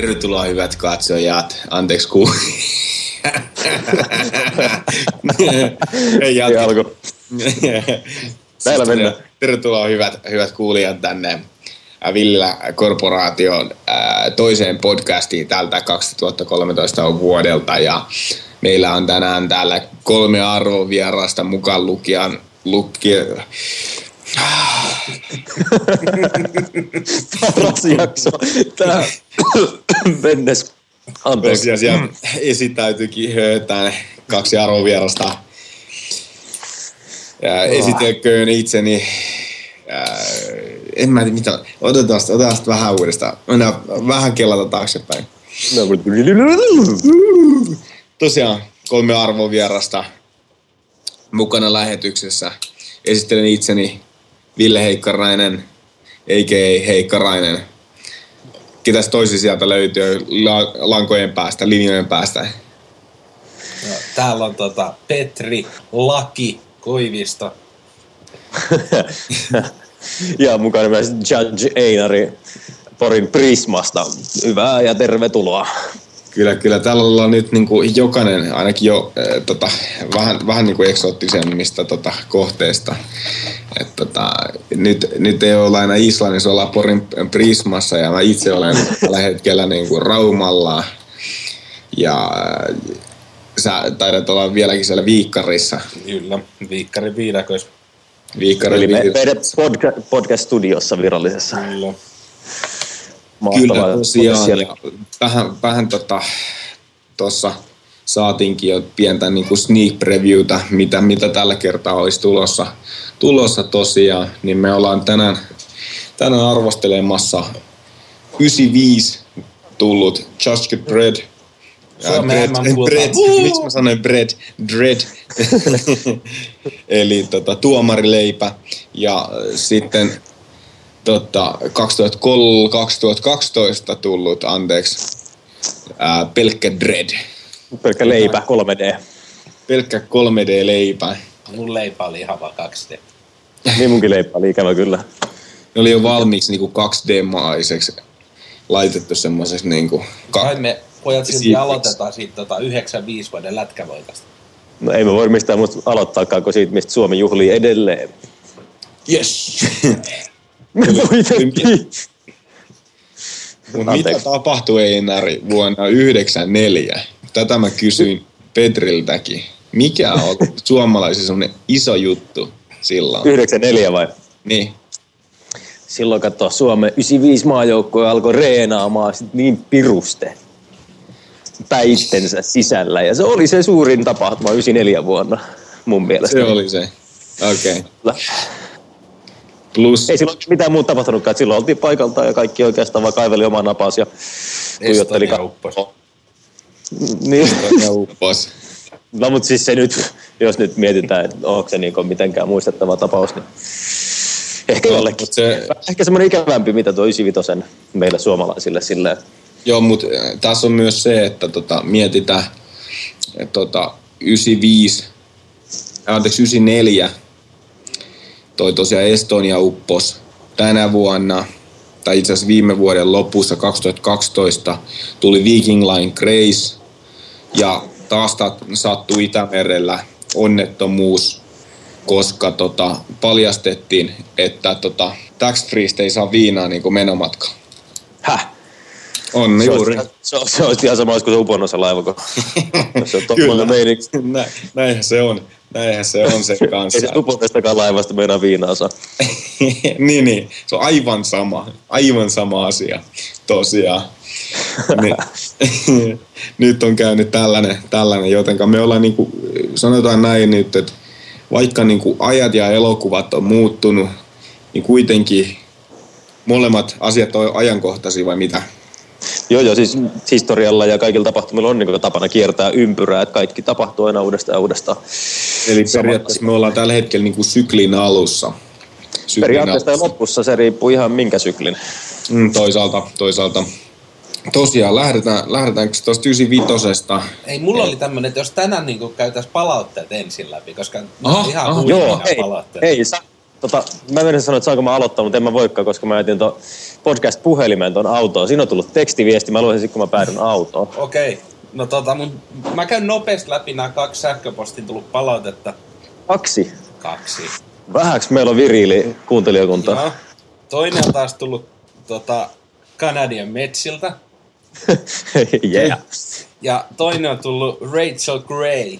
Tervetuloa hyvät katsojat. Anteeksi ku... Ei alku. Täällä mennään. Tervetuloa hyvät, hyvät kuulijat tänne Villa Korporaation toiseen podcastiin tältä 2013 vuodelta. Ja meillä on tänään täällä kolme arvovierasta mukaan lukijan lukija, Paras jakso. Tää mennes. Anteeksi. Tosiaan esittäytyikin tänne kaksi arvovierasta. Ja esitelköön itseni. Ää, en mä tiedä mitä. Otetaan sitä, otetaan sitä vähän uudestaan. Mennään vähän kellata taaksepäin. Tosiaan kolme arvovierasta mukana lähetyksessä. Esittelen itseni Ville Heikkarainen, a.k.a. Heikkarainen. Ketäs toisi sieltä löytyy la- lankojen päästä, linjojen päästä? No, täällä on tota Petri Laki Koivisto. ja mukana myös Judge Einari Porin Prismasta. Hyvää ja tervetuloa. Kyllä, kyllä. Täällä ollaan nyt niin kuin jokainen, ainakin jo äh, tota, vähän, vähän niin kuin eksoottisemmista tota, kohteesta. Et, tota, nyt, nyt ei olla aina Islannissa, ollaan Porin Prismassa ja mä itse olen tällä hetkellä niin kuin Raumalla. Ja sä taidat olla vieläkin siellä Viikkarissa. Kyllä, Viikkarin viidakoissa. Viikkarin Eli me, meidän podca- podcast-studiossa virallisessa. Kyllä. Kyllä tosiaan. Ja vähän, vähän tota, tuossa saatiinkin jo pientä niin kuin sneak previewtä, mitä, mitä tällä kertaa olisi tulossa, tulossa tosiaan. Niin me ollaan tänään, tänään arvostelemassa 95 tullut Just Get Bread. Suomen bread, bread, miksi mä sanoin bread? Dread. Eli tota, tuomarileipä. Ja sitten tota, 2003, 2012 tullut, anteeksi, ää, pelkkä Dread. Pelkkä leipä, 3D. Pelkkä 3D-leipä. Mun leipä oli ihan vaan 2D. niin munkin leipä oli ikävä kyllä. Ne oli jo valmiiksi niinku 2D-maiseksi laitettu semmoiseksi niinku... Ka- Kai me pojat silti aloitetaan siitä tota 95 vuoden lätkävoitosta. No ei me voi mistään muusta aloittaakaan kuin siitä, mistä Suomi juhlii edelleen. Yes! Mutta mitä tapahtui Einari vuonna 1994? Tätä mä kysyin Petriltäkin. Mikä on suomalaisissa semmoinen iso juttu silloin? 94 vai? Niin. Silloin katsoa Suomen 95 maajoukkoja alkoi reenaamaan sit niin piruste päittensä sisällä. Ja se oli se suurin tapahtuma 94 vuonna mun mielestä. Se oli se. Okei. Okay. Plus... Ei silloin mitään muuta tapahtunutkaan. Silloin oltiin paikalta ja kaikki oikeastaan vaan kaiveli oman napas ja tuijotteli. Ka- uppos. Niin. uppos. No mutta siis se nyt, jos nyt mietitään, että onko se niin mitenkään muistettava tapaus, niin ehkä no, jollekin. Se... Ehkä semmoinen ikävämpi, mitä tuo 95 meille suomalaisille silleen. Joo, mutta tässä on myös se, että tota, mietitään, että tota, 95, anteeksi 94 toi tosiaan Estonia uppos tänä vuonna, tai itse asiassa viime vuoden lopussa 2012 tuli Viking Line Grace ja taas sattui Itämerellä onnettomuus, koska tota, paljastettiin, että tota, tax ei saa viinaa niin menomatka. Häh? On se juuri. Olisi, se, se olisi ihan sama kuin se uponnossa laiva, kun se on Kyllä, Nä, näinhän se on. Näinhän se on se kanssa. Ei se uponnostakaan laivasta meinaa viinaa saa. niin, niin. Se on aivan sama. Aivan sama asia. Tosiaan. nyt on käynyt tällainen, tällainen jotenka me ollaan niin kuin, sanotaan näin nyt, että vaikka niin kuin ajat ja elokuvat on muuttunut, niin kuitenkin molemmat asiat on ajankohtaisia vai mitä? Joo, joo, siis historialla ja kaikilla tapahtumilla on niin tapana kiertää ympyrää, että kaikki tapahtuu aina uudestaan ja uudestaan. Eli periaatteessa me ollaan tällä hetkellä niin kuin syklin alussa. Syklin periaatteessa alussa. lopussa se riippuu ihan minkä syklin. Mm, toisaalta, toisaalta. Tosiaan, lähdetään, lähdetäänkö tuosta 95 Ei, mulla oli tämmöinen, että jos tänään niin käytäisiin palautteet ensin läpi, koska aha, ihan aha, joo, hei, hei, sä, Tota, mä menen sanoa, että saanko mä aloittaa, mutta en mä voikaan, koska mä jätin tuon podcast-puhelimen tuon autoon. Siinä on tullut tekstiviesti, mä luisin kun mä päädyn autoon. Okei. Okay. No tota, mun, mä käyn nopeasti läpi nämä kaksi sähköpostin tullut palautetta. Kaksi? Kaksi. Vähäks meillä on viriili kuuntelijakunta? Joo. Toinen on taas tullut tota, Canadian Metsiltä. yeah. Ja toinen on tullut Rachel Gray.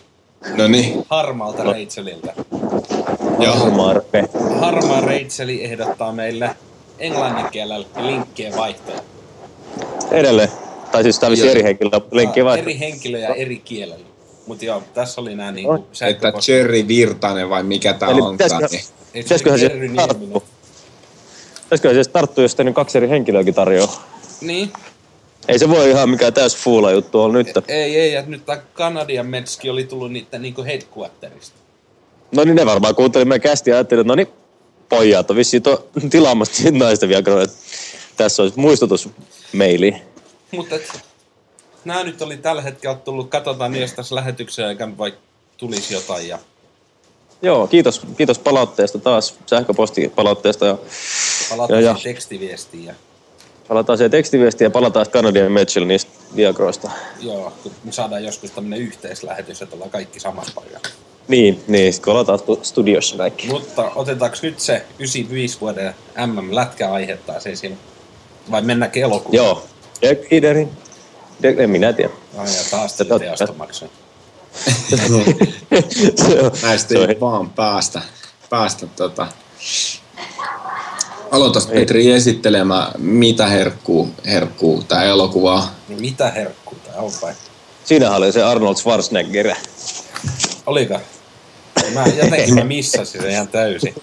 No niin. Harmaalta no. Rachelilta. Harmaa Harmaa Racheli ehdottaa meille englannin kielellä linkkien vaihtoa. Edelleen. Tai siis tämä eri henkilö linkkien vaihtoa. Eri henkilöjä eri kielellä. Mutta joo, tässä oli nämä niinku Että Cherry Virtanen vai mikä tämä on? Pitäisiköhän se tarttua? Pitäisiköhän se tarttua, jos niin kaksi eri henkilöäkin tarjoaa? Niin. Ei se voi ihan mikään täys fuula juttu olla nyt. Ei, ei, ja nyt tämä Kanadian Metski oli tullut niiden niinku headquarterista. No niin, ne varmaan kuuntelimme meidän kästi ja ajattelin, että no niin, pojat on vissiin to, tilaamassa naisten viagroja. Tässä olisi muistutusmeili. Mutta nämä nyt oli tällä hetkellä tullut, katsotaan niistä tässä lähetyksen aikana, vaikka tulisi jotain. Ja... Joo, kiitos, kiitos palautteesta taas, sähköpostipalautteesta. Ja, palataan ja, ja. tekstiviestiin. Ja... Palataan siihen tekstiviestiin ja palataan Canadian Mitchell niistä Viagroista. Joo, kun me saadaan joskus tämmöinen yhteislähetys, että ollaan kaikki samassa paikassa. Niin, niin sitten ollaan studiossa kaikki. Mutta otetaanko nyt se 95 vuoden MM-lätkäaihe taas esille? Vai mennäänkö elokuun? Joo. Dekkiderin. En minä tiedä. Ai ja taas tätä teostomaksuja. Näistä ei vaan päästä, päästä tota, Aloitas Petri esittelemään, mitä herkkuu, herkkuu tämä elokuva niin mitä herkkuu tämä on vai? Siinä oli se Arnold Schwarzenegger. Oliko? Mä jotenkin mä missasin sen ihan täysin.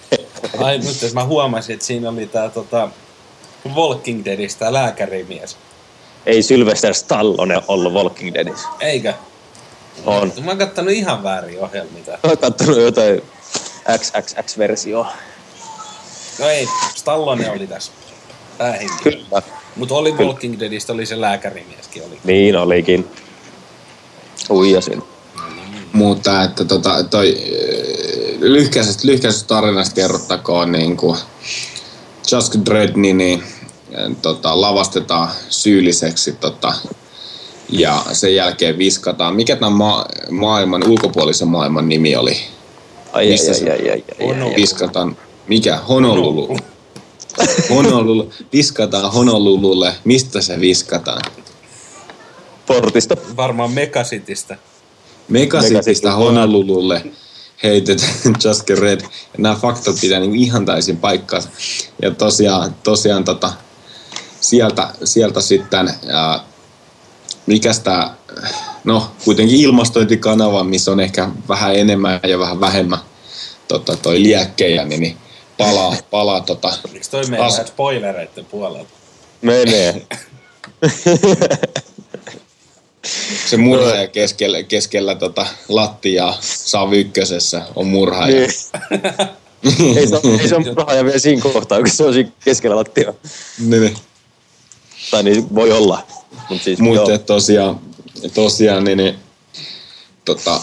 Ai nyt mä huomasin, että siinä oli tää tota, Walking Deadistä lääkärimies. Ei Sylvester Stallone ollut Walking Deadissä. Eikö? On. Mä oon kattonut ihan väärin ohjelmia. Mä oon kattonut jotain XXX-versioa. No ei, Stallone oli tässä päähenkilö. Kyllä. Mutta oli Kyllä. Walking Deadistä, oli se lääkärimieskin. Oli. Niin olikin. Uijasin. Mutta että tota, toi äh, lyhkäisestä, lyhkäisestä tarinasta kerrottakoon niin kuin Just Dredd niin, niin tota, lavastetaan syylliseksi tota, ja sen jälkeen viskataan. Mikä tämän ma- maailman, ulkopuolisen maailman nimi oli? Ai, Missä ai, ai, ai, ai, ai, ai, viskataan mikä? Honolulu. Honolulu. Viskataan Honolululle. Mistä se viskataan? Portista. Varmaan Megasitistä. Megasitistä Honolululle heitetään Just Red. Ja nämä faktat pitää niin ihan täysin paikkaansa. Ja tosiaan, tosiaan tota, sieltä, sieltä sitten, ää, mikäs tää, no kuitenkin ilmastointikanava, missä on ehkä vähän enemmän ja vähän vähemmän tota, toi liekkejä, niin, niin palaa, palaa tota... Eikö toi mene as... spoilereiden puolelta? Menee. se murhaaja keskellä, keskellä tota lattiaa saa ykkösessä on murhaaja. Niin. ei, se, ei se ole murhaaja vielä siinä kohtaa, kun se on siinä keskellä lattiaa. Niin, niin. Tai niin voi olla. Mut siis, Mutta tosiaan, tosiaan niin, niin, tota,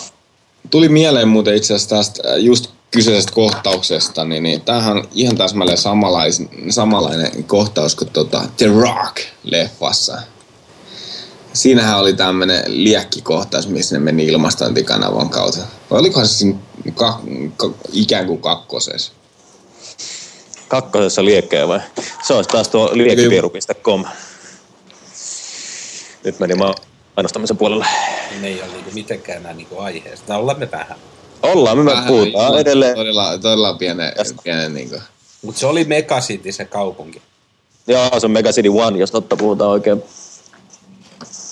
tuli mieleen muuten itse asiassa tästä just kyseisestä kohtauksesta, niin, niin tämähän on ihan täsmälleen samanlainen, samanlainen kohtaus kuin tota The Rock-leffassa. Siinähän oli tämmöinen liekkikohtaus, missä ne meni ilmastointikanavan kautta. Vai olikohan se siinä ka, ka, ikään kuin kakkosessa? Kakkosessa liekkejä vai? Se olisi taas tuo liekkipiru.com. Nyt meni mä mainostamisen puolelle. Ne ei ole niinku mitenkään enää niinku aiheesta. Ollaan me vähän. Ollaan, me Vähän puhutaan edelleen. Todella, todella pienen, pienen niin kuin. Mutta se oli Megacity se kaupunki. Joo, se on Megacity One, jos totta puhutaan oikein.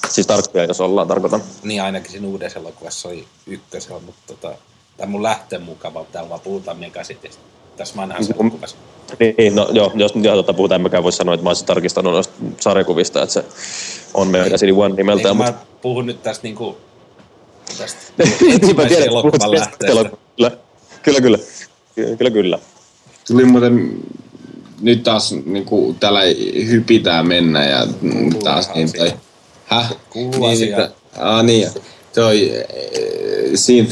Siis tarkkoja, jos ollaan, tarkoitan. Niin, ainakin siinä uudessa elokuvassa oli ykkösellä, mutta tota, tämä mun lähtee mukava, täällä vaan puhutaan Megacitystä. Tässä vanhassa mm, elokuvassa. Niin, no joo, jos nyt totta puhutaan, en mäkään voi sanoa, että mä olisin tarkistanut noista sarjakuvista, että se on Megacity One nimeltään. Eikö mutta... mä puhun nyt tästä niinku tästä ensimmäisen elokuvan lähteestä. Kyllä, kyllä, kyllä. Kyllä, kyllä. Tuli muuten nyt taas niin kuin, täällä hypitään mennä ja taas niin toi... Häh? Niin. Että, aa, niin, toi, siinä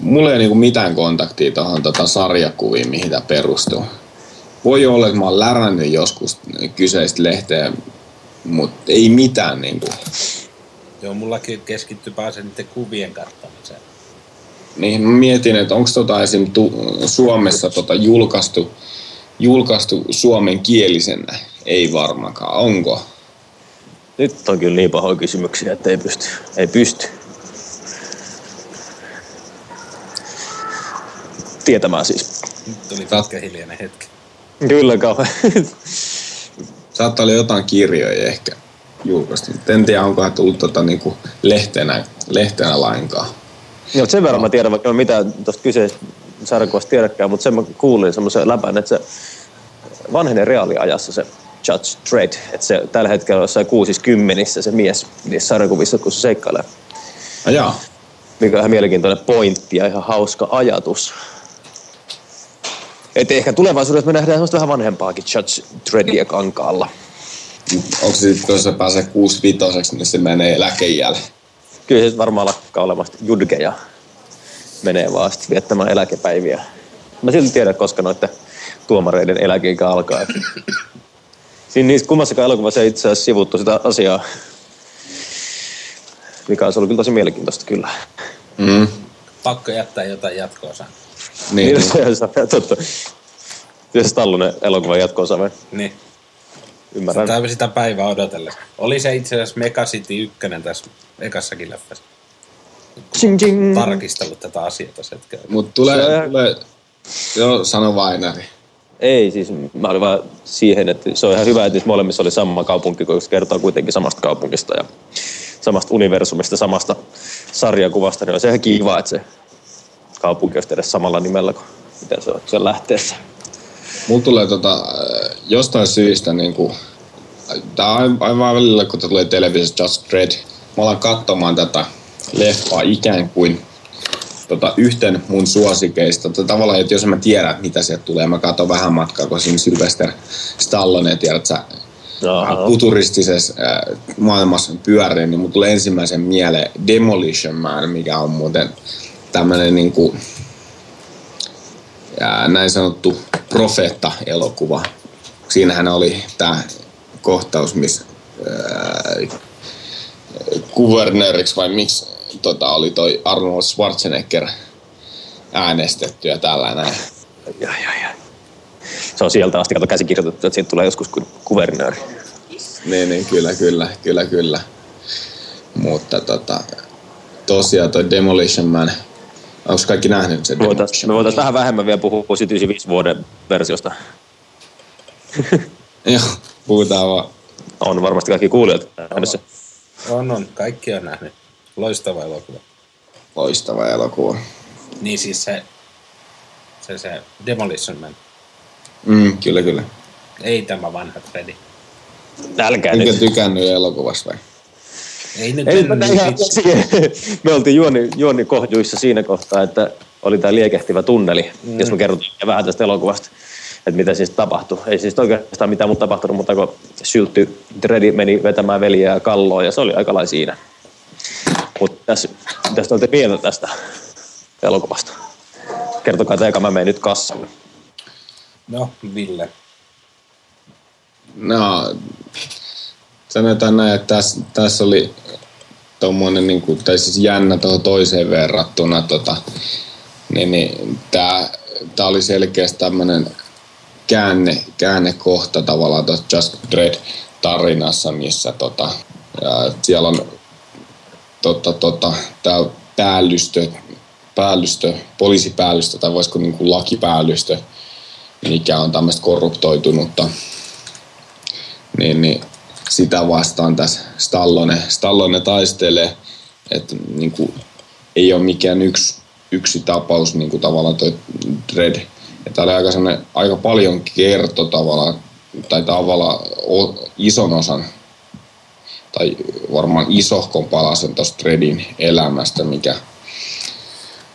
mulla ei ole niinku mitään kontaktia tuohon tota sarjakuviin, mihin tämä perustuu. Voi olla, että mä oon lärännyt joskus kyseistä lehteä, mutta ei mitään niinku. Joo, mullakin keskittyy pääsen niiden kuvien kattamiseen. Niin, mä mietin, että onko tota esim. Tu- Suomessa tota julkaistu, julkaistu suomen kielisenä. Ei varmaankaan. Onko? Nyt on kyllä niin pahoja kysymyksiä, että ei pysty. Ei pysty. Tietämään siis. Nyt tuli pitkä hiljainen hetki. Kyllä kauhean. Saattaa olla jotain kirjoja ehkä julkaistu. En tiedä, onko tullut tota, niinku lehtenä, lehtenä lainkaan. Joo, sen verran mä tiedän, vaikka mä mitään tuosta kyseisestä sarjakuvasta tiedäkään, mutta sen mä kuulin semmoisen läpän, että se vanhenee reaaliajassa se Judge Dredd, että se tällä hetkellä on jossain kuusis kymmenissä se mies niissä sarjakuvissa, kun se seikkailee. Ajaa. Mikä on ihan mielenkiintoinen pointti ja ihan hauska ajatus. Että ehkä tulevaisuudessa me nähdään semmoista vähän vanhempaakin Judge Dreddia kankaalla. Onko se sitten, kun se pääsee 65 niin se menee eläkejälle? Kyllä se varmaan lakkaa olemasta judgeja. Menee vaan sitten viettämään eläkepäiviä. Mä silti tiedän, koska noiden tuomareiden eläkeikä alkaa. Siinä niissä kummassakaan elokuvassa ei itse asiassa sivuttu sitä asiaa, mikä on ollut kyllä tosi mielenkiintoista kyllä. Mm. Pakko jättää jotain jatko-osaa. Niin, Niin, se on totta. Se Stallonen elokuvan jatko vai? Niin. Ymmärrän. Sitä, sitä päivää odotellessa. Oli se itse asiassa Mega City 1 tässä ekassakin leffassa. Ching, ching. Tarkistellut tätä asiaa tässä hetkellä. Mutta tulee, Se tulee, joo, sano Vainari. Ei, siis mä olin vaan siihen, että se on ihan hyvä, että niissä molemmissa oli sama kaupunki, koska se kertoo kuitenkin samasta kaupungista ja samasta universumista, samasta sarjakuvasta. Niin on se ihan kiva, että se kaupunki olisi edes samalla nimellä kuin mitä se on sen lähteessä. Mulla tulee tota, äh, jostain syystä niinku, tää on aivan välillä, kun tulee televisiossa Just Dread, mä alan katsomaan tätä leffaa ikään kuin tota, yhten mun suosikeista. Tota, tavallaan, että jos mä tiedän, mitä sieltä tulee, mä katson vähän matkaa, kun siinä Sylvester Stallone, tiedät sä, Aha. futuristisessa äh, maailmassa pyörii, niin mun tulee ensimmäisen mieleen Demolition Man, mikä on muuten tämmönen niinku, ja näin sanottu profeetta-elokuva. Siinähän oli tämä kohtaus, missä ää, kuvernööriksi vai miksi tota, oli toi Arnold Schwarzenegger äänestetty ja tällä näin. Ja, ja, ja. Se on sieltä asti kato käsikirjoitettu, että siitä tulee joskus ku- kuvernööri. Niin, niin, kyllä, kyllä, kyllä, kyllä. Mutta tota, tosiaan toi Demolition Man, onko kaikki nähnyt sen Me voitaisiin voitais vähän vähemmän vielä puhua 95 vuoden versiosta. Joo, puhutaan vaan. On varmasti kaikki kuulijat nähnyt se. On, on. Kaikki on nähnyt. Loistava elokuva. Loistava elokuva. Niin siis se, se, se Demolition Man. Mm, kyllä, kyllä. Ei tämä vanha Freddy. Älkää Enkö nyt. tykännyt elokuvasta vai? Ei nyt Ei nyt ihan. Me oltiin juoni, juoni kohjuissa siinä kohtaa, että oli tämä liekehtivä tunneli, mm. jos me kerrotaan vähän tästä elokuvasta, että mitä siis tapahtui. Ei siis oikeastaan mitään muuta tapahtunut, mutta kun syltty Dreddi meni vetämään veljeä ja kalloa ja se oli aika lailla siinä. Mutta tässä, tästä olette mieltä tästä elokuvasta. Kertokaa te, eka mä menen nyt kassalle. No, Ville. No, sanotaan näin, että tässä, tässä oli tuommoinen, niin kuin, tai siis jännä tuohon toiseen verrattuna. Tota, niin, niin, tämä, tämä oli selkeästi tämmöinen käänne, käännekohta tavallaan tuossa Just Dread tarinassa, missä tota, ja siellä on tota, tota, tämä päällystö, päällystö, poliisipäällystö tai voisiko niin kuin lakipäällystö, mikä on tämmöistä korruptoitunutta niin, niin sitä vastaan tässä Stallone, Stallone taistelee, että niin kuin, ei ole mikään yksi, yksi tapaus niin kuin tavallaan toi Dredd. Ja tää oli aika, aika paljon kerto tavallaan, tai tavallaan o, ison osan, tai varmaan isohkon palasen tuosta Dreddin elämästä, mikä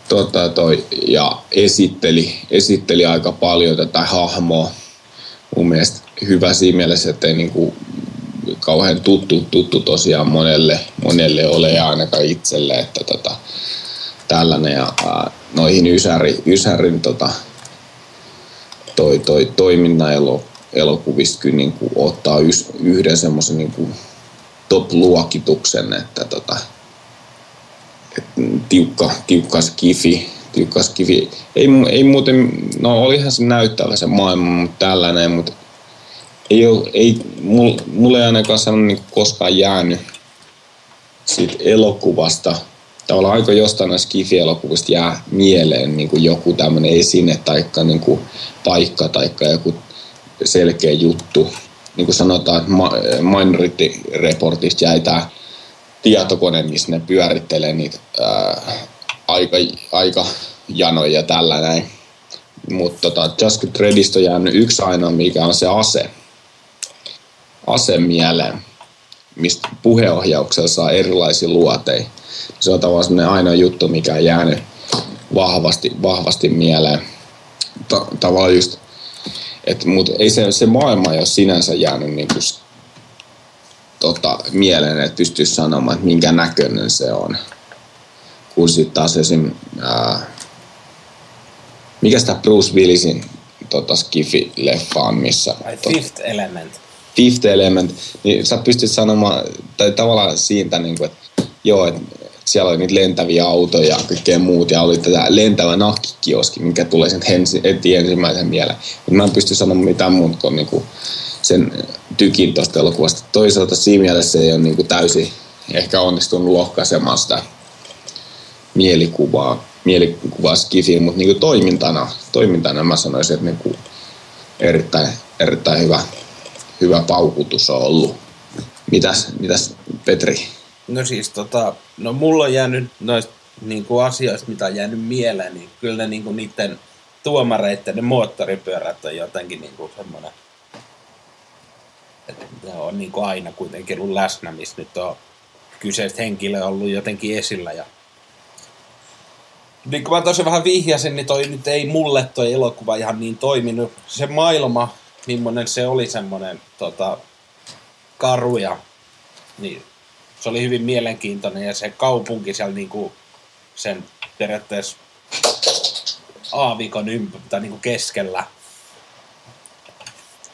tota, toi, ja esitteli, esitteli aika paljon tätä hahmoa mun mielestä hyvä siinä mielessä, että ei niinku kauhean tuttu, tuttu tosiaan monelle, monelle ole ja ainakaan itselle, että tota, tällainen ja ää, noihin Ysäri, Ysärin tota, toi, toi toiminnan elo, elokuvista niin ottaa ys, yhden semmoisen niin top-luokituksen, että tota, et tiukka, tiukka skifi, tiukka skifi. Ei, ei muuten, no olihan se näyttävä se maailma, mutta tällainen, mutta ei, ole, ei mulle ei ainakaan sanonut niin koskaan jäänyt siitä elokuvasta, tavallaan aika jostain näistä Skifi-elokuvista jää mieleen niin kuin joku tämmöinen esine tai niin paikka tai joku selkeä juttu. Niin kuin sanotaan, että Minority-reportista jäi tämä tietokone, missä ne pyörittelee niitä ää, aika, aika janoja ja tällä näin. Mutta tota, Just Redistä on jäänyt yksi ainoa, mikä on se ase. Ase mieleen mistä puheohjauksella saa erilaisia luoteja. Se on tavallaan sellainen ainoa juttu, mikä on jäänyt vahvasti, vahvasti mieleen. Ta- tavallaan just, että mut ei se, se maailma ei ole sinänsä jäänyt niin kuin, tota, mieleen, että pystyisi sanomaan, että minkä näköinen se on. Kun sitten taas esim. Ää, mikä sitä Bruce Willisin tota, Skifi-leffa on, missä... Fifth Element. Fifth Element, niin sä pystyt sanomaan, tai tavallaan siitä, niin kuin, että joo, että siellä oli niitä lentäviä autoja ja kaikkea muut, ja oli tätä lentävä nakkikioski, mikä tulee sen hensi, eti ensimmäisen mieleen. Mutta mä en pysty sanomaan mitään muuta kuin, niin kuin sen tykin tuosta elokuvasta. Toisaalta siinä mielessä ei ole niin kuin täysin ehkä onnistunut lohkaisemaan sitä mielikuvaa, mielikuvaa skifiin, mutta niin kuin toimintana, toimintana mä sanoisin, että niin kuin erittäin, erittäin hyvä hyvä paukutus on ollut. Mitäs, mitäs Petri? No siis tota, no mulla on jäänyt noista niin kuin asioista, mitä on jäänyt mieleen, niin kyllä ne niin kuin niiden tuomareiden ne moottoripyörät on jotenkin niin kuin semmoinen, että ne on niin kuin aina kuitenkin ollut läsnä, missä nyt on kyseiset henkilö ollut jotenkin esillä ja niin kuin mä tosi vähän vihjasin, niin toi nyt ei mulle toi elokuva ihan niin toiminut. Se maailma millainen se oli semmoinen tota, karuja, niin se oli hyvin mielenkiintoinen ja se kaupunki siellä niinku sen periaatteessa aavikon ympä, tai niinku keskellä.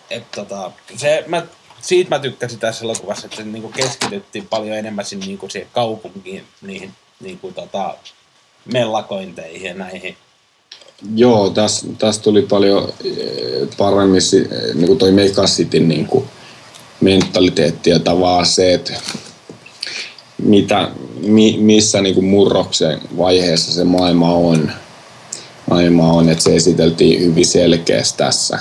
Et tota, se, mä, siitä mä tykkäsin tässä elokuvassa, että niinku keskityttiin paljon enemmän sinne niinku siihen kaupunkiin, niihin niinku tota, mellakointeihin ja näihin Joo, tässä täs tuli paljon eh, paremmin niin kuin toi Mega Cityn niin kuin mentaliteetti ja tavallaan se, että mitä, mi, missä niin kuin murroksen vaiheessa se maailma on. Maailma on, että se esiteltiin hyvin selkeästi tässä.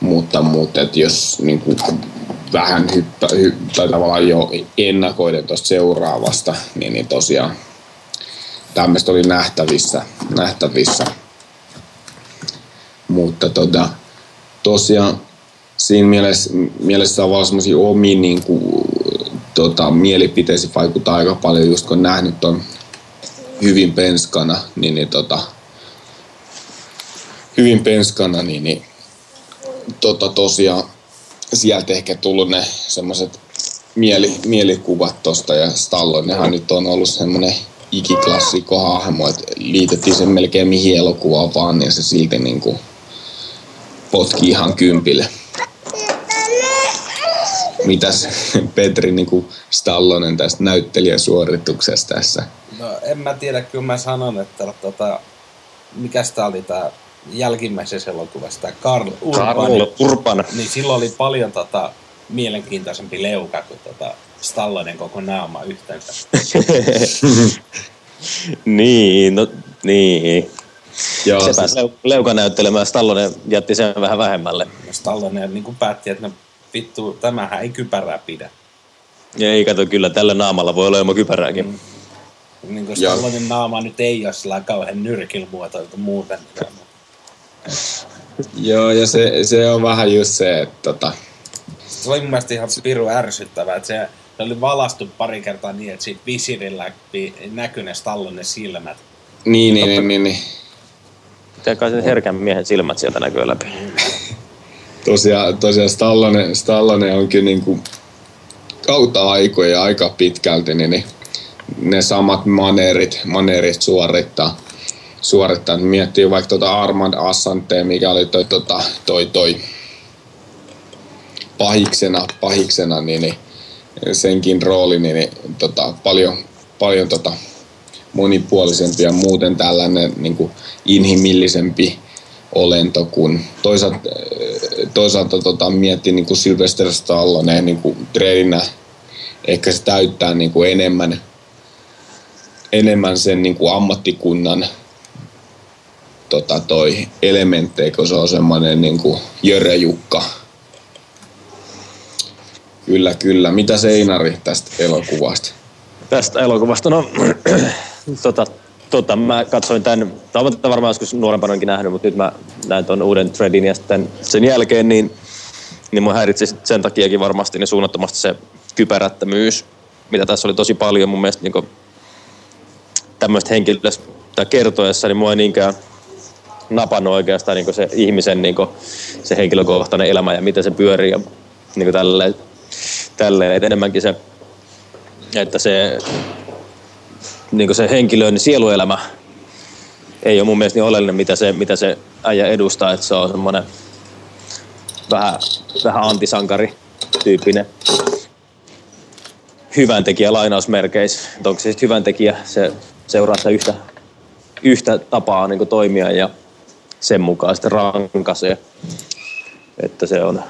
Mutta, mutta että jos niin kuin vähän hyppä, hyppä, tavallaan jo ennakoiden tuosta seuraavasta, niin, niin tosiaan tämmöistä oli nähtävissä. nähtävissä. Mutta tota, tosiaan siinä mielessä, mielessä on vaan semmoisia omia niin tota, mielipiteisiin vaikuttaa aika paljon, just kun on nähnyt ton hyvin penskana, niin, niin tota, hyvin penskana, niin, niin tota, tosiaan sieltä ehkä tullut ne semmoiset mieli, mielikuvat tosta ja Stallonnehan nyt on ollut semmoinen ikiklassikko hahmo, että liitettiin sen melkein mihin elokuvaan vaan, niin se silti niin kuin potki ihan kympille. Mitäs Petri niin kuin Stallonen tästä näyttelijäsuorituksesta tässä? No en mä tiedä, kyllä mä sanon, että tota, mikä tämä oli tämä jälkimmäisessä elokuvassa, tämä Karl Urban. Karl Urban. Niin silloin oli paljon tota, mielenkiintoisempi leuka kuin tota, Stallonen koko naama yhteensä. niin, no niin. Joo, se pääsi siis... leuka näyttelemään, Stallonen jätti sen vähän vähemmälle. No Stallonen niin kuin päätti, että no vittu, tämähän ei kypärää pidä. Ja ei kato, kyllä tällä naamalla voi olla ilman kypärääkin. Mm. Niin kuin Stallonen naama nyt ei ole sillä kauhean nyrkilmuotoiltu muuten. Joo, ja se, se on vähän just se, että tota... Se oli mun mielestä ihan piru ärsyttävää, että se se oli valastu pari kertaa niin, että siitä visirillä näkyi ne Stallonen silmät. Niin, niin, niin, niin, niin. Pitää kai sen herkän miehen silmät sieltä näkyy läpi. tosiaan, tosiaan Stallone, Stallone onkin niin kuin kautta aikoja aika pitkälti, niin, niin ne samat maneerit, maneerit suorittaa. suorittaa. Miettii vaikka tuota Armand Assante, mikä oli toi, toi, toi, toi pahiksena, pahiksena niin, niin senkin rooli niin, tota, paljon, paljon tota, monipuolisempi ja muuten tällainen niin kuin inhimillisempi olento, kun toisaalta, toisaalta tota, miettii niin kuin Sylvester Stallone niin kuin treeninä, ehkä se täyttää niin kuin enemmän, enemmän sen niin kuin ammattikunnan tota, toi elementtejä, kun se on semmoinen niin kuin Jöre Jukka. Kyllä, kyllä. Mitä Seinari tästä elokuvasta? Tästä elokuvasta, no tota, tota, mä katsoin tämän, tai olen varmaan joskus nuorempanakin nähnyt, mutta nyt mä näin tuon uuden threadin ja sitten sen jälkeen, niin, niin mun häiritsi sen takiakin varmasti niin suunnattomasti se kypärättömyys, mitä tässä oli tosi paljon mun mielestä niin tämmöistä henkilöstä kertoessa, niin mua ei niinkään napannut oikeastaan niin se ihmisen niin se henkilökohtainen elämä ja miten se pyörii ja niin tälleen, tälleen. Et enemmänkin se, että se niin se henkilön niin sieluelämä ei ole mun mielestä niin oleellinen, mitä se, mitä se äijä edustaa, että se on semmoinen vähän, vähän antisankari tyyppinen hyvän tekijä lainausmerkeissä. onko se sitten hyvän tekijä, se seuraa sitä yhtä, yhtä tapaa niin toimia ja sen mukaan sitten rankaisee. Että se on,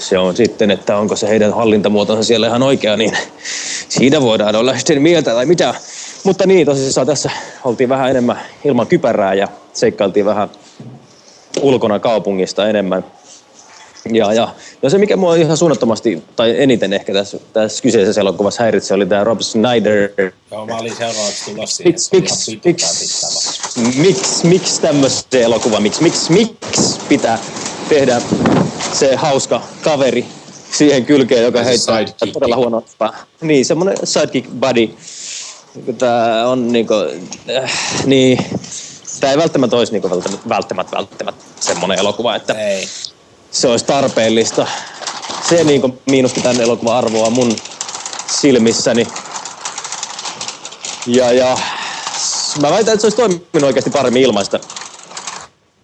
se on sitten, että onko se heidän hallintamuotonsa siellä ihan oikea, niin siitä voidaan olla sitten mieltä tai mitä. Mutta niin, tosissaan tässä oltiin vähän enemmän ilman kypärää ja seikkailtiin vähän ulkona kaupungista enemmän. Ja, ja no se, mikä mua ihan suunnattomasti, tai eniten ehkä tässä, tässä kyseisessä elokuvassa häiritsi, oli tämä Rob Snyder. Joo, mä olin seuraavaksi tulossa siihen. Miksi miksi, miksi, miksi, miksi tämmöisen elokuva, miksi, miksi, miksi pitää tehdä se hauska kaveri siihen kylkeen, joka heittää todella huonoa Niin, semmoinen sidekick buddy Tämä on niinku, äh, niin, tämä ei välttämättä olisi niinku välttämättä, välttämättä, välttämättä semmoinen elokuva, että ei. se olisi tarpeellista. Se niinku miinusti tämän elokuvan arvoa mun silmissäni. Ja, ja mä väitän, että se olisi toiminut oikeasti paremmin ilmaista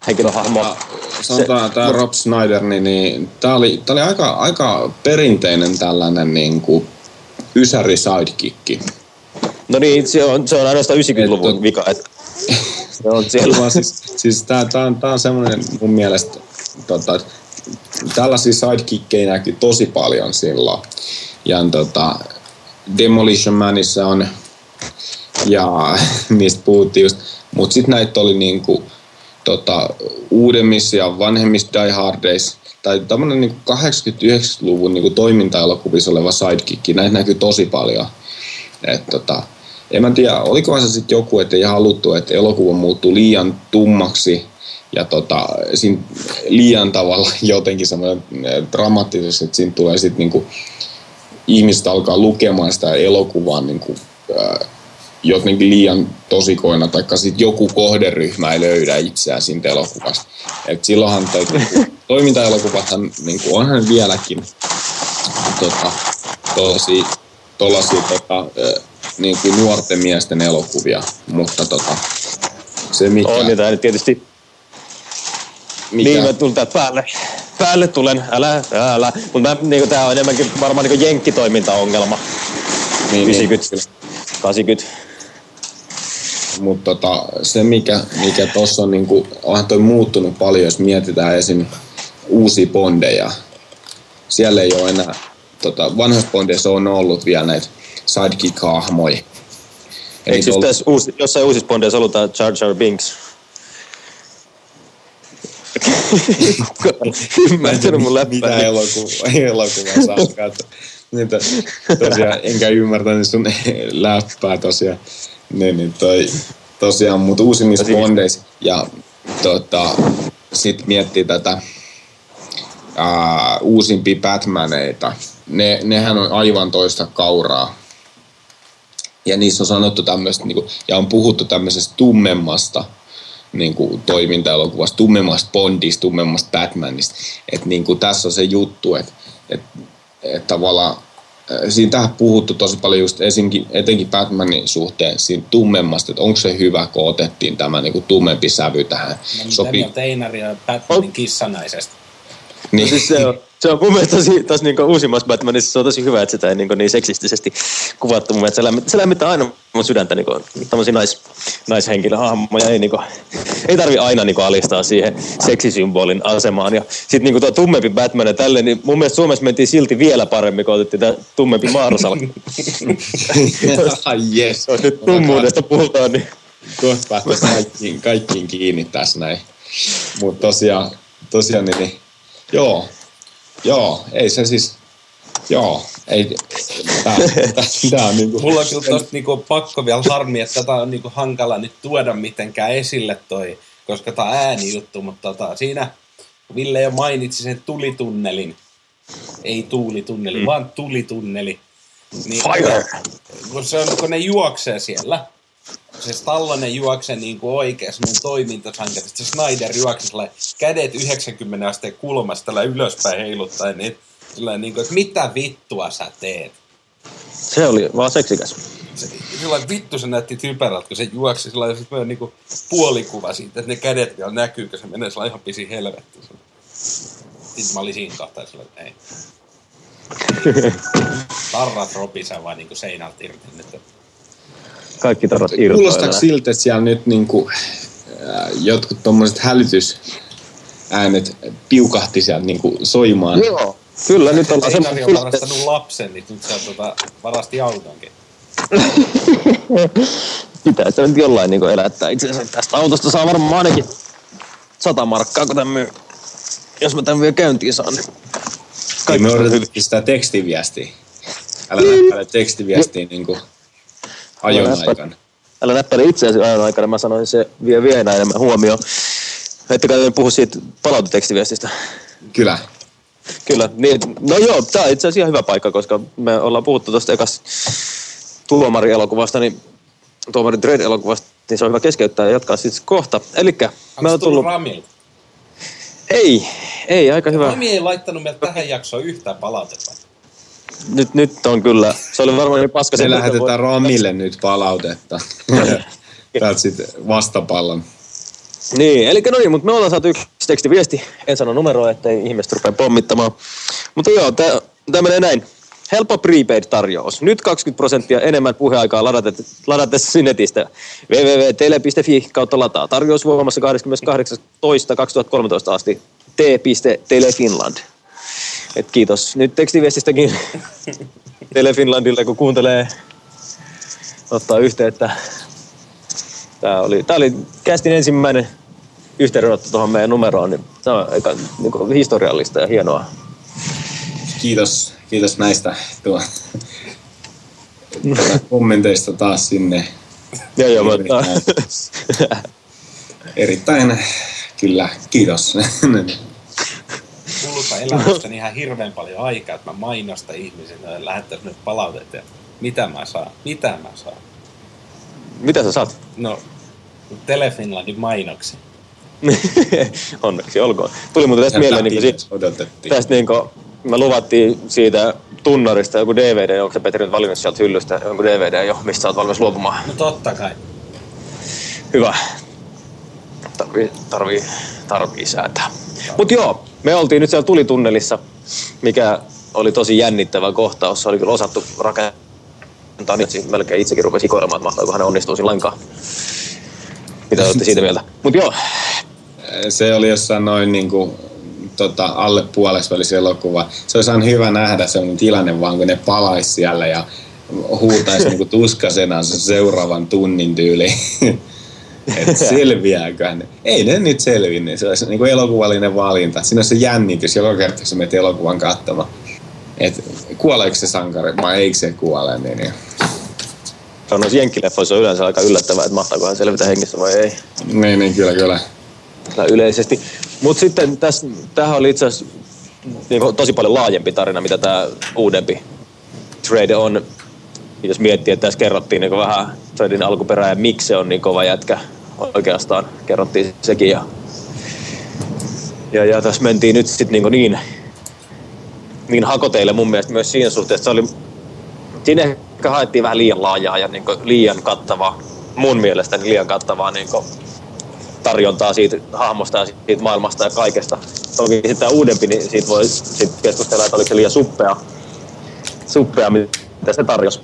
henkilöhahmoa. Sanotaan, tämä Rob Snyder, niin, niin tämä oli, tää oli aika, aika perinteinen tällainen niin kuin ysäri sidekick. No niin, se on, se on ainoastaan 90-luvun Et, vika. Että se on siellä. siis, siis tää, tää, on, tää on semmoinen mun mielestä, tota, tällaisia sidekickkejä näkyy tosi paljon silloin. Ja tota, Demolition Manissa on, ja mistä puhuttiin just, mutta sitten näitä oli niinku, tota, uudemmissa ja vanhemmissa Die Hardeissa, tai tämmöinen niinku 80-90-luvun niinku toiminta-elokuvissa oleva sidekick, näitä näkyy tosi paljon. Et, tota, en mä tiedä, oliko se sitten joku, että ei haluttu, että elokuva muuttuu liian tummaksi ja tota, siinä liian tavalla jotenkin semmoinen dramaattisesti, että siinä tulee sitten niinku, ihmiset alkaa lukemaan sitä elokuvaa niinku, äh, jotenkin liian tosikoina, tai sitten joku kohderyhmä ei löydä itseään siitä elokuvasta. Et silloinhan niinku, toimintaelokuvathan niinku, onhan vieläkin tota, tollasia, tollasia tota, niin kuin nuorten miesten elokuvia, mutta tota, se mikä... On, tämä tietysti... Mikä... Niin, mä tulin täältä päälle. Päälle tulen, älä, älä. Mutta niin tämä on enemmänkin varmaan niin jenkkitoimintaongelma. Niin, 90, niin. 80. Mutta tota, se, mikä, mikä tuossa on, niin kuin, onhan toi muuttunut paljon, jos mietitään esim. uusia bondeja. Siellä ei ole enää, tota, vanhoissa bondeissa on ollut vielä näitä sidekick-hahmoja. Eikö siis tässä uusi, jossain uusissa Bondeissa ollut tämä Jar Jar Binks? Ymmärtänyt mun läppää. Mitä elokuvaa, elokuvaa saa katsoa. Niitä, tosiaan, enkä ymmärtänyt sun läppää tosiaan. Niin, niin toi, tosiaan, mutta uusimmissa Bondeissa ja tota, sit miettii tätä uh, uusimpia Batmaneita. Ne, nehän on aivan toista kauraa ja niissä on sanottu tämmöistä, niin kuin, ja on puhuttu tämmöisestä tummemmasta niin kuin, toiminta-elokuvasta, tummemmasta Bondista, tummemmasta Batmanista. Että niin kuin, tässä on se juttu, että, että, että tavallaan siinä tähän puhuttu tosi paljon just esinkin, etenkin Batmanin suhteen siinä tummemmasta, että onko se hyvä, kun otettiin tämä niin kuin tummempi sävy tähän. No, mitä Sopi... mieltä Einari ja Batmanin kissanaisesta? Niin. No siis se on, se on mun mielestä tosi, tosi niin uusimmassa Batmanissa se on tosi hyvä, että sitä ei niin, niin seksistisesti kuvattu. Mun mielestä se lämmittää, se lämmittää aina mun sydäntä niin kuin, tämmöisiä nais, naishenkilöhahmoja. Ei, niin kuin, ei tarvi aina niin kuin, alistaa siihen seksisymbolin asemaan. Ja sitten niin tuo tummempi Batman ja tälleen, niin mun mielestä Suomessa mentiin silti vielä paremmin, kun otettiin tämä tummempi Marsalkka. yes. Jos nyt tummuudesta puhutaan, niin... Kohta kaikkiin, kaikkiin kiinni tässä näin. Mutta tosiaan, tosiaan niin, niin Joo, joo, ei se siis, joo, ei, tää, tää, tää on niinku... Mulla on kyllä tosta niinku pakko vielä harmi, että tätä on niinku hankala nyt tuoda mitenkään esille toi, koska tää on äänijuttu, mutta tota, siinä Ville jo mainitsi sen tulitunnelin. Ei tuulitunneli, mm. vaan tulitunneli. Niin, Fire! Kun, se on, kun ne juoksee siellä, se Stallone juoksee niin kuin semmoinen toimintasanke, se Snyder juoksee kädet 90 asteen kulmasta tällä ylöspäin heiluttaen, niin, niin kuin, että mitä vittua sä teet? Se oli vaan seksikäs. Se, sillä vittu se näytti typerältä, kun se juoksi sillä lailla niin kuin puolikuva siitä, että ne kädet vielä näkyy, kun se menee sillä ihan pisi helvettiin. Sitten mä olin siinä kohtaa sillä, että ei. Tarrat ropisee vaan niin kuin seinältä irti nyt kaikki tarot irtoilee. Kuulostaako siltä, että siellä nyt niin kuin, äh, jotkut tuommoiset hälytysäänet piukahti sieltä niin kuin soimaan? Joo, kyllä nyt on semmoinen... on varastanut lapsen, niin nyt se tota, varasti autonkin. Pitää sitä nyt jollain niin elättää itsensä. Tästä autosta saa varmaan ainakin sata markkaa, kun tämän myy. Jos mä tämän vielä käyntiin saan, niin... Ei me odotettiin sitä tekstiviestiä. Älä näppäile tekstiviestiä niin kuin ajon aikana. Älä näppäile itseäsi ajon aikana, mä sanoin, se vie vielä enemmän huomioon. Että kai puhu siitä palautetekstiviestistä. Kyllä. Kyllä. Niin, no joo, tämä on itse asiassa ihan hyvä paikka, koska me ollaan puhuttu tuosta ekas Tuomari-elokuvasta, niin Tuomari Dredd-elokuvasta, niin se on hyvä keskeyttää ja jatkaa sitten kohta. Elikkä me on tullut... Ramilta? Ei, ei, aika hyvä. Rami ei laittanut meille tähän jaksoon yhtään palautetta nyt, nyt on kyllä, se oli varmaan niin paska. Me lähetetään voi... Ramille nyt palautetta. Täältä sitten vastapallon. Niin, eli no niin, mutta me ollaan saatu yksi tekstiviesti. En sano numeroa, ettei ihmiset rupea pommittamaan. Mutta joo, tämä menee näin. Helppo prepaid-tarjous. Nyt 20 prosenttia enemmän puheaikaa ladatessa netistä. www.tele.fi kautta lataa. Tarjous voimassa 28.2013 asti. t.telefinland. Et kiitos nyt tekstiviestistäkin Tele Finlandille, kun kuuntelee ottaa yhteyttä. Tämä oli, tämä oli kästin ensimmäinen yhteydenotto tuohon meidän numeroon, niin tämä on aika niin kuin historiallista ja hienoa. Kiitos, kiitos näistä tuo, kommenteista taas sinne. Joo, joo, erittäin, erittäin, kyllä, kiitos elämästäni ihan hirveän paljon aikaa, että mä mainosta ihmisille ja lähettäisiin nyt palautetta. Mitä mä saan? Mitä mä saan? Mitä sä saat? No, Telefinlandin mainoksi. Onneksi olkoon. Tuli muuten tästä mieleen, niin siitä, tästä niin kuin, me luvattiin siitä tunnarista joku DVD, onko se Petri nyt valinnut sieltä hyllystä joku DVD jo, mistä sä oot valmis luopumaan? No totta kai. Hyvä. Tarvii, tarvii, tarvii säätää. Mutta joo, me oltiin nyt siellä tulitunnelissa, mikä oli tosi jännittävä kohtaus. Se oli kyllä osattu rakentaa, niin melkein itsekin rupesi hikoilemaan, että mahtaako hän onnistuisi lainkaan. Mitä olette siitä mieltä? Mutta joo. Se oli jossain noin niin kuin, tota, alle puoleksi välissä elokuva. Se olisi ihan hyvä nähdä sellainen tilanne vaan, kun ne palaisi siellä ja huutaisi niin tuskasena seuraavan tunnin tyyliin. että selviääkö ne. Ei ne nyt selvinnyt. Se olisi niin kuin elokuvallinen valinta. Siinä on se jännitys joka kerta, kun menet elokuvan katsomaan. Että kuoleeko se sankari vai eikö se kuole. Niin, niin. Se on noissa jenkkileffoissa on yleensä aika yllättävää, että mahtaako hän selvitä hengissä vai ei. Niin, niin kyllä, kyllä. Kyllä yleisesti. Mutta sitten tässä, tämähän oli itse asiassa niin tosi paljon laajempi tarina, mitä tämä uudempi trade on. Jos miettii, että tässä kerrottiin niin vähän tradein alkuperää ja miksi se on niin kova jätkä oikeastaan kerrottiin sekin. Ja, ja, ja tässä mentiin nyt sitten niin, niin, niin hakoteille mun mielestä myös siinä suhteessa. Se oli siinä ehkä haettiin vähän liian laajaa ja niin liian kattavaa, mun mielestäni liian kattavaa niin tarjontaa siitä hahmosta ja siitä maailmasta ja kaikesta. Toki sitten uudempi, niin siitä voi sit keskustella, että oliko se liian suppea, suppea mitä se tarjosi.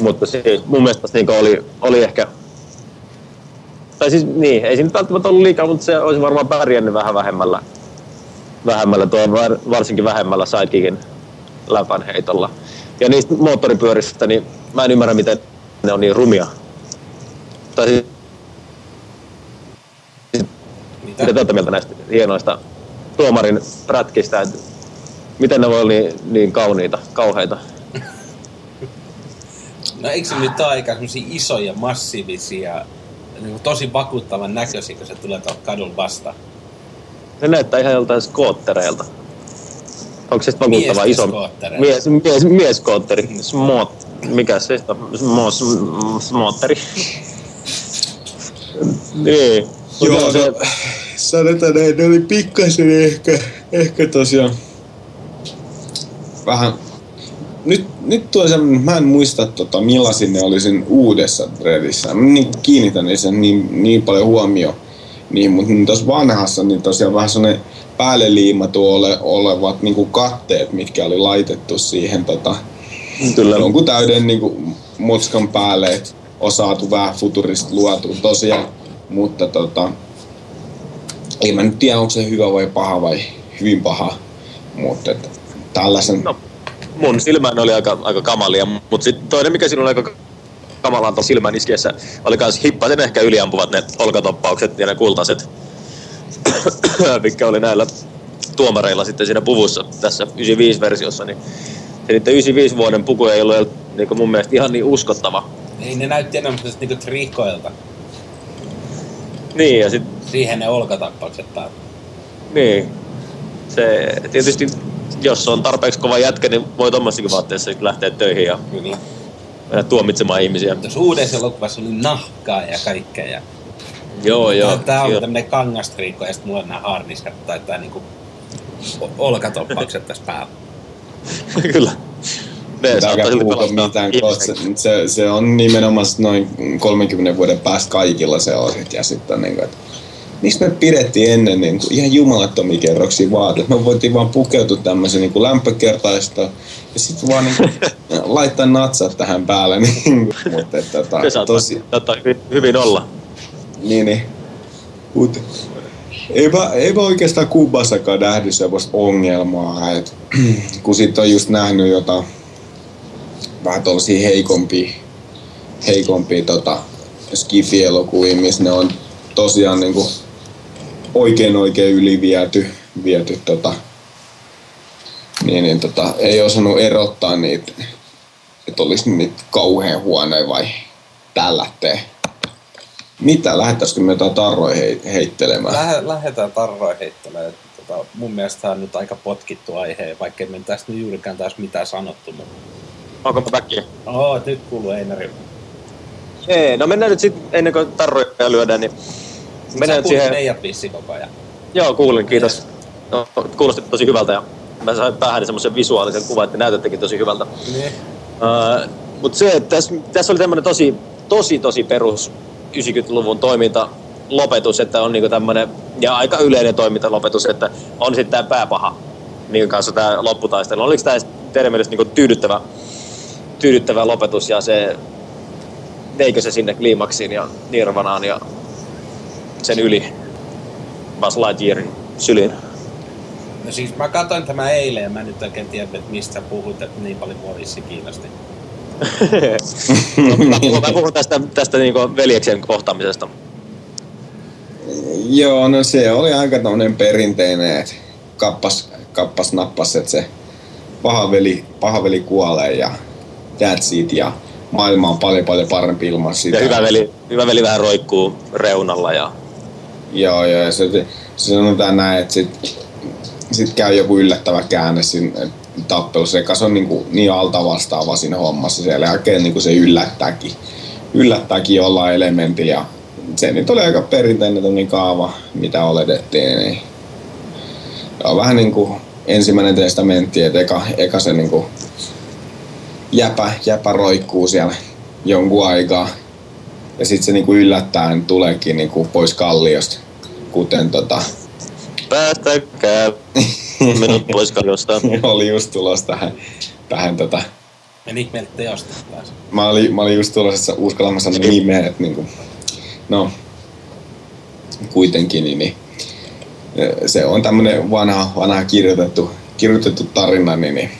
Mutta siis mun mielestä niin oli, oli ehkä tai siis niin, ei se nyt välttämättä ollut liikaa, mutta se olisi varmaan pärjännyt vähän vähemmällä, vähemmällä tuo varsinkin vähemmällä sidekickin läpän heitolla. Ja niistä moottoripyöristä, niin mä en ymmärrä, miten ne on niin rumia. Tai siis, mitä, mitä te mieltä näistä hienoista tuomarin prätkistä, että miten ne voi olla niin, niin kauniita, kauheita? No eikö se nyt ole aika isoja, massiivisia niin tosi vakuuttavan näköisiä, kun se tulee tuolta kadun vastaan. Se näyttää ihan joltain skoottereilta. Onko se sitten vakuuttava iso... Mies, mies, mieskootteri. Smot. Mikä se on? Smotteri. niin. Joo, se... sanotaan näin, ne oli pikkasen ehkä, ehkä tosiaan vähän nyt, nyt tulee se, mä en muista tota, millaisin ne oli sen uudessa dreadissä. Mä niin kiinnitän sen niin, niin paljon huomioon niin, mutta niin tuossa vanhassa niin tosiaan vähän sellainen päälle liimattu ole, olevat niin kuin katteet, mitkä oli laitettu siihen tota, Kyllä. jonkun täyden niin kuin, mutskan päälle, että on saatu vähän futurista luotu tosiaan, mutta tota, ei mä nyt tiedä, onko se hyvä vai paha vai hyvin paha, mutta että tällaisen no mun silmään oli aika, aika kamalia, mutta sitten toinen, mikä siinä oli aika kamalaa tuossa silmän iskiessä, oli myös hippasen ehkä yliampuvat ne olkatoppaukset ja ne kultaset, mikä oli näillä tuomareilla sitten siinä puvussa tässä 95-versiossa, niin se niiden 95 vuoden puku ei ollut niin mun mielestä ihan niin uskottava. Ei, ne näytti enemmän niinku trikoilta. Niin, ja sit... Siihen ne olkatappaukset päällä. Niin. Se tietysti jos on tarpeeksi kova jätkä, niin voi tuommoisessakin vaatteessa lähteä töihin ja Kyllä. mennä tuomitsemaan ihmisiä. Tuossa uudessa elokuvassa oli nahkaa ja kaikkea. Ja... Joo, joo. Tämä on tämmöinen kangastriikko ja sitten mulla on nämä harniskat tai tämä niinku olkatoppaukset tässä päällä. Kyllä. Mitään, se, se, se, on nimenomaan noin 30 vuoden päästä kaikilla se on. Ja sitten niin kuin, että miksi me pidettiin ennen niin kuin ihan jumalattomia kerroksia vaatteita. Me voitiin vaan pukeutua tämmöisen niin lämpökertaista ja sitten vaan niin kuin, laittaa natsat tähän päälle. Niin kuin, mutta että, tota, tosi... saattaa hyvin olla. Niin, niin. Mut, eipä, eipä oikeastaan Kubassakaan nähnyt sellaista ongelmaa, että kun sitten on just nähnyt jotain vähän tuollaisia heikompia, heikompia tota, skifi-elokuvia, missä ne on tosiaan niin kuin oikein oikein yliviety viety, tota, niin, niin tota, ei osannut erottaa niitä, että olisi niitä kauhean huonoja vai tällä tee. Mitä, lähettäisikö me jotain tarroja heittelemään? Lähe, lähdetään tarroja heittelemään. Tota, mun mielestä tämä on nyt aika potkittu aihe, vaikka ei me tästä nyt juurikaan taas mitään sanottu. Mutta... Onko päkkiä? Oo, nyt kuuluu Einari. Ei, no mennään nyt sitten ennen kuin tarroja lyödään, niin Mennään Sä siihen... meidät vissi koko ajan. Joo, kuulin, kiitos. No, kuulosti tosi hyvältä ja mä sain päähän semmoisen visuaalisen kuvan, että näytättekin tosi hyvältä. Niin. Uh, Mutta se, että tässä, tässä oli tämmöinen tosi, tosi, tosi perus 90-luvun toiminta lopetus, että on niinku tämmöinen, ja aika yleinen toimintalopetus, että on sitten tämä pääpaha, minkä kanssa tämä lopputaistelu. Oliko tämä teidän mielestä niinku tyydyttävä, tyydyttävä lopetus ja se, veikö se sinne kliimaksiin ja Nirvanaan ja sen yli Buzz Lightyearin syliin. No siis mä katsoin tämä eilen ja mä nyt oikein tiedä, että mistä puhut, että niin paljon mua vissi kiinnosti. no, mä, puhun, mä puhun tästä, tästä niin veljeksen kohtaamisesta. Joo, no se oli aika tämmöinen perinteinen, että kappas, kappas nappas, että se paha veli, paha veli kuolee ja that's it, ja maailma on paljon paljon parempi ilman sitä. Ja hyvä veli, hyvä veli vähän roikkuu reunalla ja Joo, joo, ja se, se sanotaan näin, että sit, sit käy joku yllättävä käänne siinä tappelussa, joka on niin, kuin, niin alta vastaava siinä hommassa. Siellä jälkeen niin kuin se yllättääkin, yllättääkin jollain elementillä. Ja se nyt oli aika perinteinen kaava, mitä oletettiin. Niin on vähän niin kuin ensimmäinen testamentti, että eka, eka se niin kuin jäpä, jäpä roikkuu siellä jonkun aikaa. Ja sitten se niinku yllättäen tuleekin niinku pois kalliosta, kuten tota... Päästäkää minut pois kalliosta. oli just tulossa tähän, tähän tota... Meni meiltä teosta taas. Mä olin, mä olin just tulossa uskallamassa nimeä, että niinku... No, kuitenkin, niin, niin se on tämmöinen vanha, vanha kirjoitettu, kirjoitettu tarina, niin, niin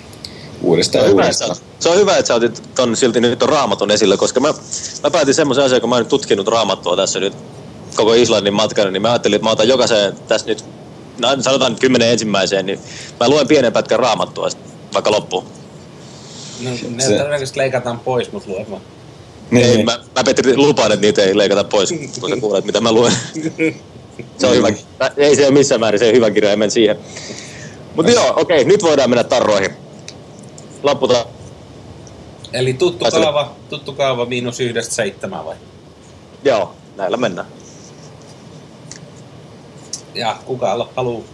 uudestaan ja uudestaan. Se on hyvä, että sä otit ton silti nyt on raamatun esille, koska mä, mä päätin semmoisen asian, kun mä oon nyt tutkinut raamattua tässä nyt koko Islannin matkana, niin mä ajattelin, että mä otan jokaiseen tässä nyt, no, sanotaan nyt kymmenen ensimmäiseen, niin mä luen pienen pätkän raamattua vaikka loppuun. No, ne se... todennäköisesti leikataan pois, mutta luen vaan. Niin. Ei, mä, mä Petri lupaan, että niitä ei leikata pois, kun sä kuulet, mitä mä luen. Se on hyvä. Ei se ole missään määrin, se on hyvä kirja, en siihen. Mutta joo, okei, nyt voidaan mennä tarroihin. Lapputa. Eli tuttu kaava, tuttu kaava miinus yhdestä seitsemän vai? Joo, näillä mennään. Ja kuka haluu?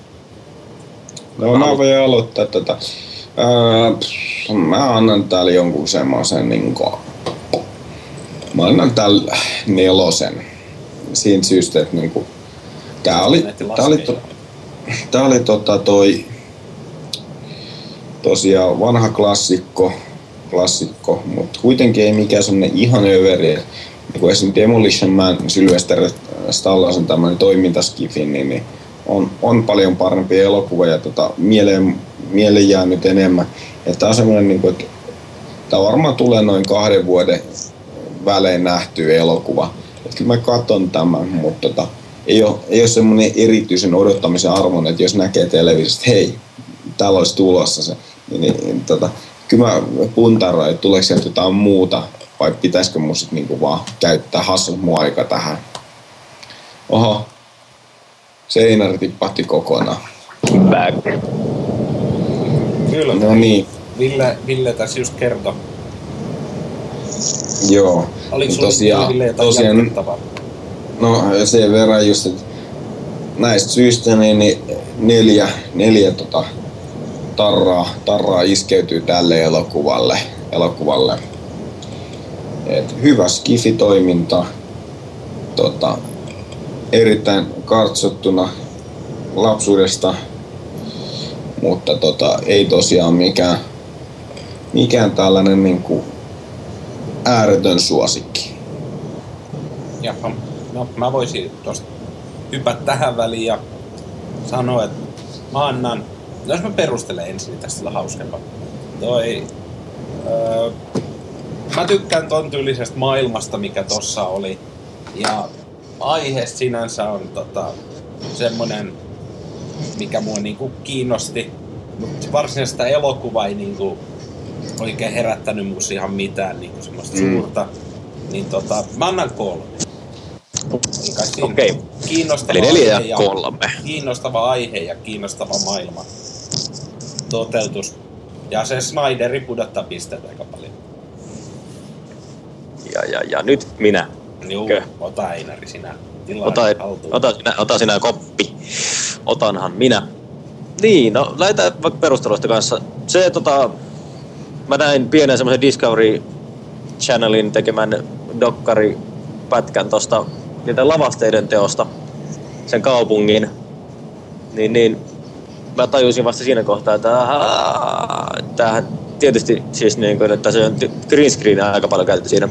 No mä voin aloittaa tätä. Öö, mä annan täällä jonkun semmoisen niinku... Mä annan täällä nelosen. Siinä syystä, että niinku... Tää oli, tää oli, to, tää oli tota toi tosiaan vanha klassikko, klassikko mutta kuitenkin ei mikään semmonen ihan överi. Niin esimerkiksi Demolition Man, Sylvester Stallasen tämmöinen toimintaskifi, niin, niin on, on, paljon parempi elokuva ja tota, mieleen, mieleen jää nyt enemmän. Tämä on semmoinen, niin kuin, että tämä varmaan tulee noin kahden vuoden välein nähty elokuva. Että kyllä mä katson tämän, mutta tota, ei ole, ei ole semmoinen erityisen odottamisen arvon, että jos näkee televisiosta, hei, täällä olisi tulossa se, niin, niin, niin tota, kyllä mä puntaroin, että tuleeko sieltä jotain muuta, vai pitäisikö mun sitten niinku vaan käyttää hassun mun aika tähän. Oho, seinäri tippahti kokonaan. Back. Kyllä. No niin. Ville, Ville tässä just kertoi. Joo. Oliko sulla tosiaan, Ville jotain tosiaan, No sen verran just, että näistä syistä niin, niin neljä, neljä tota, tarraa, tarraa iskeytyy tälle elokuvalle. elokuvalle. Et hyvä skifitoiminta, tota, erittäin kartsottuna lapsuudesta, mutta tota, ei tosiaan mikään, mikään tällainen niin kuin ääretön suosikki. Jaha. No, mä voisin tuosta hypätä tähän väliin ja sanoa, että mä annan, no jos mä perustelen ensin, niin tästä on hauskempaa. Toi, öö, mä tykkään ton tyylisestä maailmasta, mikä tossa oli. Ja aihe sinänsä on tota, semmonen, mikä mua niinku kiinnosti. Mutta varsinaista elokuvaa ei niinku oikein herättänyt musta ihan mitään niinku semmoista mm. suurta. Niin tota, mä annan kolme. Okei. Okay. Kiinnostava Eli neljä ja kolme. Kiinnostava aihe ja kiinnostava maailma. Toteutus. Ja se Snyderi pudottaa pisteitä aika paljon. Ja, ja, ja nyt minä. Juu, ota Einari sinä. ota, ota, sinä, ota sinä koppi. Otanhan minä. Niin, no lähdetään vaikka perusteluista kanssa. Se tota, mä näin pienen semmoisen Discovery Channelin tekemän dokkari pätkän tosta niiden lavasteiden teosta sen kaupungin, niin, niin mä tajusin vasta siinä kohtaa, että tämähän tietysti siis niin kuin, että se on green screen aika paljon käytetty siinä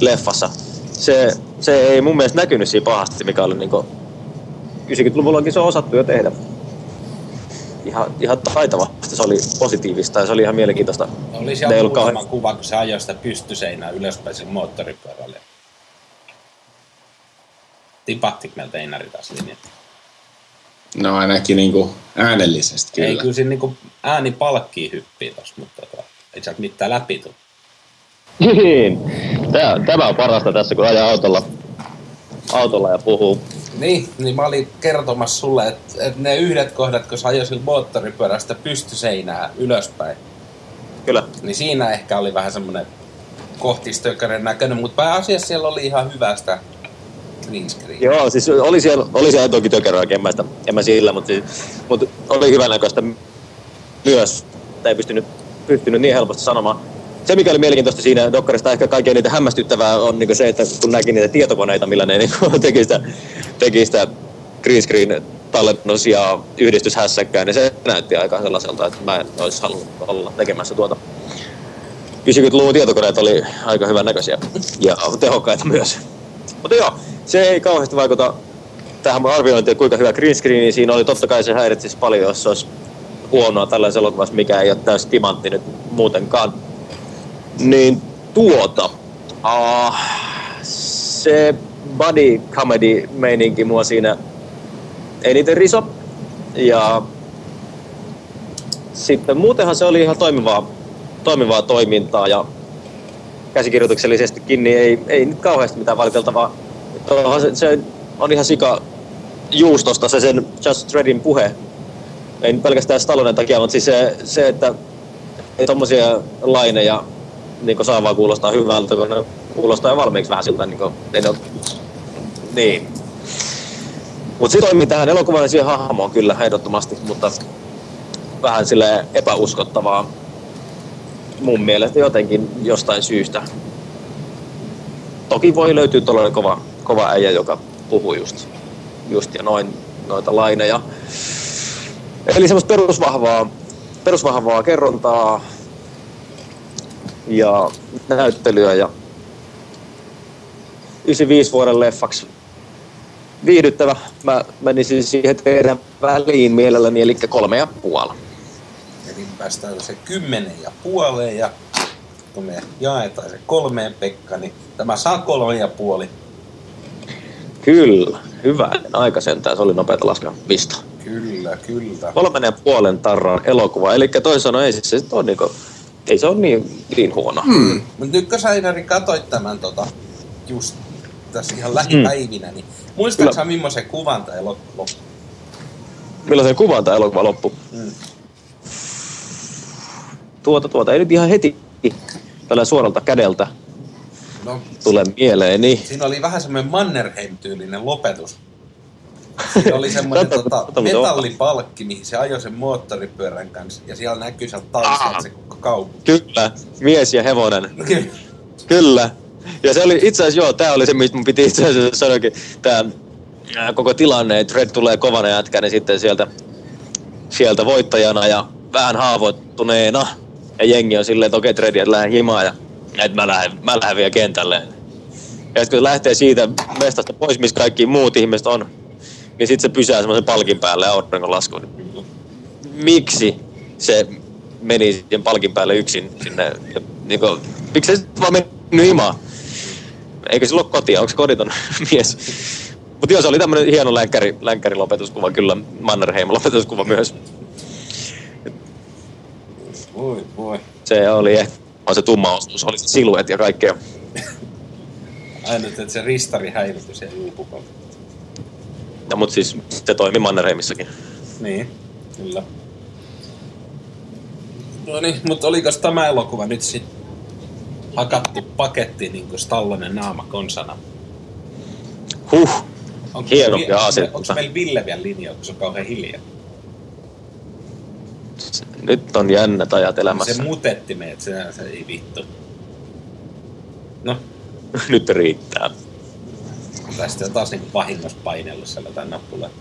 leffassa. Se, se ei mun mielestä näkynyt siinä pahasti, mikä oli niin 90-luvullakin se on osattu jo tehdä. Ihan, ihan taitavasti, se oli positiivista ja se oli ihan mielenkiintoista. Oli siellä muutama kauhean... kuva, kun se ajoi sitä pystyseinää ylöspäin sillä moottoripyörällä tipahtiko meiltä Einari taas linjat? No ainakin niinku äänellisesti kyllä. Ei, kyllä siinä niinku ääni palkkii hyppii tossa, mutta tota, ei sieltä mitään läpi tule. Niin, tämä, tämä on parasta tässä, kun ajaa autolla, autolla ja puhuu. Niin, niin mä olin kertomassa sulle, että, että ne yhdet kohdat, kun sä ajoisit moottoripyörästä pystyseinää ylöspäin. Kyllä. Niin siinä ehkä oli vähän semmoinen kohtistökkäinen näköinen, mutta pääasiassa siellä oli ihan hyvästä green screen. Joo, siis oli siellä, oli siellä toki tökeröä, en mä, sitä, en mä sillä, mutta, siis, mutta oli hyvän näköistä myös. Tai ei pystynyt, pystynyt niin helposti sanomaan. se, mikä oli mielenkiintoista siinä Dokkarista, ehkä kaikkein niitä hämmästyttävää on niin se, että kun näki niitä tietokoneita, millä ne niin teki sitä, teki sitä green screen tallennus ja yhdistyshässäkkää, niin se näytti aika sellaiselta, että mä en olisi halunnut olla tekemässä tuota. 90-luvun tietokoneet oli aika hyvän näköisiä ja tehokkaita myös. Mutta joo, se ei kauheasti vaikuta tähän arviointiin, kuinka hyvä green screen siinä oli. Totta kai se häiritsisi paljon, jos se olisi huonoa tällaisessa elokuvassa, mikä ei ole täysin timantti nyt muutenkaan. Niin tuota, uh, se body comedy meininki mua siinä eniten riso. Ja sitten muutenhan se oli ihan toimivaa, toimivaa toimintaa ja käsikirjoituksellisestikin niin ei, ei nyt kauheasti mitään valiteltavaa. Se, se on ihan sika juustosta se sen Just Dreadin puhe. Ei pelkästään Stallonen takia, mutta siis se, se että ei tommosia laineja niin saa vaan kuulostaa hyvältä, kun ne kuulostaa jo valmiiksi vähän siltä, niin kuin, ole, niin. Mutta se toimii tähän elokuvan siihen hahmoon kyllä ehdottomasti, mutta vähän sille epäuskottavaa mun mielestä jotenkin jostain syystä. Toki voi löytyä tuollainen kova, kova äijä, joka puhuu just, just ja noin noita laineja. Eli semmoista perusvahvaa, perusvahvaa kerrontaa ja näyttelyä ja 95 vuoden leffaksi viihdyttävä. Mä menisin siihen teidän väliin mielelläni, eli kolme ja puoli. Päästään se kymmenen ja puoleen ja kun me jaetaan se kolmeen Pekka, niin tämä saa kolme ja puoli. Kyllä, hyvä. Aika sentään, se oli nopeata laskea pista. Kyllä, kyllä. Kolmen ja puolen tarran elokuva, eli toisin sanoen ei se on niinku, ei se ole niin, niin huono. Hmm. Mutta nyt kun sä Einari katsoit tämän tota, just tässä ihan lähipäivinä, niin muistatko sä millaisen kuvan tämä elokuva loppu? Millaisen kuvan tämä elokuva loppu? Hmm. Tuota, tuota, ei nyt ihan heti tällä suoralta kädeltä no, tule mieleen. Niin. Siinä oli vähän semmoinen Mannerheim-tyylinen lopetus. Siinä oli semmoinen tota, metallipalkki, mihin se ajoi sen moottoripyörän kanssa. Ja siellä näkyy sieltä taustalta se koko kaupunki. Kyllä, mies ja hevonen. Kyllä. Kyllä. Ja se oli itse asiassa, joo, tää oli se, mistä mun piti itse asiassa sanoakin, tää koko tilanne, että Red tulee kovana jätkä, niin sitten sieltä, sieltä voittajana ja vähän haavoittuneena. Ja jengi on silleen, että okei, okay, Dredi, että lähden himaan ja että mä lähden, mä lähden vielä kentälle. Ja sitten kun lähtee siitä mestasta pois, missä kaikki muut ihmiset on, niin sitten se pysää semmoisen palkin päälle ja auringon laskuun. Miksi se meni sen palkin päälle yksin sinne? Niin kuin, miksi se vaan mennyt himaan? Eikö sillä ole kotia? Onko se koditon mies? Mutta joo, se oli tämmöinen hieno länkkäri, länkkärilopetuskuva, kyllä Mannerheim-lopetuskuva myös. Voi, voi. Se oli ehkä se tumma osuus, oli se siluet ja kaikkea. Aina, että se ristari häivytyi siellä juupukolla. No, mutta siis se toimi Mannerheimissakin. Niin, kyllä. No niin, mutta oliko tämä elokuva nyt sitten hakattu paketti niin kuin Stallonen naama konsana? Huh, onko hieno ja asia. Onko meillä Ville vielä linjoilla, kun se on kauhean hiljaa? Nyt on jännät ajat elämässä. Se mutetti meidät, se, se ei vittu. No. Nyt riittää. Tästä on taas niinku vahingossa painellut siellä tämän nappuleen.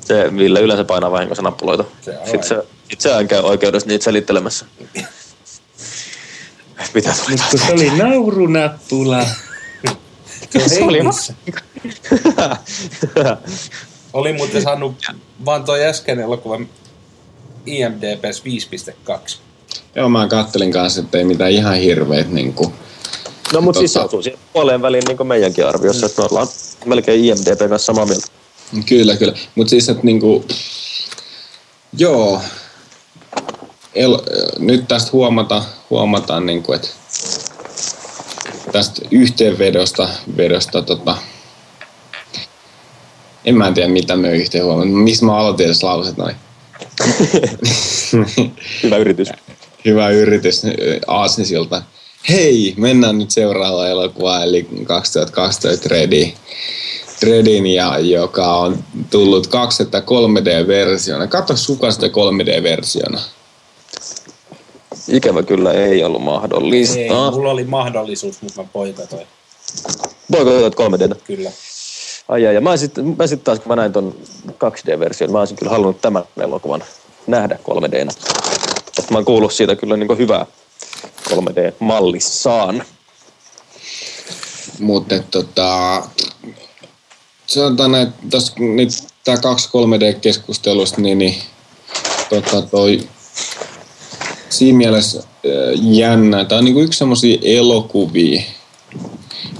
Se Ville yleensä painaa vahingossa nappuloita. Se sitten se, sit se käy oikeudessa niitä selittelemässä. Mitä tuli Mutta se oli naurunappula. se oli oli muuten saanut vaan toi äsken elokuva IMDBs 5.2. Joo, mä kattelin kanssa, että ei mitään ihan hirveet niin kuin, No mutta siis tota... siis se puoleen väliin niin kuin meidänkin arviossa, että me ollaan melkein IMDB kanssa samaa mieltä. Kyllä, kyllä. Mutta siis, että niinku, joo, El, nyt tästä huomata, huomataan, niinku, että tästä yhteenvedosta vedosta, tota, en mä tiedä mitä me yhteen huomata. Mistä mä aloitin edes lauset noin? Hyvä yritys. Hyvä yritys Aasnisilta. Hei, mennään nyt seuraavaan elokuvaan, eli 2012 Ready. Redin, ja, joka on tullut 2 3D-versiona. Katso suka sitä 3D-versiona. Ikävä kyllä ei ollut mahdollista. Ei, mulla oli mahdollisuus, mutta mä poikatoin. Poikotoit 3 d Kyllä. Ai, ai, ja mä sitten mä sit taas, kun mä näin ton 2D-version, mä olisin kyllä halunnut tämän elokuvan nähdä 3 d Mä oon kuullut siitä kyllä niin hyvää 3D-mallissaan. Mutta tota, sanotaan, tässä nyt tämä 2-3D-keskustelusta, niin, niin tota, toi, siinä mielessä äh, jännä. Tämä on niinku yksi semmoisia elokuvia,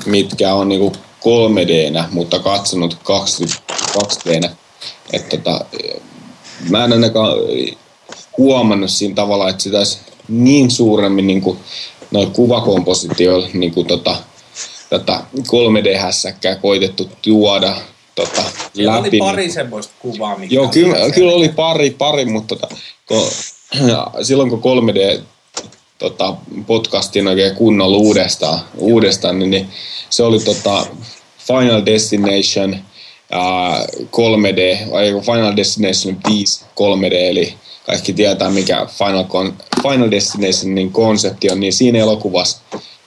mitkä on niinku 3D, mutta katsonut 2D. Että tota, mä en ainakaan huomannut siinä tavalla, että sitä olisi niin suuremmin niin kuin, noin kuvakompositioilla niin kuin, tota, tätä 3D-hässäkkää koitettu tuoda tota, Siellä läpi. oli pari semmoista kuvaa, mikä Joo, kyllä, kyllä oli pari, pari mutta tota, kun, silloin kun 3D tota, podcastin oikein kunnolla uudestaan, uudestaan niin, niin, se oli tota, Final Destination ää, 3D, vai Final Destination 5 3D, eli kaikki tietää mikä Final, Con, Final Destinationin konsepti on, niin siinä elokuvassa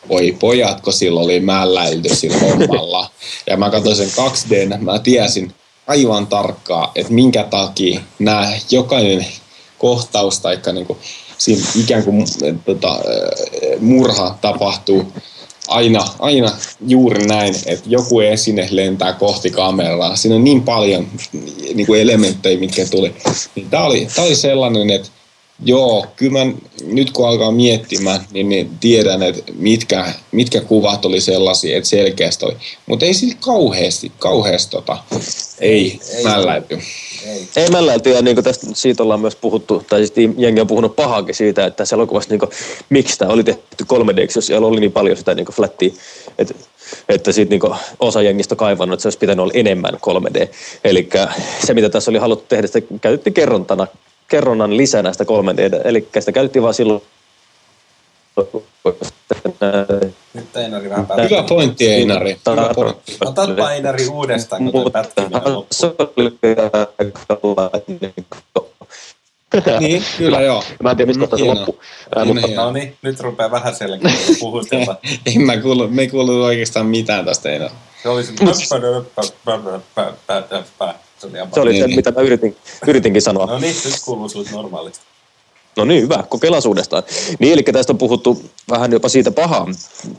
voi pojat, kun sillä oli mälläilty sillä hommalla. Ja mä katsoin sen 2D, mä tiesin aivan tarkkaan, että minkä takia nämä jokainen kohtaus tai niinku, siinä ikään kuin äh, tota, äh, murha tapahtuu aina, aina juuri näin, että joku esine lentää kohti kameraa. Siinä on niin paljon niin kuin elementtejä, mitkä tuli. Niin tämä oli, tää oli sellainen, että joo, kyllä mä, nyt kun alkaa miettimään, niin, niin tiedän, että mitkä, mitkä kuvat oli sellaisia, että selkeästi oli. Mutta ei sillä kauheasti, kauheasti tota, ei, Ei mälläyty. Ei. Ei mälläilty, ja niin tästä, siitä ollaan myös puhuttu, tai siis jengi on puhunut pahaakin siitä, että tässä elokuvassa, niin kuin, miksi tämä oli tehty 3 d jos siellä oli niin paljon sitä niin flattia, että, että siitä niin kuin, osa jengistä on kaivannut, että se olisi pitänyt olla enemmän 3D. Eli se, mitä tässä oli haluttu tehdä, sitä käytettiin kerrontana, kerronnan lisänä sitä 3D, eli sitä käytettiin vaan silloin, Nyt Einari vähän. Hyvä pointti, Einari. Hyvä pointti. Otapa Einari uudestaan, kun loppuu. se oli niin kyllä joo. Mä en tiedä, mistä kohtaa se Hienoa, mutta. No niin, nyt rupeaa vähän selkeä puhustella. Ei mä kuulu, me ei kuulu oikeastaan mitään tästä enää. Se oli se... Se oli se oli Niin, se, niin. mitä mä yritin, yritinkin sanoa. No niin, nyt kuuluu sulle normaalisti. No niin, hyvä. Kokeillaan uudestaan. Niin, eli tästä on puhuttu vähän jopa siitä pahaa,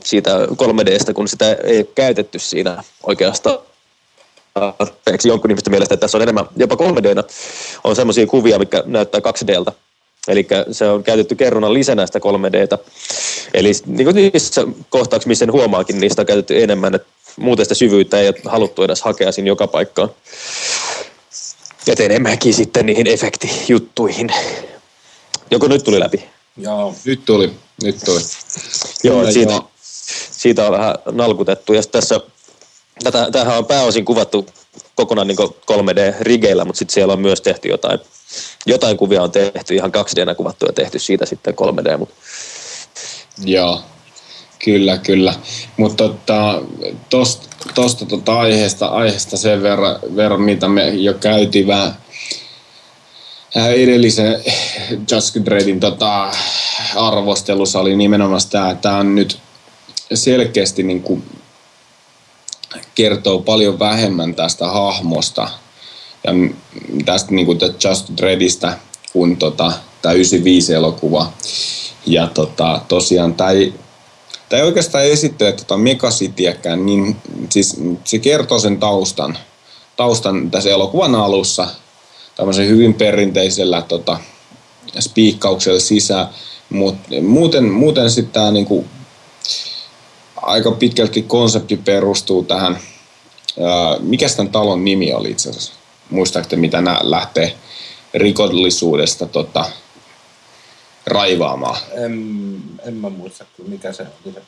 siitä 3Dstä, kun sitä ei ole käytetty siinä oikeastaan tarpeeksi jonkun ihmisten mielestä, että tässä on enemmän, jopa 3Dnä on semmoisia kuvia, mikä näyttää 2Dltä. Eli se on käytetty kerronnan lisänä sitä 3Dtä. Eli niin niissä kohtauksissa, missä sen huomaakin, niistä on käytetty enemmän, että muuten sitä syvyyttä ei ole haluttu edes hakea siinä joka paikkaan. Et enemmänkin sitten niihin efektijuttuihin. Joko nyt tuli läpi? Joo. Nyt tuli, nyt tuli. Joo, Kyllä, siitä, joo. siitä on vähän nalkutettu. Ja tässä, tätä, tämähän on pääosin kuvattu kokonaan niin 3D-rigeillä, mutta sitten siellä on myös tehty jotain, jotain kuvia on tehty, ihan 2D kuvattu ja tehty siitä sitten 3D. Mutta Joo, kyllä, kyllä. Mutta tota, tosta, tosta tota aiheesta, aiheesta sen verran, verran, mitä me jo käytiin vähän äh, edellisen Just Dreadin tota, arvostelussa oli nimenomaan tämä, että tämä on nyt selkeästi niin kuin kertoo paljon vähemmän tästä hahmosta ja tästä niin kuin Just Dreadistä kuin tota, tämä 95 elokuva. Ja tota, tosiaan tämä ei, tämä ei oikeastaan esittele tota Megacityäkään, niin siis se kertoo sen taustan, taustan tässä elokuvan alussa tämmöisen hyvin perinteisellä tota, spiikkauksella sisään, mutta muuten, muuten sitten tämä niinku, aika pitkälti konsepti perustuu tähän, ää, mikä tämän talon nimi oli itse asiassa? Muistaakseni, mitä nämä lähtee rikollisuudesta tota, raivaamaan? En, en mä muista mikä se oli. Se.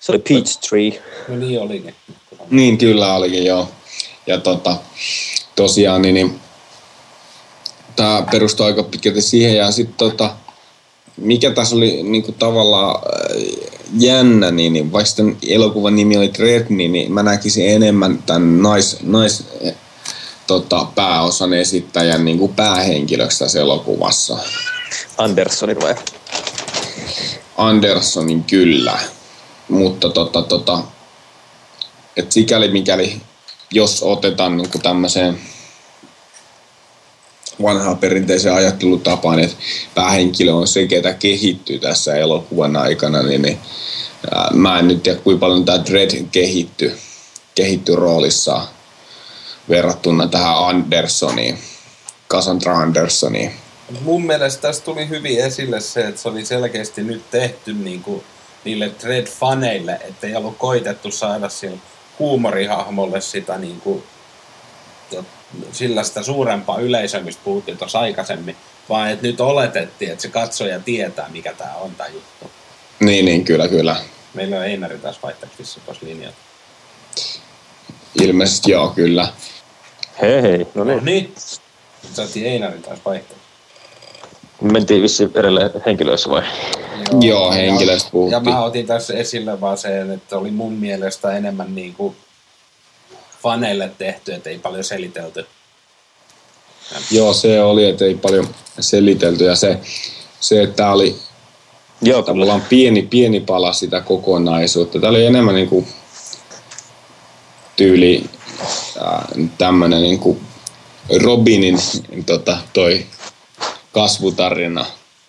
se oli Peach Tree. No niin olikin. Niin, kyllä olikin, joo. Ja tota, tosiaan, niin, niin tämä perustuu aika pitkälti siihen. Ja sitten tota, mikä tässä oli niin kuin tavallaan äh, jännä, niin, niin vaikka tämän elokuvan nimi oli Dread, niin, niin mä näkisin enemmän tämän nais, nais eh, tota, pääosan esittäjän niin kuin päähenkilöksi tässä elokuvassa. Andersonin vai? Andersonin kyllä, mutta tota, tota, et sikäli mikäli, jos otetaan niin tämmöiseen vanhaa perinteiseen ajattelutapaan, että päähenkilö on se, ketä kehittyy tässä elokuvan aikana, niin, niin ää, mä en nyt tiedä, kuinka paljon tämä Dredd kehittyy, kehittyy roolissa verrattuna tähän Andersoniin, Cassandra Andersoniin. Mun mielestä tässä tuli hyvin esille se, että se oli selkeästi nyt tehty niin kuin niille Dread-faneille, että ei ollut koitettu saada sille huumorihahmolle sitä niin kuin, sillä sitä suurempaa yleisöä, mistä puhuttiin tuossa aikaisemmin, vaan että nyt oletettiin, että se katsoja tietää, mikä tämä on tämä juttu. Niin, niin, kyllä, kyllä. Meillä on Einari taas vaihtaksissa tuossa linjalla. Ilmeisesti joo, kyllä. Hei hei, no No niin. niin. Saatiin Einari taas vaihtaa. Mentiin vissiin edelleen henkilöissä vai? Joo, henkilöistä Ja puhuttiin. mä otin tässä esille vaan sen, että oli mun mielestä enemmän niin kuin faneille tehty, että ei paljon selitelty. Joo, se oli, että ei paljon selitelty ja se, se että tämä oli Joo, tavallaan pieni, pieni pala sitä kokonaisuutta. Tämä oli enemmän niin kuin tyyli tämmöinen niin kuin Robinin tota, toi kasvutarina.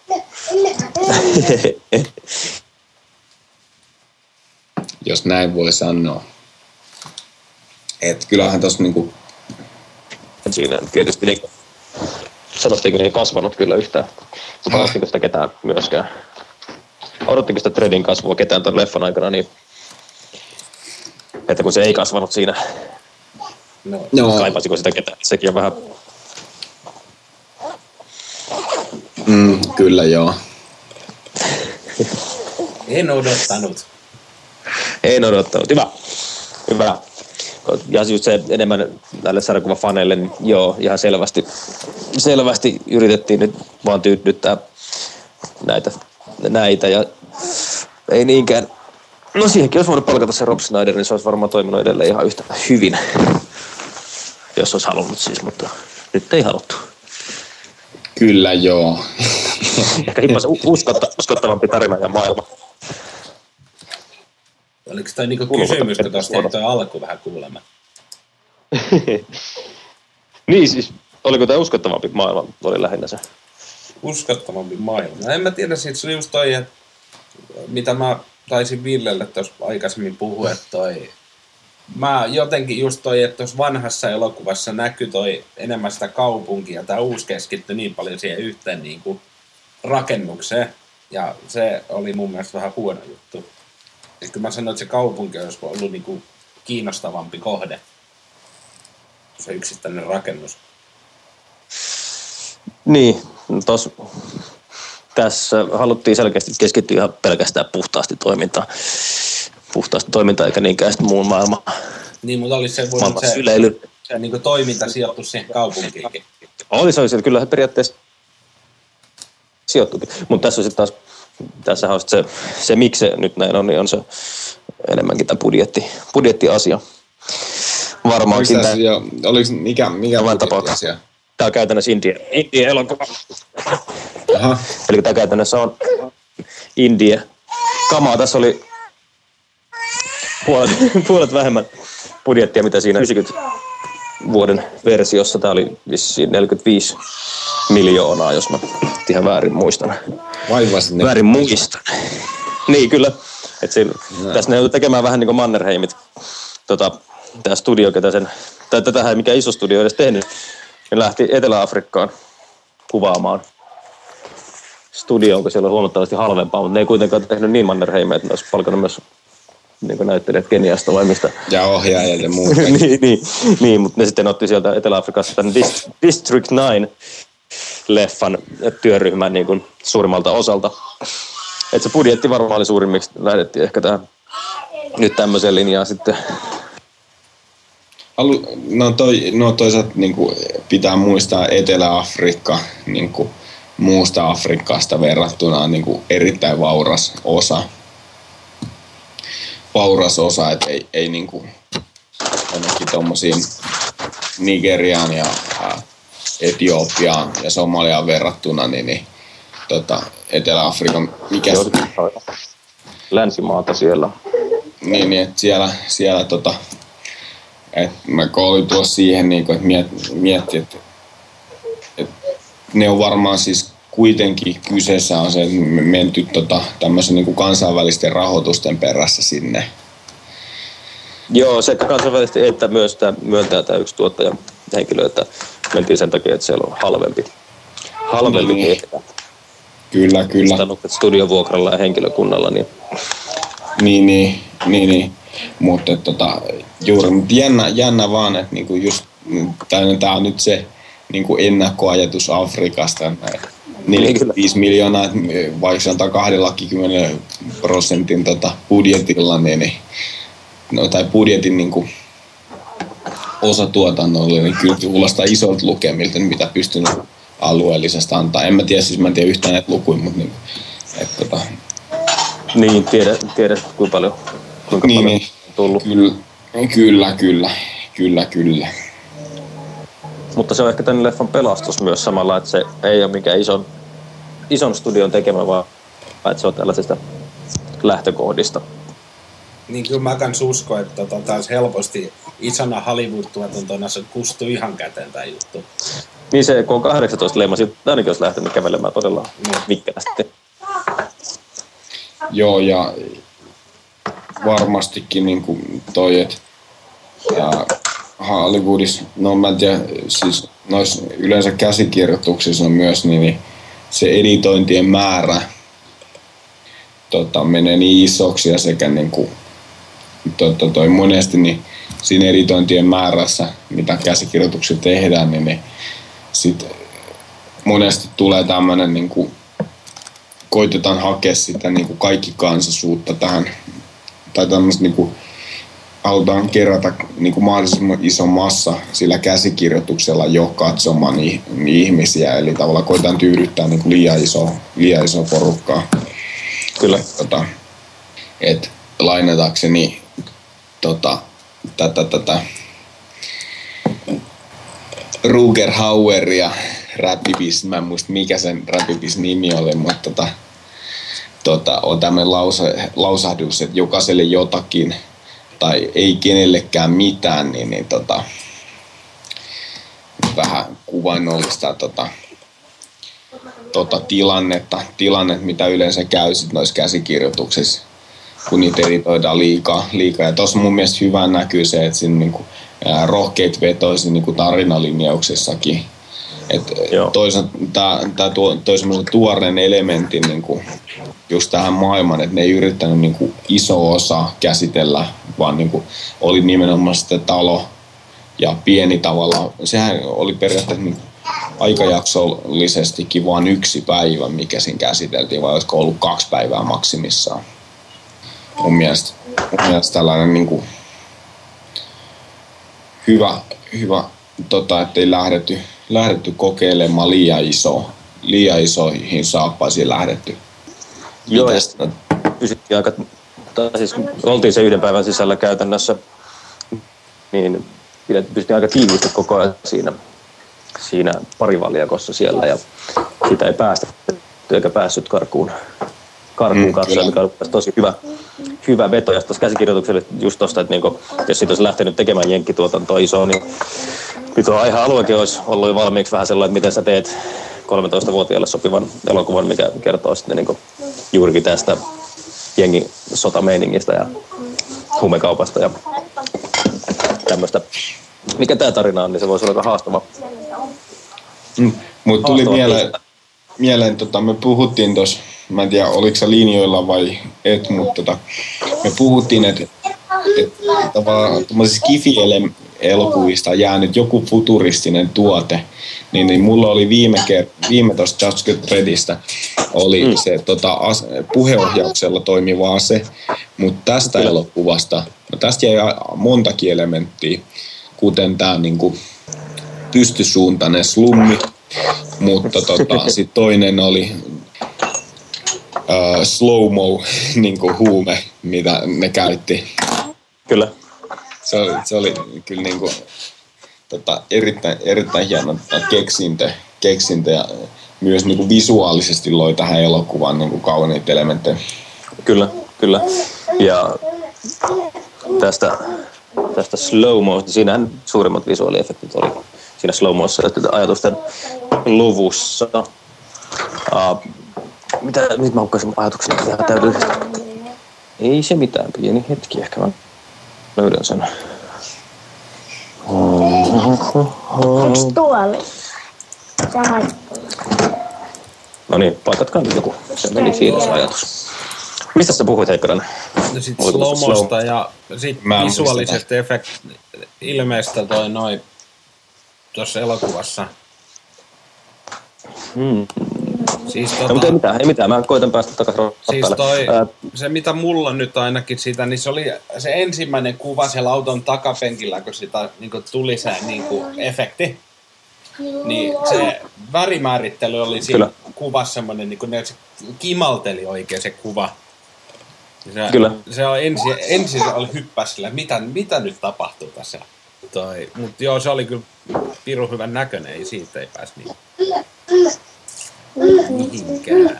Jos näin voi sanoa. Et kyllähän tuossa niinku, Siinä tietysti niin, sanottiinko niin kasvanut kyllä yhtään. Odottiko sitä ketään myöskään? Odottiko sitä Treadin kasvua ketään tuon leffan aikana niin, että kun se ei kasvanut siinä, No, no, kaipasiko sitä ketään? Sekin on vähän, mm, kyllä joo. en odottanut. en odottanut. Hyvä, hyvä. Ja just se enemmän näille sarjakuvafaneille, niin joo, ihan selvästi, selvästi yritettiin nyt vaan tyydyttää näitä, näitä ja ei niinkään, no siihenkin olisi voinut palkata se Rob Snyder, niin se olisi varmaan toiminut edelleen ihan yhtä hyvin, jos olisi halunnut siis, mutta nyt ei haluttu. Kyllä joo. Ehkä hippas u- uskotta, uskottavampi tarina ja maailma. Oliko toi niinku kysymys, kun tämä- ei toi alku vähän kuulemma? niin siis, oliko tämä uskottavampi maailma, oli lähinnä se. Uskottavampi maailma. No en mä tiedä, siitä se oli just toi, että mitä mä taisin Villelle tuossa aikaisemmin puhua, että toi Mä jotenkin just toi, että tuossa vanhassa elokuvassa näkyy toi enemmän sitä kaupunkia. Tämä uusi keskittyi niin paljon siihen yhteen niin kuin rakennukseen. Ja se oli mun mielestä vähän huono juttu. Et kyllä mä sanoin, että se kaupunki olisi ollut niin kuin kiinnostavampi kohde. Se yksittäinen rakennus. Niin, no tos, tässä haluttiin selkeästi keskittyä ihan pelkästään puhtaasti toimintaan. Puhtaasti toimintaan eikä niinkään sitten muun maailman, Niin, mutta olisi se maailman se, syleily. se niin kuin toiminta sijoittu siihen kaupunkiinkin. Oli se, oli se kyllä periaatteessa sijoittukin. Mutta tässä on sitten taas, tässä on sit se, se, miksi se nyt näin on, niin on se enemmänkin tämä budjetti, budjettiasia. Varmaankin tämä, jo, oliko mikä, mikä budjettiasia? tämä on käytännössä India, India elokuva. Aha. Eli tämä käytännössä on India. Kamaa tässä oli puolet, puolet vähemmän budjettia, mitä siinä 90 vuoden versiossa. Tämä oli vissiin 45 miljoonaa, jos mä ihan väärin muistan. Vaivasin ne. Väärin muistan. Niin, kyllä. Et siinä, tässä ne joutui tekemään vähän niin kuin Mannerheimit. Tota, tämä studio, ketä sen, tai tätähän ei mikään iso studio edes tehnyt, ne lähti Etelä-Afrikkaan kuvaamaan studioon, kun siellä on huomattavasti halvempaa, mutta ne ei kuitenkaan tehnyt niin Mannerheimia, että ne olisi palkannut myös niin näyttelijät Keniasta vai mistä. Ja ohjaajat ja muut. niin, niin, niin, mutta ne sitten otti sieltä Etelä-Afrikasta tämän Dis- District 9 leffan työryhmän niin kuin suurimmalta osalta. Et se budjetti varmaan oli suurimmiksi, lähdettiin ehkä tähän nyt tämmöiseen linjaan sitten. Halu, no, toi, no toisaalta niin kuin, pitää muistaa Etelä-Afrikka niin kuin, muusta Afrikasta verrattuna niin kuin, erittäin vauras osa. Vauras osa, että ei, ei niin kuin, jonnekin tommosiin Nigeriaan ja Etiopiaan ja Somaliaan verrattuna, niin, niin tota, Etelä-Afrikan, mikä länsimaata siellä. niin, niin että siellä, siellä tota, et mä olin tuossa siihen, niin kuin, että miet, mietti, että, että ne on varmaan siis kuitenkin kyseessä on se, että me menty tota, tämmöisen niin kuin kansainvälisten rahoitusten perässä sinne. Joo, sekä kansainvälisesti että myös tämä myöntää tämä yksi tuottaja henkilö, että mentiin sen takia, että siellä on halvempi, halvempi Niin. tehdä. Kyllä, kyllä. Kustannukset studiovuokralla ja henkilökunnalla, niin Niin, niin, niin, niin. Mutta tota, juuri, mutta jännä, jännä vaan, että niinku just, tämä on nyt se niinku ennakkoajatus Afrikasta, näin 45 miljoonaa, että vaikka sanotaan 20 prosentin tota budjetilla, niin, niin no, tai budjetin niinku osa tuotannolle, niin kyllä kuulostaa isolta lukemilta, mitä pystynyt alueellisesta antaa. En mä tiedä, siis mä en tiedä yhtään näitä lukuja, mutta niin, että tota, Niin, tiedät, tiedät kuinka paljon, kuinka Niin, paljon niin. on tullut. Kyllä, kyllä, kyllä, kyllä, kyllä. Mutta se on ehkä tämän leffan pelastus myös samalla, että se ei ole mikään ison, ison studion tekemä, vaan että se on tällaisista lähtökohdista. Niin kyllä mä kans uskon, että tota, taas helposti isona Hollywood-tuotantona se kustuu ihan käteen tämä juttu. Niin se, kun on 18 leima, sitten ainakin olisi lähtenyt kävelemään todella Niin. vikkelästi. Joo, ja varmastikin niin kuin toi, että Hollywoodissa, no mä en tiedä, siis noissa yleensä käsikirjoituksissa on myös niin, niin se editointien määrä tota, menee niin isoksi ja sekä niin kuin, tota, toi monesti niin siinä editointien määrässä, mitä käsikirjoituksia tehdään, niin, niin sit monesti tulee tämmöinen niin koitetaan hakea sitä niin kuin kaikki kansallisuutta tähän, tai tämmöistä niin kuin, halutaan kerätä niin kuin mahdollisimman iso massa sillä käsikirjoituksella jo katsomaan ni, ni ihmisiä, eli tavallaan koitetaan tyydyttää niin kuin liian, iso, liian iso porukkaa. Kyllä. Tota, et lainatakseni tota, tätä, tätä Ruger Haueria Rapipis, mä en muista mikä sen Rapipis nimi oli, mutta tota, tota, on tämmöinen lausa, lausahdus, että jokaiselle jotakin tai ei kenellekään mitään, niin, niin tota, vähän kuvainnollista tota, tota tilannetta, tilannet, mitä yleensä käy sit noissa käsikirjoituksissa, kun niitä editoidaan liikaa. liikaa. Ja tuossa mun mielestä hyvä näkyy se, että siinä niinku, ää, rohkeit vetoisi niinku tarinalinjauksessakin. Et toisaalta tämä tuo, semmoisen tuoreen elementin niinku, just tähän maailmaan, että ne ei yrittänyt niinku iso osa käsitellä, vaan niinku, oli nimenomaan sitten talo ja pieni tavalla. Sehän oli periaatteessa niinku aikajaksollisestikin vain yksi päivä, mikä siinä käsiteltiin, vai olisiko ollut kaksi päivää maksimissaan. Mun mielestä, mun mielestä tällainen niin kuin hyvä, hyvä tota, ettei lähdetty, lähdetty kokeilemaan liian, iso, liian isoihin saappaisiin lähdetty. Joo, ja no, pysyttiin aika, tai siis kun oltiin se yhden päivän sisällä käytännössä, niin pysyttiin aika tiiviisti koko ajan siinä, siinä parivaljakossa siellä ja siitä ei päästä eikä päässyt karkuun, karkuun Mm, kyllä. mikä oli tosi hyvä, hyvä veto. Ja tuossa käsikirjoitukselle just tuosta, että niinku, jos siitä olisi lähtenyt tekemään jenkkituotantoa isoa, niin nyt on aihe aluekin olisi ollut jo valmiiksi vähän sellainen, että miten sä teet 13-vuotiaalle sopivan elokuvan, mikä kertoo sitten niinku juurikin tästä jengin sotameiningistä ja huumekaupasta ja tämmöistä. Mikä tämä tarina on, niin se voisi olla aika haastava. Mm, Mutta tuli mieleen, mieleen tota, me puhuttiin tuossa, mä en tiedä oliko sä linjoilla vai et, mutta tota, me puhuttiin, että et, tavallaan tuommoisista Skifi-elokuvista on jäänyt joku futuristinen tuote, niin, niin mulla oli viime, ker- viime tuosta Judge Redistä oli mm. se tota, as, puheohjauksella toimiva ase, mutta tästä Kyllä. elokuvasta, no tästä jäi montakin elementtiä, kuten tämä niinku, pystysuuntainen slummi, mutta tota, sit toinen oli uh, slow-mo niinku huume, mitä ne käytti. Kyllä. Se oli, se oli kyllä niinku, tota, erittäin, erittäin hieno tota, keksintö. keksintö ja myös niin kuin visuaalisesti loi tähän elokuvaan niin kuin kauniita elementtejä. Kyllä, kyllä. Ja tästä, tästä slow moista, siinähän suurimmat visuaaliefektit oli siinä slow moissa ajatusten luvussa. Uh, mitä, nyt mä hukkasin ajatuksen, täytyy... Ei se mitään, pieni hetki ehkä mä löydän sen. Onks tuoli? Sähän No niin, paikatkaa nyt joku. Se meni siinä se ajatus. Mistä sä puhuit Heikkonen? Ja sit slomosta ja sit Mä visuaalisesta efekt ilmeistä toi noin tuossa elokuvassa. Hmm. Siis, tota, mutta ei mitään, ei mitään. Mä koitan päästä takaisin siis toi, Ää, se mitä mulla nyt ainakin siitä, niin se oli se ensimmäinen kuva siellä auton takapenkillä, kun sitä niin tuli se niin efekti. Niin se värimäärittely oli siinä Kyllä. kuvassa semmoinen, niin kuin ne, se kimalteli oikein se kuva. Ja Se, Kyllä. Se on ensin, ensin se oli hyppäs sillä, mitä, mitä nyt tapahtuu tässä. Toi, mutta joo, se oli kyllä pirun hyvän näköinen, ei siitä ei pääs niin mihinkään.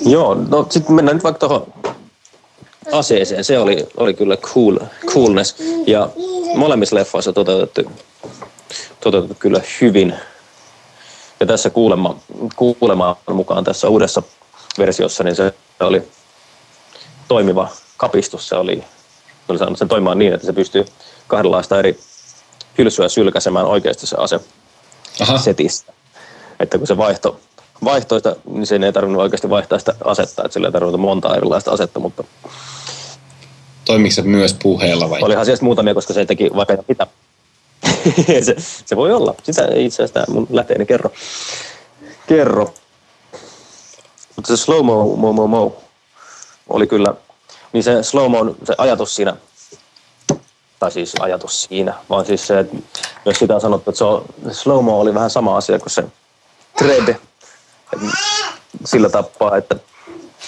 Joo, no sitten mennään nyt vaikka tuohon aseeseen. Se oli, oli kyllä cool, coolness. Ja molemmissa leffoissa toteutettu, toteutettu kyllä hyvin. Ja tässä kuulema, kuulemaan mukaan tässä uudessa versiossa, niin se oli toimiva kapistus. Se oli, se oli saanut sen toimimaan niin, että se pystyy kahdenlaista eri hylsyä sylkäsemään oikeasti se ase Aha, setistä. Että kun se vaihto, vaihtoista, niin sen ei tarvinnut oikeasti vaihtaa sitä asetta, että sillä ei tarvinnut monta erilaista asetta, mutta toimiko se myös puheella vai? olihan siellä muutamia, koska se teki vaikka mitä. se, se, voi olla. Sitä ei itse asiassa mun läteeni kerro. Kerro. Mutta se slow mo, mo, mo, mo oli kyllä, niin se slow mo, se ajatus siinä, tai siis ajatus siinä, vaan siis se, että jos sitä on sanottu, että se, on, se slow mo oli vähän sama asia kuin se thread, että sillä tapaa, että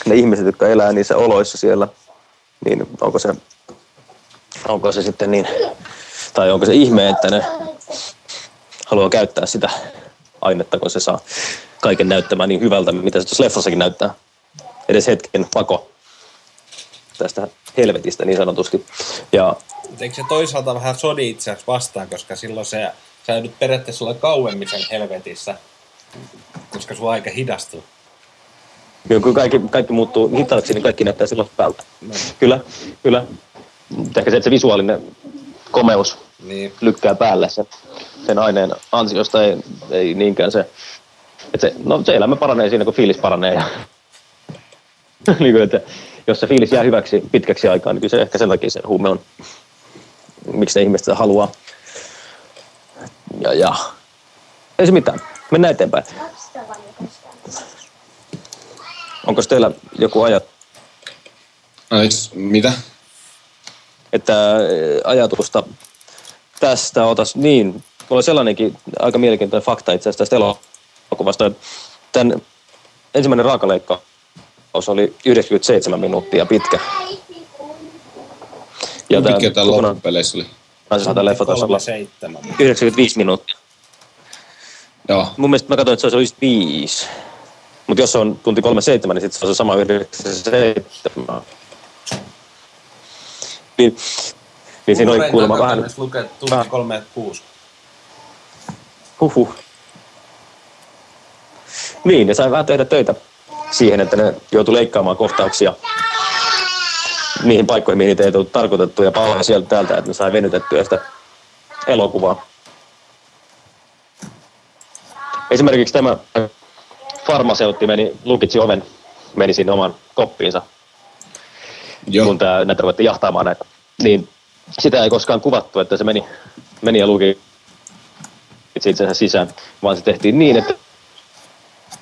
ne ihmiset, jotka elää niissä oloissa siellä, niin onko se, onko se sitten niin, tai onko se ihme, että ne haluaa käyttää sitä ainetta, kun se saa kaiken näyttämään niin hyvältä, mitä se tuossa leffassakin näyttää. Edes hetken pako tästä helvetistä niin sanotusti. Ja eikö se toisaalta vähän sodi itse vastaan, koska silloin se, sä joudut periaatteessa olla kauemmin sen helvetissä, koska sun aika hidastuu. kun kaikki, kaikki muuttuu hitaaksi, niin kaikki näyttää silloin päältä. No, Kyllä, kyllä. Mutta ehkä se, että se visuaalinen komeus niin. lykkää päälle sen, sen aineen ansiosta, ei, ei niinkään se, että se, no se elämä paranee siinä, kun fiilis paranee. Ja, niin kuin, että jos se fiilis jää hyväksi pitkäksi aikaa, niin kyllä se ehkä sen takia se huume on, miksi ne ihmiset sitä haluaa. Ja, ja. Ei se mitään. Mennään eteenpäin. Onko teillä joku ajat, mitä? että ajatusta tästä otas niin, mulla on sellainenkin aika mielenkiintoinen fakta itse asiassa tästä elokuvasta. Tämän ensimmäinen raakaleikkaus oli 97 minuuttia pitkä. Ja Mikä tämä loppupeleissä oli? tämä leffa taisi olla 37. 95 minuuttia. Joo. Mun mielestä mä katsoin, että se olisi 5. Mutta jos se on tunti 37, niin sitten se on se sama 97. Niin, niin siinä oli kuulemma vähän... lukee tunti vähän- 36. Huhhuh. Niin, ne sai vähän tehdä töitä siihen, että ne joutui leikkaamaan kohtauksia niihin paikkoihin, mihin niitä ei ollut tarkoitettu ja palaa sieltä täältä, että ne sai venytettyä sitä elokuvaa. Esimerkiksi tämä farmaseutti meni, lukitsi oven, meni sinne oman koppiinsa, Joo. kun tää, näitä ruvettiin jahtaamaan näitä. Niin sitä ei koskaan kuvattu, että se meni, meni ja luki itse asiassa sisään, vaan se tehtiin niin, että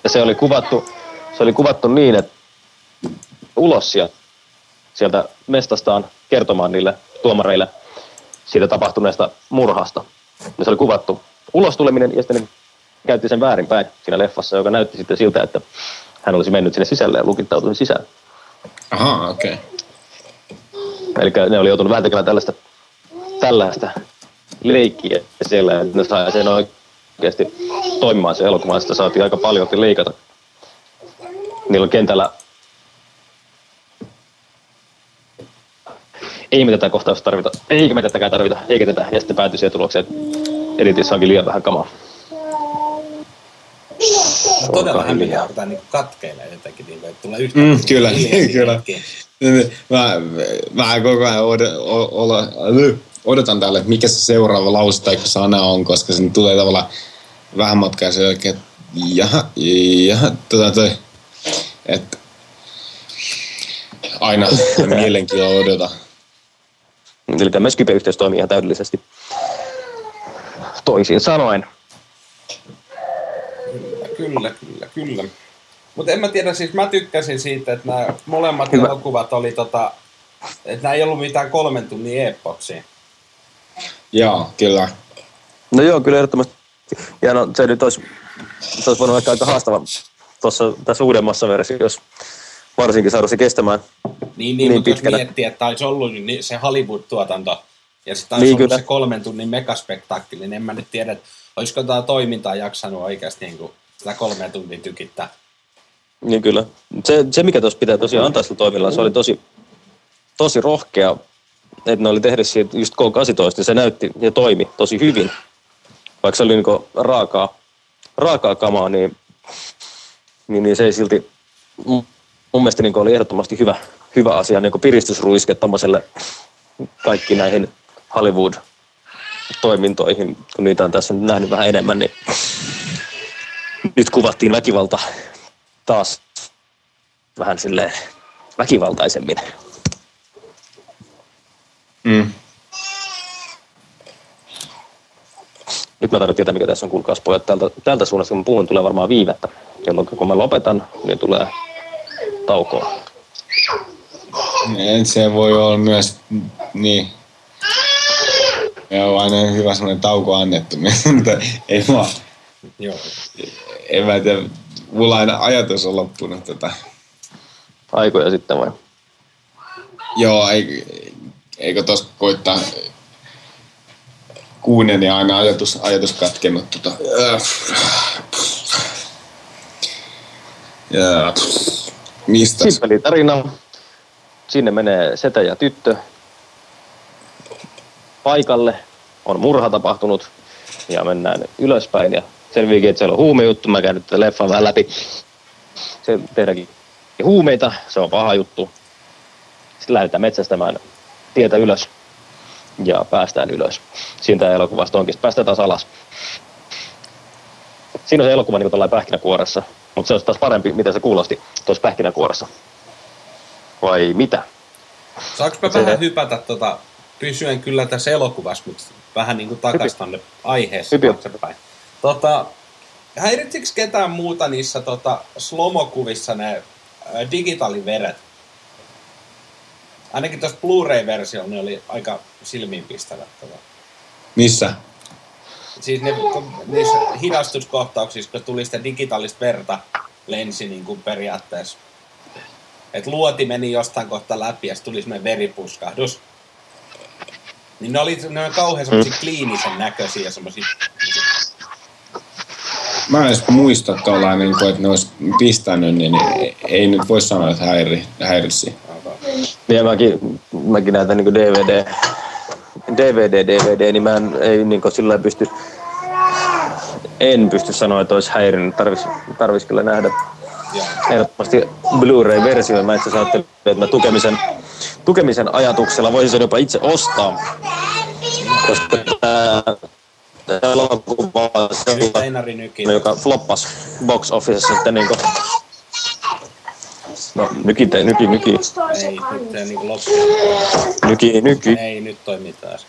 se oli kuvattu, se oli kuvattu niin, että ulos sieltä, sieltä mestastaan kertomaan niille tuomareille siitä tapahtuneesta murhasta. Ja se oli kuvattu ulos tuleminen ja sitten käytti sen väärinpäin siinä leffassa, joka näytti sitten siltä, että hän olisi mennyt sinne sisälle ja lukittautunut sisään. Aha, okei. Okay. Eli ne oli joutunut vähän tekemään tällaista, tällaista leikkiä siellä, että ne sai sen oikeasti toimimaan se elokuva, sitä saatiin aika paljon leikata. Niillä on kentällä ei me tätä kohtausta tarvita, eikä me tätäkään tarvita, eikä tätä, ja sitten päätyi siihen tulokseen, että editissä onkin liian vähän kamaa. Todella Olkaa hiljaa. hämmintä, kun tämä niin katkeilee jotenkin, niin kuin, että tulee yhtä Mm, kyllä, kyllä. hetkiä. Mä, mä koko ajan od- o- olo- odotan täällä, että mikä se seuraava lause tai sana on, koska se tulee tavallaan vähän matkaa sen jälkeen, että jaha, jaha, tota toi, että aina mielenkiinnolla odota. Eli tämä Skype-yhteys toimii ihan täydellisesti toisin sanoen. Kyllä, kyllä, kyllä. Mutta en mä tiedä, siis mä tykkäsin siitä, että nämä molemmat Hyvä. elokuvat oli tota, että nämä ei ollut mitään kolmen tunnin epoksia. Joo, kyllä. No joo, kyllä ehdottomasti. Ja no, se nyt olisi, se olisi voinut olla aika haastava tuossa tässä uudemmassa versiossa, varsinkin saada se kestämään. Niin, Niin niin, mutta jos pitkänä. miettii, että olisi ollut niin se Hollywood-tuotanto ja sitten olisi Niin, niin, ollut kyllä. se kolmen tunnin megaspektaakkeli, niin en mä nyt tiedä, että olisiko tämä toimintaa jaksanut oikeasti niin kuin sitä kolme tuntia tykittää. Niin kyllä. Se, se mikä tuossa pitää tosiaan antaa sillä toimilla, se oli tosi, tosi rohkea, että ne oli tehdä siitä just K18, niin se näytti ja toimi tosi hyvin. Vaikka se oli niinku raakaa, raakaa kamaa, niin, niin, niin se ei silti, mun mielestä niinku oli ehdottomasti hyvä, hyvä asia, niinku piristysruiske tommoselle kaikki näihin Hollywood-toimintoihin, kun niitä on tässä nyt nähnyt vähän enemmän, niin nyt kuvattiin väkivalta taas vähän silleen väkivaltaisemmin. Mm. Nyt mä tarvitsen tietää, mikä tässä on, kuulkaas pojat. Tältä, tältä suunnasta, kun mä puhun, tulee varmaan viivettä. Jolloin kun mä lopetan, niin tulee taukoa. Et se voi olla myös, niin. Ja on aina hyvä sellainen tauko annettu, mutta ei vaan, Joo. En mä tiedä, mulla aina ajatus on loppunut tota. Aikoja sitten vai? Joo, ei, eikö tos koittaa kuunnella, niin aina ajatus, ajatus katkennut tota. Ja, mistä? Simppeli tarina. Sinne menee setä ja tyttö paikalle. On murha tapahtunut ja mennään ylöspäin ja selviikin, että siellä on huumejuttu. Mä käyn nyt tätä leffaa vähän läpi. Se tehdäänkin huumeita, se on paha juttu. Sitten lähdetään metsästämään tietä ylös ja päästään ylös. Siinä tämä elokuvasta onkin. Päästään taas alas. Siinä on se elokuva niin kuin pähkinäkuoressa, mutta se olisi taas parempi, mitä se kuulosti tuossa pähkinäkuoressa. Vai mitä? Saanko mä Se- vähän hypätä tota, pysyen kyllä tässä elokuvassa, mutta vähän niin kuin takas Hypi. tonne aiheessa Hypi. Tota, häiritsikö ketään muuta niissä tota, slomokuvissa ne digitaaliveret? Ainakin tuossa Blu-ray-versiolla ne oli aika silmiinpistävät. Tota. Missä? Siis ne, kun niissä hidastuskohtauksissa, kun tuli sitä digitaalista verta, lensi niin kuin periaatteessa. Et luoti meni jostain kohta läpi ja tuli semmoinen veripuskahdus. Niin ne oli, ne oli kauhean semmoisia kliinisen näköisiä semmoisia. Mä en edes muista tuolla, niin kuin, että ne olisi pistänyt, niin ei, nyt voi sanoa, että häiri, häiritsi. Niin ja mäkin, mäkin näytän niin DVD, DVD, DVD, niin mä en, ei niin sillä lailla pysty, en pysty sanoa, että olisi häirinnyt. Tarvis, tarvis kyllä nähdä ehdottomasti Blu-ray-versio. Mä itse ajattelin, että mä tukemisen, tukemisen ajatuksella voisin sen jopa itse ostaa. Koska tämä elokuva on Nyt sellainen, joka floppas box officessa sitten niin kuin, No, nyki, te- nyki, nyki, Ei, nyt se niin loppu. nyki, nyki. Ei nyt toimi taas.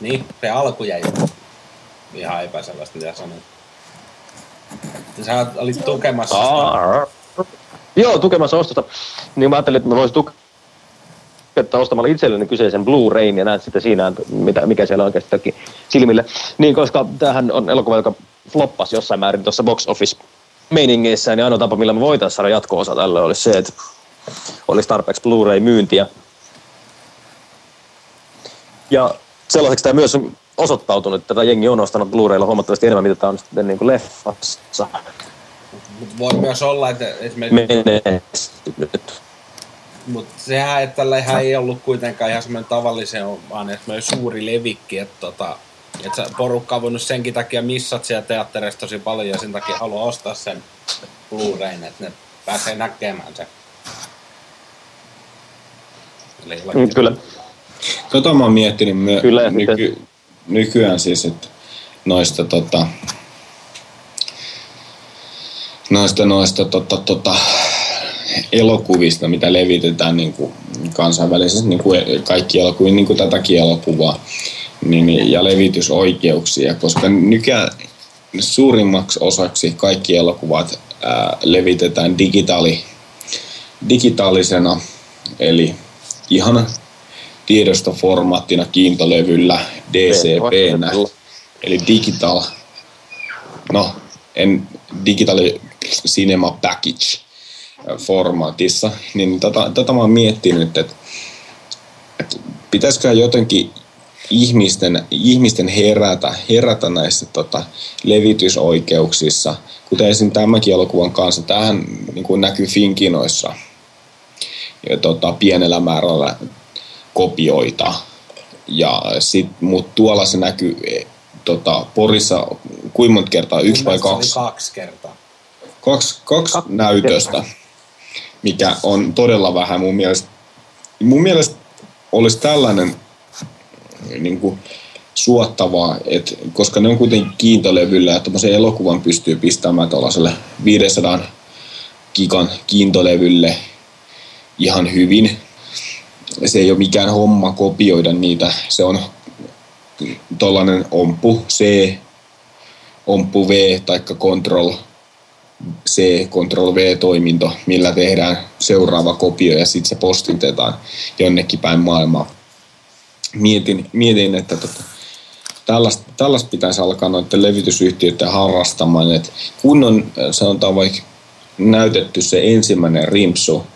Niin, se alku jäi ihan epäselvästi, mitä sanoit. Sä olit tukemassa sitä. Aa. Joo, tukemassa ostosta. Niin mä ajattelin, että mä voisin tukea ostamalla itselleni kyseisen Blu-rayn ja näet sitten siinä, että mitä, mikä siellä oikeasti teki silmille. Niin, koska tämähän on elokuva, joka floppasi jossain määrin tuossa box office meiningeissä, niin ainoa tapa, millä me voitaisiin saada jatko-osa tälle olisi se, että olisi tarpeeksi Blu-ray-myyntiä. Ja sellaiseksi tämä myös osoittautunut, että tätä jengi on ostanut Blu-raylla huomattavasti enemmän, mitä tämä on sitten niin kuin leffassa. Mutta voi myös olla, että esimerkiksi... Menestynyt. Mutta sehän, että tällä ei ollut kuitenkaan ihan semmoinen tavallisen, vaan semmoinen suuri levikki, että tota, että porukka on voinut senkin takia missat siellä teatterissa tosi paljon ja sen takia haluaa ostaa sen Blu-rayn, että ne pääsee näkemään sen. Eli Mm, Kyllä. Tota mä oon miettinyt myö- Kyllä, nyky- nykyään siis, että noista tota, noista, noista tota, tota, elokuvista, mitä levitetään niin kuin kansainvälisesti, niin kuin kaikki elokuvia, niin kuin tätäkin elokuvaa, niin, niin, ja levitysoikeuksia, koska nykyään suurimmaksi osaksi kaikki elokuvat ää, levitetään digitaali, digitaalisena, eli ihan tiedostoformaattina kiintolevyllä, DCP-nä, eli digital, no en digital cinema package formaatissa, niin tota, tota mä oon miettinyt, että, että pitäisikö jotenkin ihmisten, ihmisten herätä, herätä näissä tota, levitysoikeuksissa, kuten esim. tämänkin elokuvan kanssa. Tähän niin kuin näkyy Finkinoissa ja, tota, pienellä määrällä kopioita. Ja sit, mut tuolla se näkyy e, tota, Porissa kuinka monta kertaa? Yksi vai Mun mielestä kaksi? kaksi kertaa. Kaksi, kaksi Kaksi näytöstä, mikä on todella vähän mun mielestä. Mun mielestä olisi tällainen niin kuin, suottavaa, että, koska ne on kuitenkin kiintolevyllä, että tuommoisen elokuvan pystyy pistämään tuollaiselle 500 gigan kiintolevylle ihan hyvin. Se ei ole mikään homma kopioida niitä. Se on tuollainen ompu C, ompu V tai Control C, Ctrl V-toiminto, millä tehdään seuraava kopio ja sitten se postitetaan jonnekin päin maailmaa. Mietin, mietin että tota, tällaista, tällaista pitäisi alkaa noiden levitysyhtiöiden harrastamaan, että kun on äh, sanotaan vaikka näytetty se ensimmäinen rimpsu,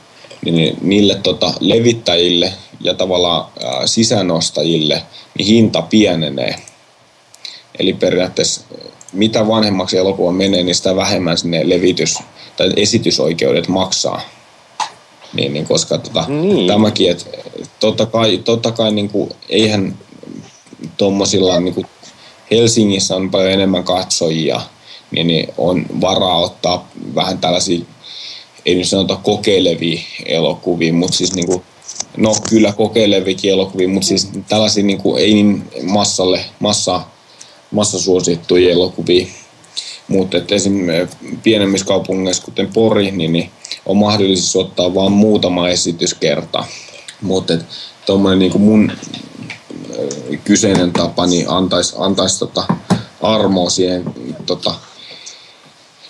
niin niille tota, levittäjille ja tavallaan ää, sisänostajille niin hinta pienenee. Eli periaatteessa mitä vanhemmaksi elokuva menee, niin sitä vähemmän sinne levitys- tai esitysoikeudet maksaa. Niin, niin koska tota, Niin. tämäkin, että totta kai, totta kai niin kuin, eihän tuommoisilla niin kuin Helsingissä on paljon enemmän katsojia, niin, niin on varaa ottaa vähän tällaisia, ei nyt sanota kokeilevia elokuvia, mutta siis niin kuin, no kyllä kokeilevikin elokuvia, mutta siis tällaisia niin kuin, ei niin massalle, massa, massasuosittuja elokuvia. Mutta esimerkiksi pienemmissä kaupungeissa, kuten Pori, niin, niin on mahdollisuus ottaa vain muutama esityskerta. Mutta tuommoinen niin mun kyseinen tapa niin antaisi antais tota armoa siihen tota,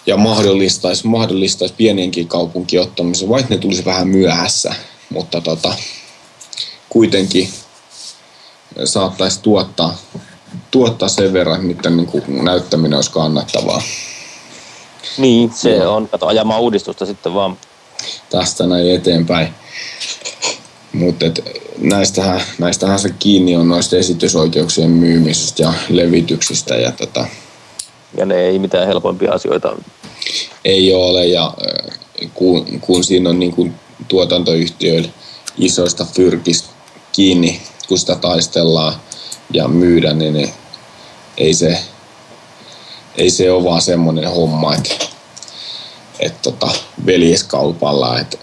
ja mahdollistaisi, mahdollistaisi pienienkin kaupunkien ottamisen, vaikka ne tulisi vähän myöhässä, mutta tota, kuitenkin saattaisi tuottaa, tuottaa sen verran, mitä niin kuin näyttäminen olisi kannattavaa. Niin, se Joo. on. Kato, ajamaan uudistusta sitten vaan. tästä näin eteenpäin. Mutta näistähän, näistähän se kiinni on noista esitysoikeuksien myymisestä ja levityksistä ja tota, Ja ne ei mitään helpompia asioita. ei ole ja äh, kun, kun siinä on niin kuin tuotantoyhtiöillä isoista fyrkistä kiinni, kun sitä taistellaan ja myydä, niin ne, ei se, ei se ole vaan semmoinen homma, että, että tota, veljeskaupalla, että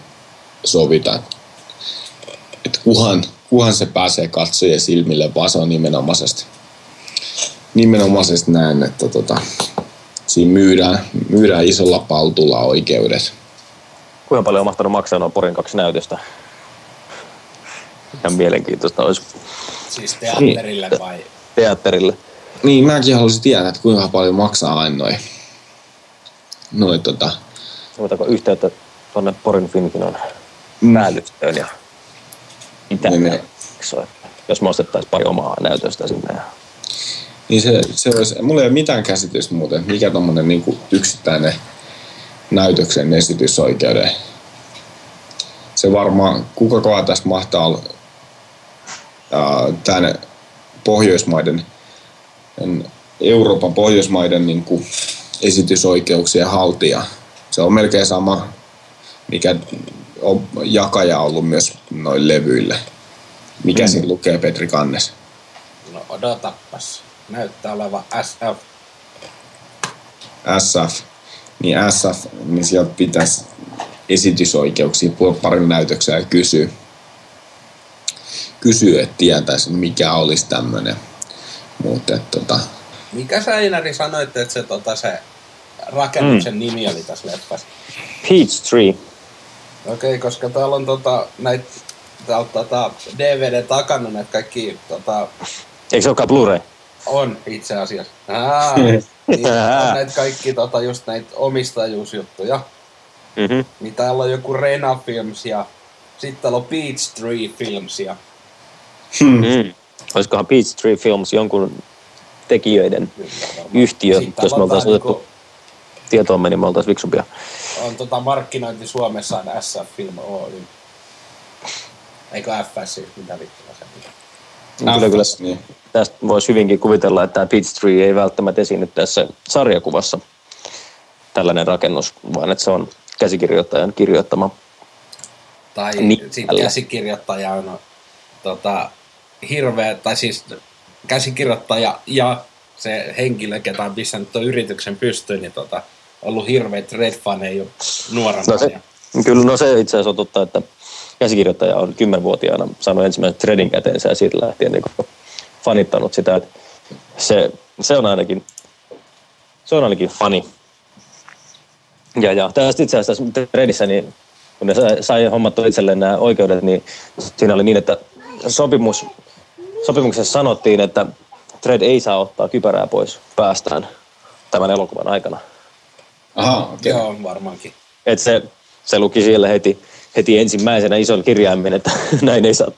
sovitaan, että kuhan, kuhan se pääsee katsojien silmille, vaan se on nimenomaisesti, nimenomaisesti näin, että tota, siinä myydään, myydään isolla paltulla oikeudet. Kuinka paljon on mahtanut maksaa nuo Porin kaksi näytöstä? Ihan mielenkiintoista olisi Siis teatterille vai? teatterille. Niin, mäkin haluaisin tietää, että kuinka paljon maksaa aina noin. Noin tota, Otetaanko yhteyttä tuonne Porin Finkinon Mm. päällystöön ja mitä Niin, ne niin. Jos me ostettaisiin pari omaa näytöstä sinne. Ja... niin se, se olisi, mulla ei ole mitään käsitystä muuten, että mikä tommonen niinku yksittäinen näytöksen esitysoikeuden. Se varmaan, kukakohan tästä mahtaa olla tänne Pohjoismaiden Euroopan Pohjoismaiden niin kuin esitysoikeuksien haltija. Se on melkein sama, mikä on jakaja ollut myös noin levyille. Mikä mm. siinä lukee Petri Kannes? No odotapas. Näyttää olevan SF. SF. Niin SF, niin sieltä pitäisi esitysoikeuksia parin näytöksiä ja kysyä, kysyä että tietäisi, mikä olisi tämmöinen. Mutta tota... Mikä sä Einari sanoit, että se, tota, se rakennuksen mm. nimi oli tässä leffassa? Peachtree. Okei, okay, koska täällä on tota, näitä täältä tota, DVD takana näitä kaikki... Tota, Eikö se olekaan Blu-ray? On itse asiassa. Aa, niin, on näitä kaikki tota, just näitä omistajuusjuttuja. Mm-hmm. Niin täällä on joku Rena Films ja sitten täällä on Peachtree Films ja... Hmm. Mm. Olisikohan Peachtree Films jonkun tekijöiden yhtiö, jos me oltaisiin otettu niinku... tietoamme, niin me oltaisiin viksumpia. On tota markkinointi Suomessa on SF Film Oy. Eikö FS siis, mitä vittua se Kyllä, kyllä. Niin. Tästä voisi hyvinkin kuvitella, että tämä Peachtree ei välttämättä esiinny tässä sarjakuvassa tällainen rakennus, vaan että se on käsikirjoittajan kirjoittama. Tai sitten käsikirjoittaja on tota, hirveä, tai siis käsikirjoittaja ja se henkilö, ketä on pistänyt tuon yrityksen pystyyn, niin tota, ollut hirveät Red-faneja jo nuorena. No se, kyllä, no se itse asiassa on totta, että käsikirjoittaja on kymmenvuotiaana saanut ensimmäisen threadin käteensä ja siitä lähtien niin fanittanut sitä. Että se, se, on ainakin, se on ainakin fani. Ja, ja tästä itse asiassa threadissä, niin kun ne sai, sai hommattua itselleen nämä oikeudet, niin siinä oli niin, että sopimus, sopimuksessa sanottiin, että Thread ei saa ottaa kypärää pois päästään tämän elokuvan aikana. Aha, okay. Joo, varmaankin. Et se, se luki siellä heti, heti ensimmäisenä ison kirjaimen, että näin ei saa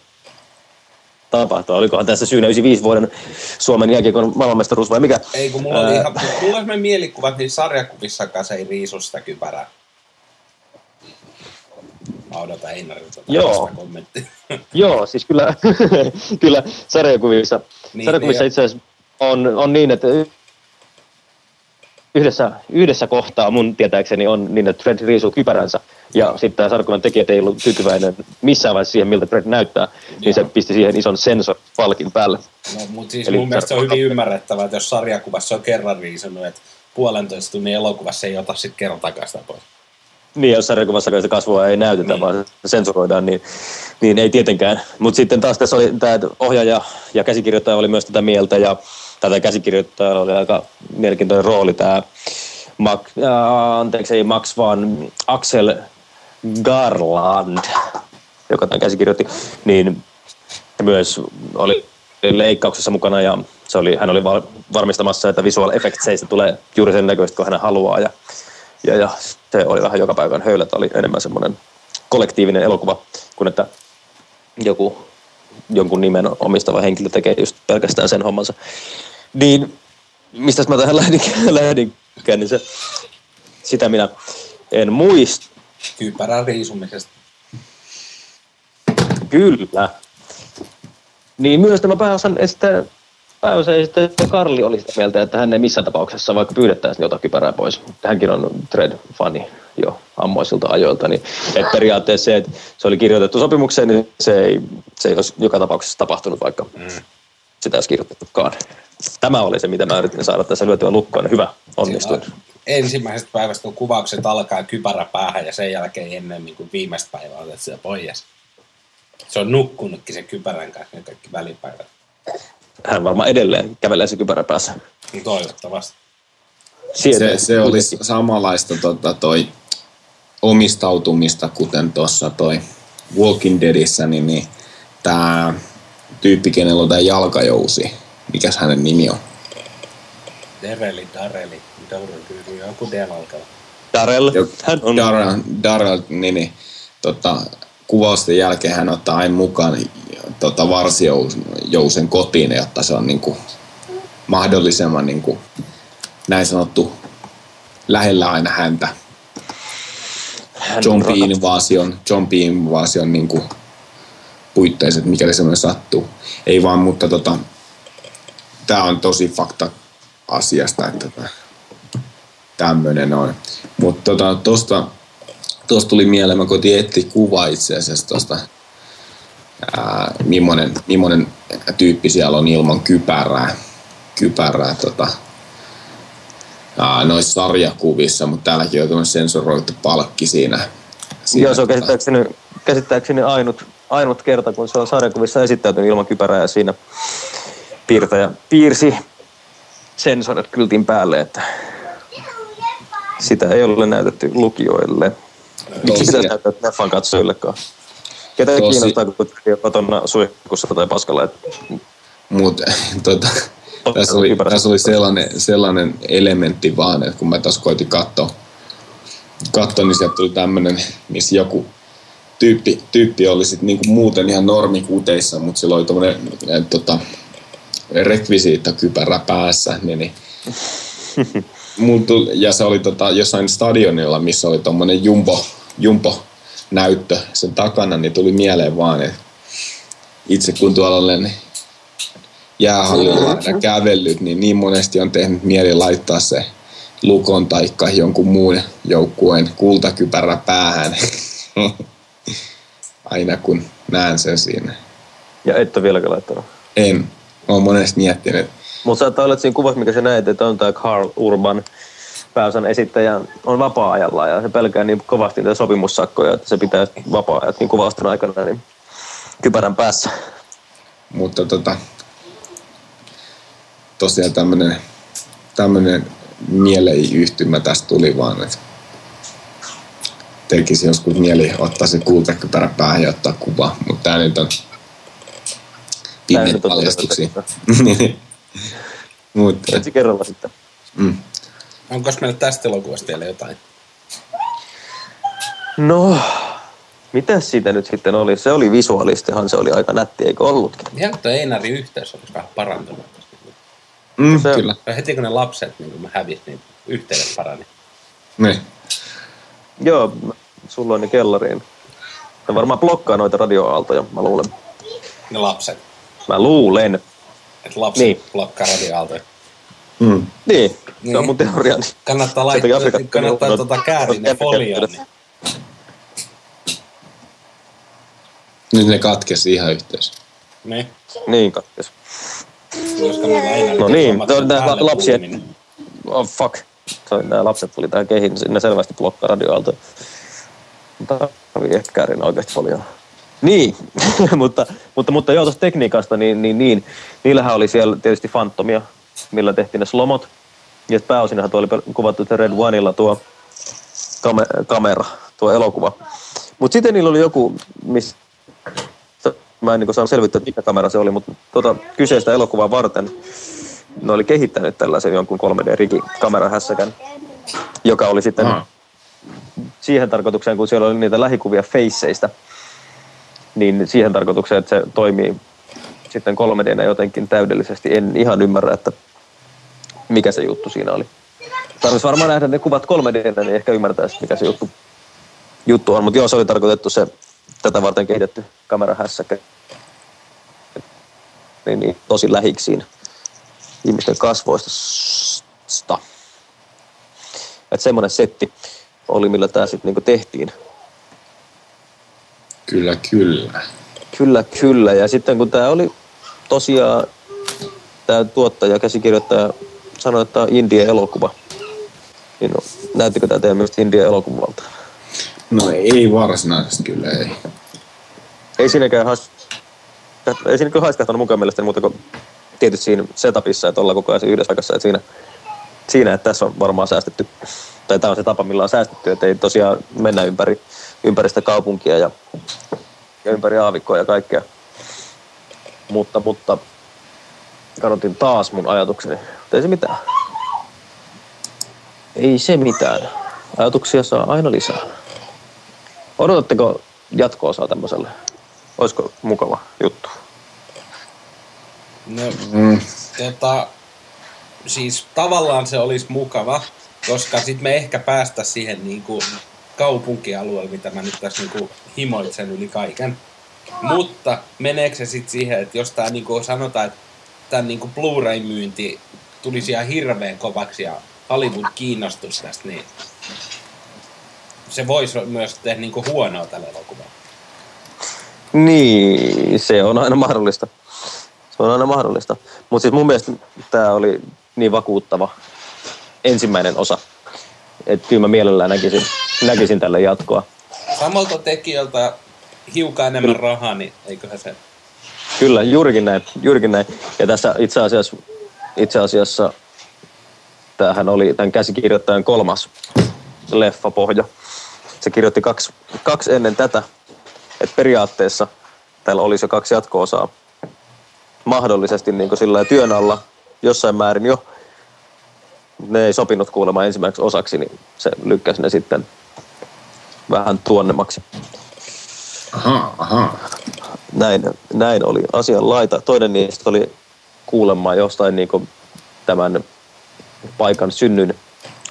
tapahtua. Olikohan tässä syynä 95 vuoden Suomen jälkeen maailmanmestaruus vai mikä? Ei, kun mulla oli ihan, mulla oli mielikuva, että niin sarjakuvissakaan se ei riisu sitä kypärää. Mä odotan Einarilta Joo. Joo, siis kyllä, kyllä sarjakuvissa, niin, sarjakuvissa niin, itse asiassa on, on niin, että yhdessä, yhdessä kohtaa mun tietääkseni on niin, että Fred riisuu kypäränsä ja sitten tämä sarjakuvan tekijät ei ollut tyytyväinen missään vaiheessa siihen, miltä Fred näyttää, Joo. niin se pisti siihen ison sensorpalkin päälle. No, mutta siis Eli mun mielestä se on hyvin ymmärrettävää, että jos sarjakuvassa on kerran riisunut, että puolentoista tunnin elokuvassa ei ota sitten kerran sitä pois. Niin, jos sarjakuvassa sitä kasvua ei näytetä, niin. vaan sensuroidaan, niin, niin ei tietenkään. Mutta sitten taas tässä oli tämä ohjaaja ja käsikirjoittaja oli myös tätä mieltä, ja tätä käsikirjoittajalla oli aika mielenkiintoinen rooli tämä Max, äh, anteeksi, ei Max, vaan Axel Garland, joka tämän käsikirjoitti, niin myös oli leikkauksessa mukana ja se oli, hän oli varmistamassa, että visual effectseistä tulee juuri sen näköistä, kun hän haluaa. Ja, ja, ja se oli vähän joka päivän höylät, oli enemmän semmoinen kollektiivinen elokuva, kuin että joku, jonkun nimen omistava henkilö tekee just pelkästään sen hommansa. Niin, mistä mä tähän lähdinkään, lähdinkään niin se, sitä minä en muista. Kypärän riisumisesta. Kyllä. Niin myös tämä pääosan esittää pääosa sitten Karli oli sitä mieltä, että hän ei missään tapauksessa, vaikka pyydettäisiin, niin ota kypärää pois. Hänkin on Thread-fani jo ammoisilta ajoilta. Niin, että periaatteessa se, että se oli kirjoitettu sopimukseen, niin se ei, se ei olisi joka tapauksessa tapahtunut, vaikka mm. sitä olisi kirjoitettukaan. Tämä oli se, mitä mä yritin saada tässä lyötyä lukkoon. Hyvä, onnistuin. Ensimmäisestä päivästä, kun kuvaukset alkaa kypärä päähän ja sen jälkeen ennen niin kuin viimeistä päivää otet sitä pois. Se on nukkunutkin sen kypärän kanssa ne kaikki välipäivät. Hän varmaan edelleen kävelee se kypärä päässä. Niin toivottavasti. se, se olisi samanlaista tota, toi omistautumista, kuten tuossa toi Walking Deadissä, niin, niin tämä tyyppi, kenellä on tämä jalkajousi, mikäs hänen nimi on? Dereli, Dareli, Darrell, joku D alkaa. Darrell, hän on. Darrell, Darrell niin, niin tota, kuvausten jälkeen hän ottaa aina mukaan tota, varsijousen kotiin, jotta se on niin kuin, mahdollisimman niin kuin, näin sanottu lähellä aina häntä. John P-invasion, John P-invasion niin kuin, puitteiset, mikäli semmoinen sattuu. Ei vaan, mutta tota, tää on tosi fakta asiasta, että tämmönen on. Mutta tota, tosta, tosta tuli mieleen, mä koitin etsiä kuva itse asiassa tosta, ää, millainen, millainen tyyppi siellä on ilman kypärää, kypärää tota, ää, noissa sarjakuvissa, mutta täälläkin on tämmöinen sensoroitu palkki siinä. siinä Joo, se on tota, käsittääkseni, käsittääkseni ainut, ainut kerta, kun se on sarjakuvissa esittäytynyt ilman kypärää ja siinä piirtäjä piirsi sensorit kyltin päälle, että sitä ei ole näytetty lukijoille. Miksi sitä Tosia- näyttää Neffan katsojillekaan? Ketä Tosi- kiinnostaa, kun on kotona suihkussa tai paskalla, että Mutta tota, tässä oli, tässä oli sellainen, sellainen elementti vaan, että kun mä tässä koitin katsoa, katsoa niin sieltä tuli tämmöinen, missä joku tyyppi, tyyppi oli sit niinku muuten ihan normikuteissa, mutta sillä oli tommonen tota, rekvisiittakypärä päässä, niin, niin Mulla tuli, ja se oli tota, jossain stadionilla, missä oli tommonen jumbo, jumbo näyttö sen takana, niin tuli mieleen vaan, että itse kun tuolla olen jäähallilla aina kävellyt, niin niin monesti on tehnyt mieli laittaa se Lukon taikka jonkun muun joukkueen kultakypärä päähän. Aina kun näen sen siinä. ja et ole vieläkään laittanut. En. Mä oon monesti miettinyt, Mutta olla, että siinä kuvassa, mikä sä näet, että on tämä Carl Urban pääosan esittäjä on vapaa-ajalla ja se pelkää niin kovasti niitä sopimussakkoja, että se pitää vapaa-ajat niin kuvaston aikana niin kypärän päässä. mutta tota, tosiaan tämmönen, tämmönen mieleyhtymä tästä tuli vaan, että tekisi joskus mieli ottaa se kultakypärä päähän ja ottaa kuva, mutta tää nyt on pimeä paljastuksia. mutta kerralla sitten. mm, Onko meillä tästä elokuvasta vielä jotain? No, mitä siitä nyt sitten oli? Se oli visuaalistihan, se oli aika nätti, eikö ollutkin? Ihan tuo Einarin yhteys olisi vähän parantunut. mm, Se- kyllä. Heti kun ne lapset niin kun mä hävisin, niin yhteydet parani. Niin. Joo, sulla on ne kellariin. Ne varmaan blokkaa noita radioaaltoja, mä luulen. Ne lapset. Mä luulen. Että lapset Niin. niin. blokkaa radioaaltoja. Mm. Niin, se on Niin. mun teoriani. Kannattaa Se laittaa, teki Afrikan- kannattaa no, tuota käärin no, ne folioon. Niin. Nyt ne katkesi ihan yhteys. niin. Niin, katkes. No niin, päälle lapsien- puhuminen. Oh fuck. Se oli, nämä lapset tuli tähän kehiin, ne selvästi blokkaa radioaaltoja. Mutta kävi ehkä käärin oikeasti paljon. Niin, mutta, mutta, mutta joo, tuosta tekniikasta, niin, niin, niin, niillähän oli siellä tietysti Phantomia, millä tehtiin ne slomot. Ja sit pääosinhan tuo oli kuvattu Red Oneilla tuo kame- kamera, tuo elokuva. Mutta sitten niillä oli joku, missä mä en niin saanut selvittää, että mikä kamera se oli, mutta tota kyseistä elokuvaa varten ne oli kehittänyt tällaisen jonkun 3D-kamerahässäkän, joka oli sitten Ah. siihen tarkoitukseen, kun siellä oli niitä lähikuvia faceista, niin siihen tarkoitukseen, että se toimii sitten 3D jotenkin täydellisesti. En ihan ymmärrä, että mikä se juttu siinä oli. Tarvitsisi varmaan nähdä ne kuvat 3D, niin ehkä ymmärtäisi, mikä se juttu, juttu on. Mutta joo, se oli tarkoitettu se tätä varten kehitetty kamerahässäkä. Niin, niin tosi lähiksiin ihmisten kasvoista. Että semmoinen setti oli, millä tämä sitten niinku tehtiin. Kyllä, kyllä. Kyllä, kyllä. Ja sitten kun tämä oli tosiaan, tämä tuottaja, käsikirjoittaja sanoi, että tämä on India-elokuva. Niin no, näyttikö tämä teidän mielestä India-elokuvalta? No ei varsinaisesti kyllä, ei. Ei siinäkään has... ei siinä kyllä haiskahtanut mukaan mielestäni muuta kuin tietysti siinä setupissa, että ollaan koko ajan yhdessä paikassa, että siinä, siinä, että tässä on varmaan säästetty, tai tämä on se tapa, millä on säästetty, että ei tosiaan mennä ympäri, ympäri sitä kaupunkia ja, ja ympäri aavikkoa ja kaikkea. Mutta, mutta kadotin taas mun ajatukseni. Mutta ei se mitään. Ei se mitään. Ajatuksia saa aina lisää. Odotatteko jatko-osaa tämmöiselle? Olisiko mukava juttu? No, Mm. tota, siis tavallaan se olisi mukava, koska sitten me ehkä päästä siihen niin kuin kaupunkialueelle, mitä mä nyt tässä niin kuin himoitsen yli kaiken. Mutta meneekö se sitten siihen, että jos tämä niin kuin sanotaan, että tämän niin kuin Blu-ray-myynti tulisi ihan hirveän kovaksi ja Hollywood kiinnostus tästä, niin se voisi myös tehdä niin kuin huonoa tälle elokuvalle. Niin, se on aina mahdollista. Se on aina mahdollista. Mutta siis mun mielestä tämä oli niin vakuuttava ensimmäinen osa, että kyllä mä mielellään näkisin, näkisin tälle jatkoa. Samalta tekijältä hiukan enemmän rahaa, niin eiköhän se... Kyllä, juurikin näin, juurikin näin. Ja tässä itse asiassa, itse asiassa tämähän oli tämän käsikirjoittajan kolmas leffapohja. Se kirjoitti kaksi, kaksi ennen tätä, että periaatteessa täällä olisi jo kaksi jatko-osaa mahdollisesti niin sillä työn alla jossain määrin jo. Ne ei sopinut kuulemaan ensimmäiseksi osaksi, niin se lykkäsi ne sitten vähän tuonnemmaksi. Aha, aha. Näin, näin oli asian laita. Toinen niistä oli kuulemaan jostain niin tämän paikan synnyn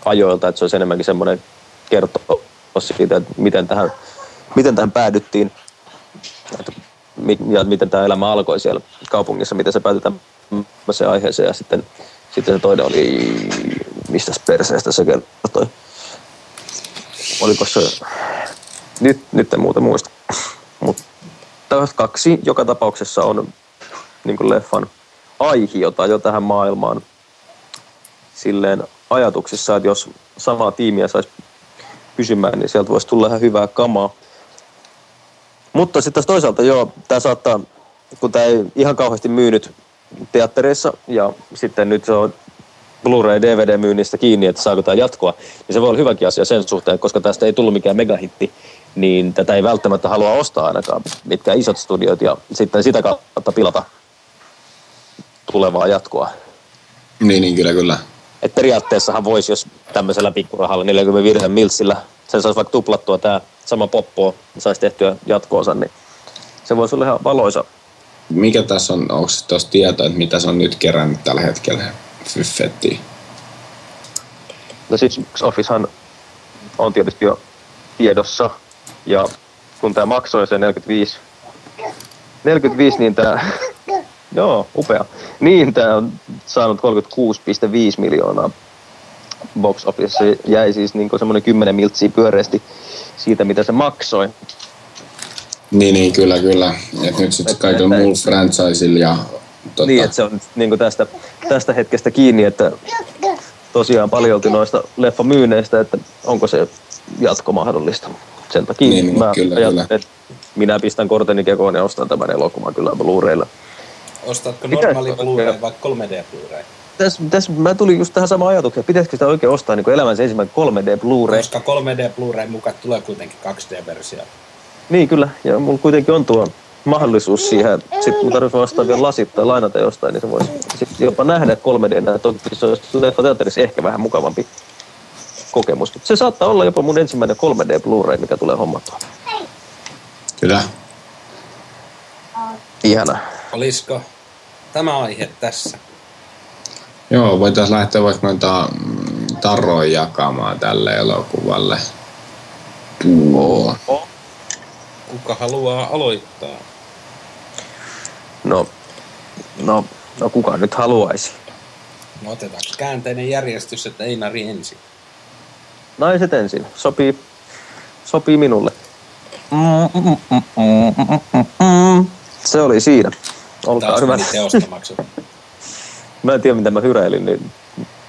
ajoilta, että se olisi enemmänkin semmoinen kertoa siitä, että miten tähän, miten tähän päädyttiin että, ja miten tämä elämä alkoi siellä kaupungissa, miten se päätyi tämmöiseen aiheeseen ja sitten, sitten se toinen oli, mistä perseestä se kertoi. Oliko se, nyt, nyt en muuten muista. Mutta kaksi joka tapauksessa on niin leffan aihiota jo tähän maailmaan silleen ajatuksissa, että jos samaa tiimiä saisi pysymään, niin sieltä voisi tulla ihan hyvää kamaa. Mutta sitten toisaalta joo, tämä saattaa, kun tämä ei ihan kauheasti myynyt teattereissa ja sitten nyt se on Blu-ray DVD-myynnistä kiinni, että saako tämä jatkoa, niin se voi olla hyväkin asia sen suhteen, koska tästä ei tullut mikään megahitti, niin tätä ei välttämättä halua ostaa ainakaan mitkään isot studiot ja sitten sitä kautta pilata tulevaa jatkoa. Niin, niin kyllä, kyllä. Et periaatteessahan voisi, jos tämmöisellä pikkurahalla 45 milsillä sen saisi vaikka tuplattua tämä sama poppo, saisi tehtyä jatkoosa, niin se voisi olla ihan valoisa. Mikä tässä on, onko tuossa tietoa, että mitä se on nyt kerännyt tällä hetkellä Fyffettiin? No siis Officehan on tietysti jo tiedossa, ja kun tämä maksoi se 45, 45 niin tämä Joo, upea. Niin, tämä on saanut 36,5 miljoonaa box office. Se jäi siis niin semmoinen 10 miltsiä pyöreästi siitä, mitä se maksoi. Niin, niin kyllä, kyllä. Et nyt sitten kaikilla muulla franchisilla ja... Tota... Niin, että se on niin tästä, tästä hetkestä kiinni, että tosiaan paljolti noista leffamyyneistä, että onko se jatko mahdollista. Sen takia niin, niin mä kyllä, kyllä. että minä pistän korteni kekoon ja ostan tämän elokuvan kyllä Blu-raylla. Ostatko normaali Blu-ray vai 3D Blu-ray? Tässä, tässä mä tulin just tähän samaan ajatukseen, pitäisikö sitä oikein ostaa niin elämänsä ensimmäinen 3D Blu-ray? Koska 3D Blu-ray mukaan tulee kuitenkin 2D-versio. Niin kyllä, ja mulla kuitenkin on tuo mahdollisuus siihen. Sitten mun tarvitsisi ostaa vielä lasit tai lainata jostain, niin se voisi sitten jopa nähdä 3D. Toki se olisi leffateatterissa ehkä vähän mukavampi kokemus. Se saattaa olla jopa mun ensimmäinen 3D Blu-ray, mikä tulee hommattua. Kyllä. Ihana. Olisiko tämä aihe tässä? Joo, voitaisiin lähteä vaikka noita mm, tarroja jakamaan tälle elokuvalle. Tuo. Kuka haluaa aloittaa? No, no, no kuka nyt haluaisi? No otetaan käänteinen järjestys, että Einari ensin. Naiset ensin. Sopii, sopii minulle. Mm, mm, mm, Se oli siinä. Olkaa Taas hyvä. mä en tiedä, mitä mä hyräilin, niin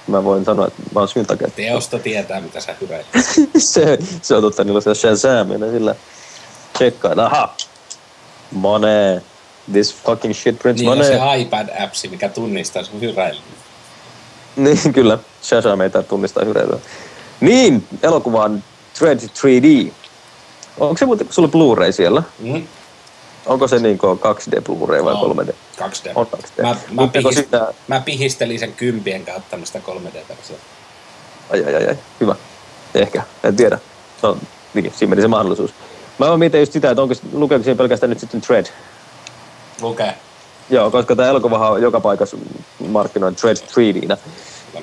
mä voin sanoa, että mä oon syyn takia. Teosto tietää, mitä sä hyräilit. se, se on totta, niillä on se Shazam, ja sillä tsekkaa, aha, money, this fucking shit prints niin money. Niin se iPad-appsi, mikä tunnistaa sun hyräilyn. Niin, kyllä. Shazam ei tunnistaa hyräilyä. Niin, elokuva on Dread 3D. Onko se muuten sulle Blu-ray siellä? Mm. Onko se niin 2D Blu-ray vai no, 3D? 2D. On 2D. Mä, mä, pihist, sitä... mä pihistelin sen kympien kautta sitä 3D-versiota. Ai, ai, ai, ai, hyvä. Ehkä, en tiedä. No, niin, siinä meni se mahdollisuus. Mä mietin just sitä, että onko, lukeeko siinä pelkästään nyt sitten Dread? Lukee. Joo, koska tämä elokuva on joka paikassa markkinoin Dread 3D.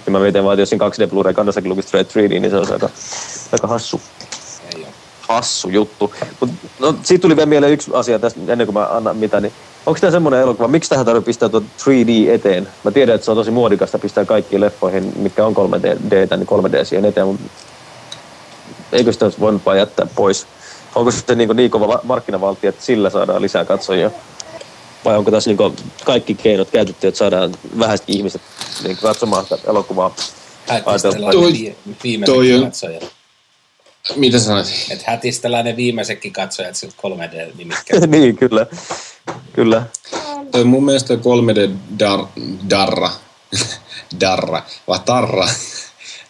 Ja mä mietin vaan, että jos siinä 2D Blu-ray kannassakin lukisi Dread 3D, niin se olisi aika, aika hassu hassu juttu. Mut, no, siitä tuli vielä mieleen yksi asia tästä, ennen kuin mä annan mitä, niin Onko tämä semmoinen elokuva, miksi tähän tarvitsee pistää tuon 3D eteen? Mä tiedän, että se on tosi muodikasta pistää kaikki leffoihin, mitkä on 3D, niin 3D siihen eteen, mutta eikö sitä olisi voinut vaan jättää pois? Onko se niin, niin kova markkinavalti, että sillä saadaan lisää katsojia? Vai onko tässä niin kaikki keinot käytetty, että saadaan vähäiset ihmiset niin katsomaan sitä elokuvaa? Toi, toi, katsojat. Mitä sanoit? Että hätistellään ne viimeisetkin katsojat siltä 3D-nimikkään. niin, kyllä. Kyllä. Toi mun mielestä 3D dar, darra, darra, vai tarra,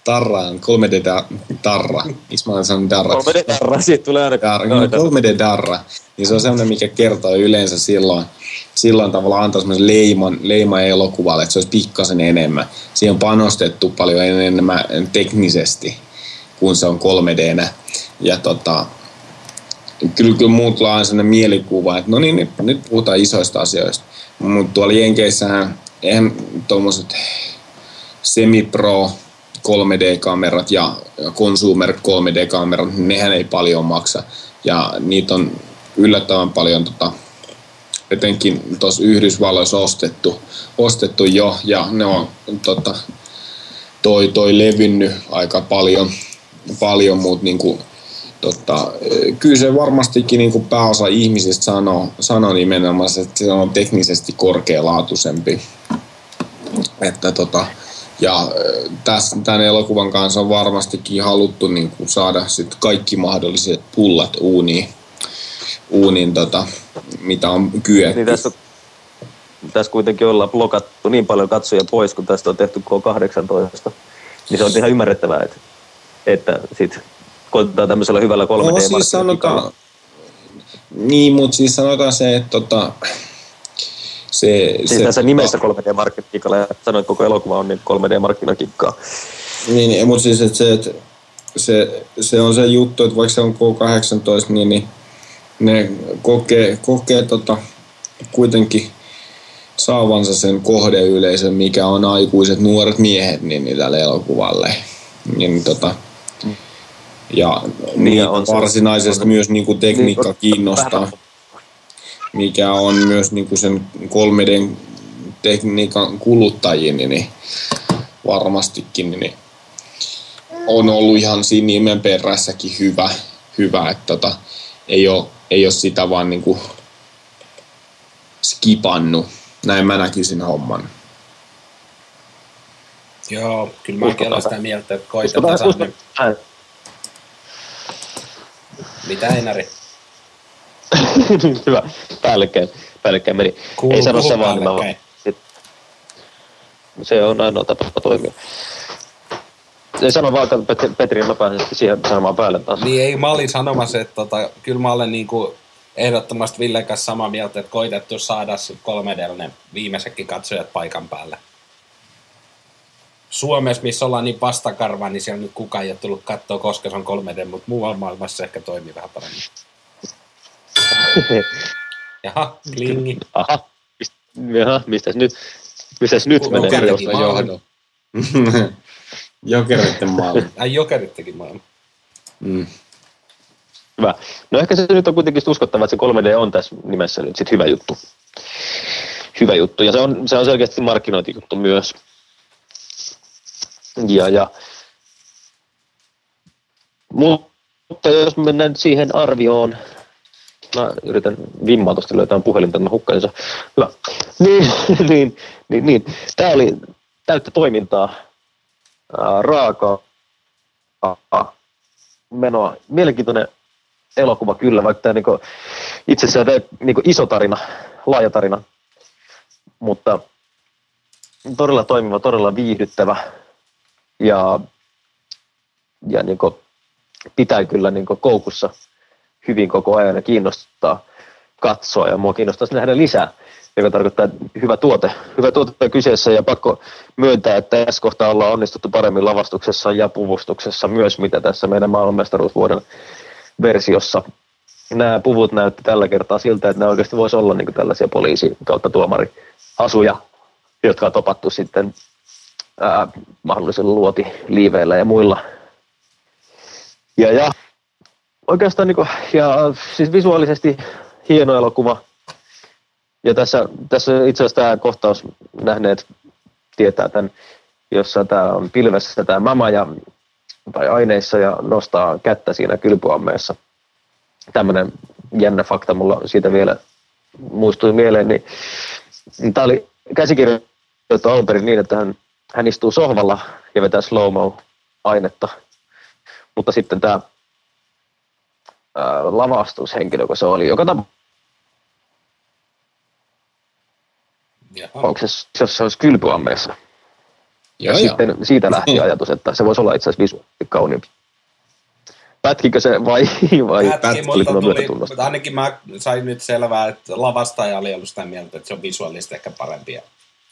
tarra on 3D da, tarra. Miksi mä olen sanonut darra? 3D darra, siitä tulee aina. Dar, 3D darra, niin se on semmoinen, mikä kertoo yleensä silloin, silloin tavalla antaa semmoisen leiman, leiman elokuvalle, että se olisi pikkasen enemmän. Siihen on panostettu paljon enemmän teknisesti, kun se on 3D. Ja tota, kyllä, kyllä muut tulee aina sellainen mielikuva, että no niin, nyt, nyt puhutaan isoista asioista. Mutta tuolla Jenkeissähän eihän tuommoiset semi-pro 3D-kamerat ja consumer 3D-kamerat, nehän ei paljon maksa. Ja niitä on yllättävän paljon tota, etenkin tuossa Yhdysvalloissa ostettu, ostettu jo, ja ne on tota, toi, toi levinnyt aika paljon, paljon mutta niinku, tota, kyllä se varmastikin niin kuin pääosa ihmisistä sanoo, sanoo nimenomaan, että se on teknisesti korkealaatuisempi. Että tota, ja tässä, tämän elokuvan kanssa on varmastikin haluttu niin kuin saada sit kaikki mahdolliset pullat uuniin, uuniin tota, mitä on kyetty. Niin tässä, tässä kuitenkin ollaan blokattu niin paljon katsoja pois, kun tästä on tehty K18. Niin se on ihan ymmärrettävää, että, että sit koitetaan tämmöisellä hyvällä 3D no, siis sanotaan, Niin, mutta siis sanotaan se, että tota, se, siis se, tässä nimessä 3D-markkinakikalla ja sanoit, että koko elokuva on niin 3D-markkinakikkaa. Niin, niin mutta siis että se, että se, se on se juttu, että vaikka se on K18, niin, niin ne kokee, kokee tota, kuitenkin saavansa sen kohdeyleisön, mikä on aikuiset nuoret miehet niin, niin tälle elokuvalle. Niin, tota, ja niin on varsinaisesti se, myös niin kuin tekniikka niin, kiinnostaa, mikä on myös niin kuin sen 3D tekniikan kuluttajien, niin varmastikin niin on ollut ihan siinä nimen perässäkin hyvä, hyvä että tota, ei, ole, ei ole sitä vaan niin kuin skipannut. Näin mä näkisin homman. Joo, kyllä mäkin olen sitä mieltä, että koitetaan saada mitä Einari? Hyvä. Päällekkäin, päällekkäin meni. Kuuluu, Ei sano samaa, niin mä Se on ainoa tapa toimia. Ei sano vaan, että Petri, mä pääsen siihen sanomaan päälle taas. Niin ei, mä olin sanomassa, että tota, kyllä mä olen niinku ehdottomasti Villen kanssa samaa mieltä, että koitettu saada 3D viimeisetkin katsojat paikan päälle. Suomessa, missä ollaan niin vastakarva, niin siellä nyt kukaan ei ole tullut katsoa, koska se on 3D, mutta muualla maailmassa se ehkä toimii vähän paremmin. Jaha, klingi. Aha, Jaha, mistäs nyt, mistäs nyt Kuka menee? Jokereiden johdo. Jokereiden maailma. Ai jokerittekin maailma. Mm. Hyvä. No ehkä se nyt on kuitenkin uskottava, että se 3D on tässä nimessä nyt sit hyvä juttu. Hyvä juttu. Ja se on, se on selkeästi markkinointijuttu myös. Ja, ja, mutta jos mennään siihen arvioon, mä yritän vimmaa tuosta löytää mä hukkasin se. Hyvä. Niin, niin, niin, niin. Tämä oli täyttä toimintaa, raakaa menoa. Mielenkiintoinen elokuva kyllä, vaikka tämä niinku, itse asiassa niinku iso tarina, laaja tarina, mutta todella toimiva, todella viihdyttävä ja, ja niin kuin pitää kyllä niin kuin koukussa hyvin koko ajan ja kiinnostaa katsoa ja mua kiinnostaisi nähdä lisää, joka tarkoittaa hyvä tuote. Hyvä tuote kyseessä ja pakko myöntää, että tässä kohtaa ollaan onnistuttu paremmin lavastuksessa ja puvustuksessa myös, mitä tässä meidän maailmanmestaruusvuoden versiossa. Nämä puvut näytti tällä kertaa siltä, että nämä oikeasti voisi olla niin tällaisia poliisi kautta tuomari asuja, jotka on topattu sitten ää, mahdollisilla luotiliiveillä ja muilla. Ja, ja oikeastaan niin kuin, ja siis visuaalisesti hieno elokuva. Ja tässä, tässä itse asiassa tämä kohtaus nähneet tietää tämän, jossa tämä on pilvessä tämä mama ja, tai aineissa ja nostaa kättä siinä kylpyammeessa. Tämmöinen jännä fakta mulla siitä vielä muistui mieleen, niin, niin tämä oli käsikirjoitettu alun perin niin, että hän, hän istuu sohvalla ja vetää slow ainetta. Mutta sitten tämä lavastushenkilö, kun se oli, joka tapauksessa, jos se olisi kylpyammeessa. Ja, ja sitten siitä lähti ajatus, että se voisi olla itse asiassa visuaalisesti kauniimpi. Pätkikö se vai, vai Pätki, mutta, tuli, mutta ainakin mä sain nyt selvää, että lavastaja oli ollut sitä mieltä, että se on visuaalisesti ehkä parempi.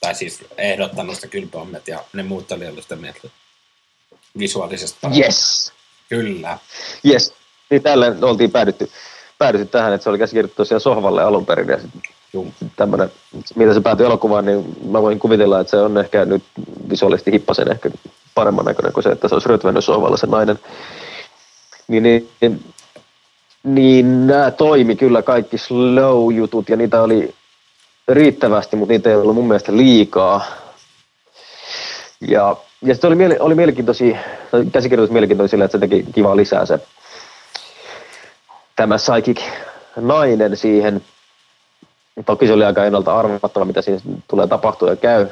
Tai siis ehdottanut sitä kylpyammet ja ne muut oli ollut sitä mieltä visuaalisesti parempi. Yes. Kyllä. Yes. Niin tällä oltiin päädytty, päädytty tähän, että se oli käsikirjoitettu tosiaan sohvalle alun perin. Ja tämmönen, mitä se päätyi elokuvaan, niin mä voin kuvitella, että se on ehkä nyt visuaalisesti hippasen ehkä paremman näköinen kuin se, että se olisi rötvennyt sohvalla se nainen. Niin, niin, niin, niin nämä toimi kyllä kaikki slow-jutut ja niitä oli riittävästi, mutta niitä ei ollut mun mielestä liikaa. Ja, ja sitten oli, oli mielenkiintoisia, käsikirjoitus mielenkiintoisia sillä, että se teki kivaa lisää se tämä psychic nainen siihen. Toki se oli aika ennalta arvattava, mitä siinä tulee tapahtua ja käy.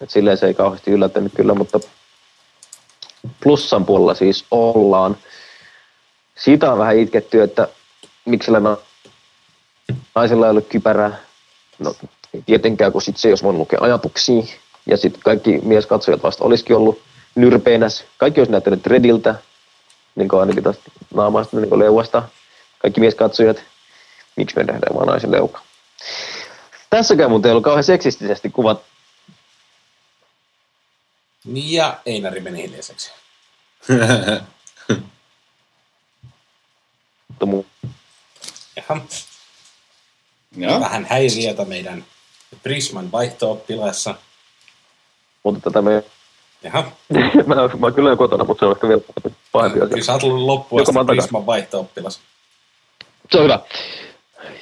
Et silleen se ei kauheasti yllättänyt kyllä, mutta plussan puolella siis ollaan. Siitä on vähän itketty, että miksi naisella ei ole kypärää. No ei tietenkään, kun sit se jos voinut lukea ajatuksia. Ja sitten kaikki mieskatsojat vasta olisikin ollut nyrpeenäs. Kaikki olisi näyttänyt Rediltä, niin kuin ainakin tästä naamasta, niin kuin leuasta kaikki mieskatsojat, miksi me nähdään vaan naisen leuka. Tässäkään mun ei ollut kauhean seksistisesti kuvat. Niin ja Einari meni hiljaiseksi. Jaha. Ja. Vähän häiriötä meidän Prisman vaihto-oppilaassa. Mutta tätä me... Jaha. mä, mä kyllä kotona, mutta se on ehkä vielä pahempi asia. Kyllä sä oot ollut loppuun asti Prisman vaihto-oppilas. Se on hyvä.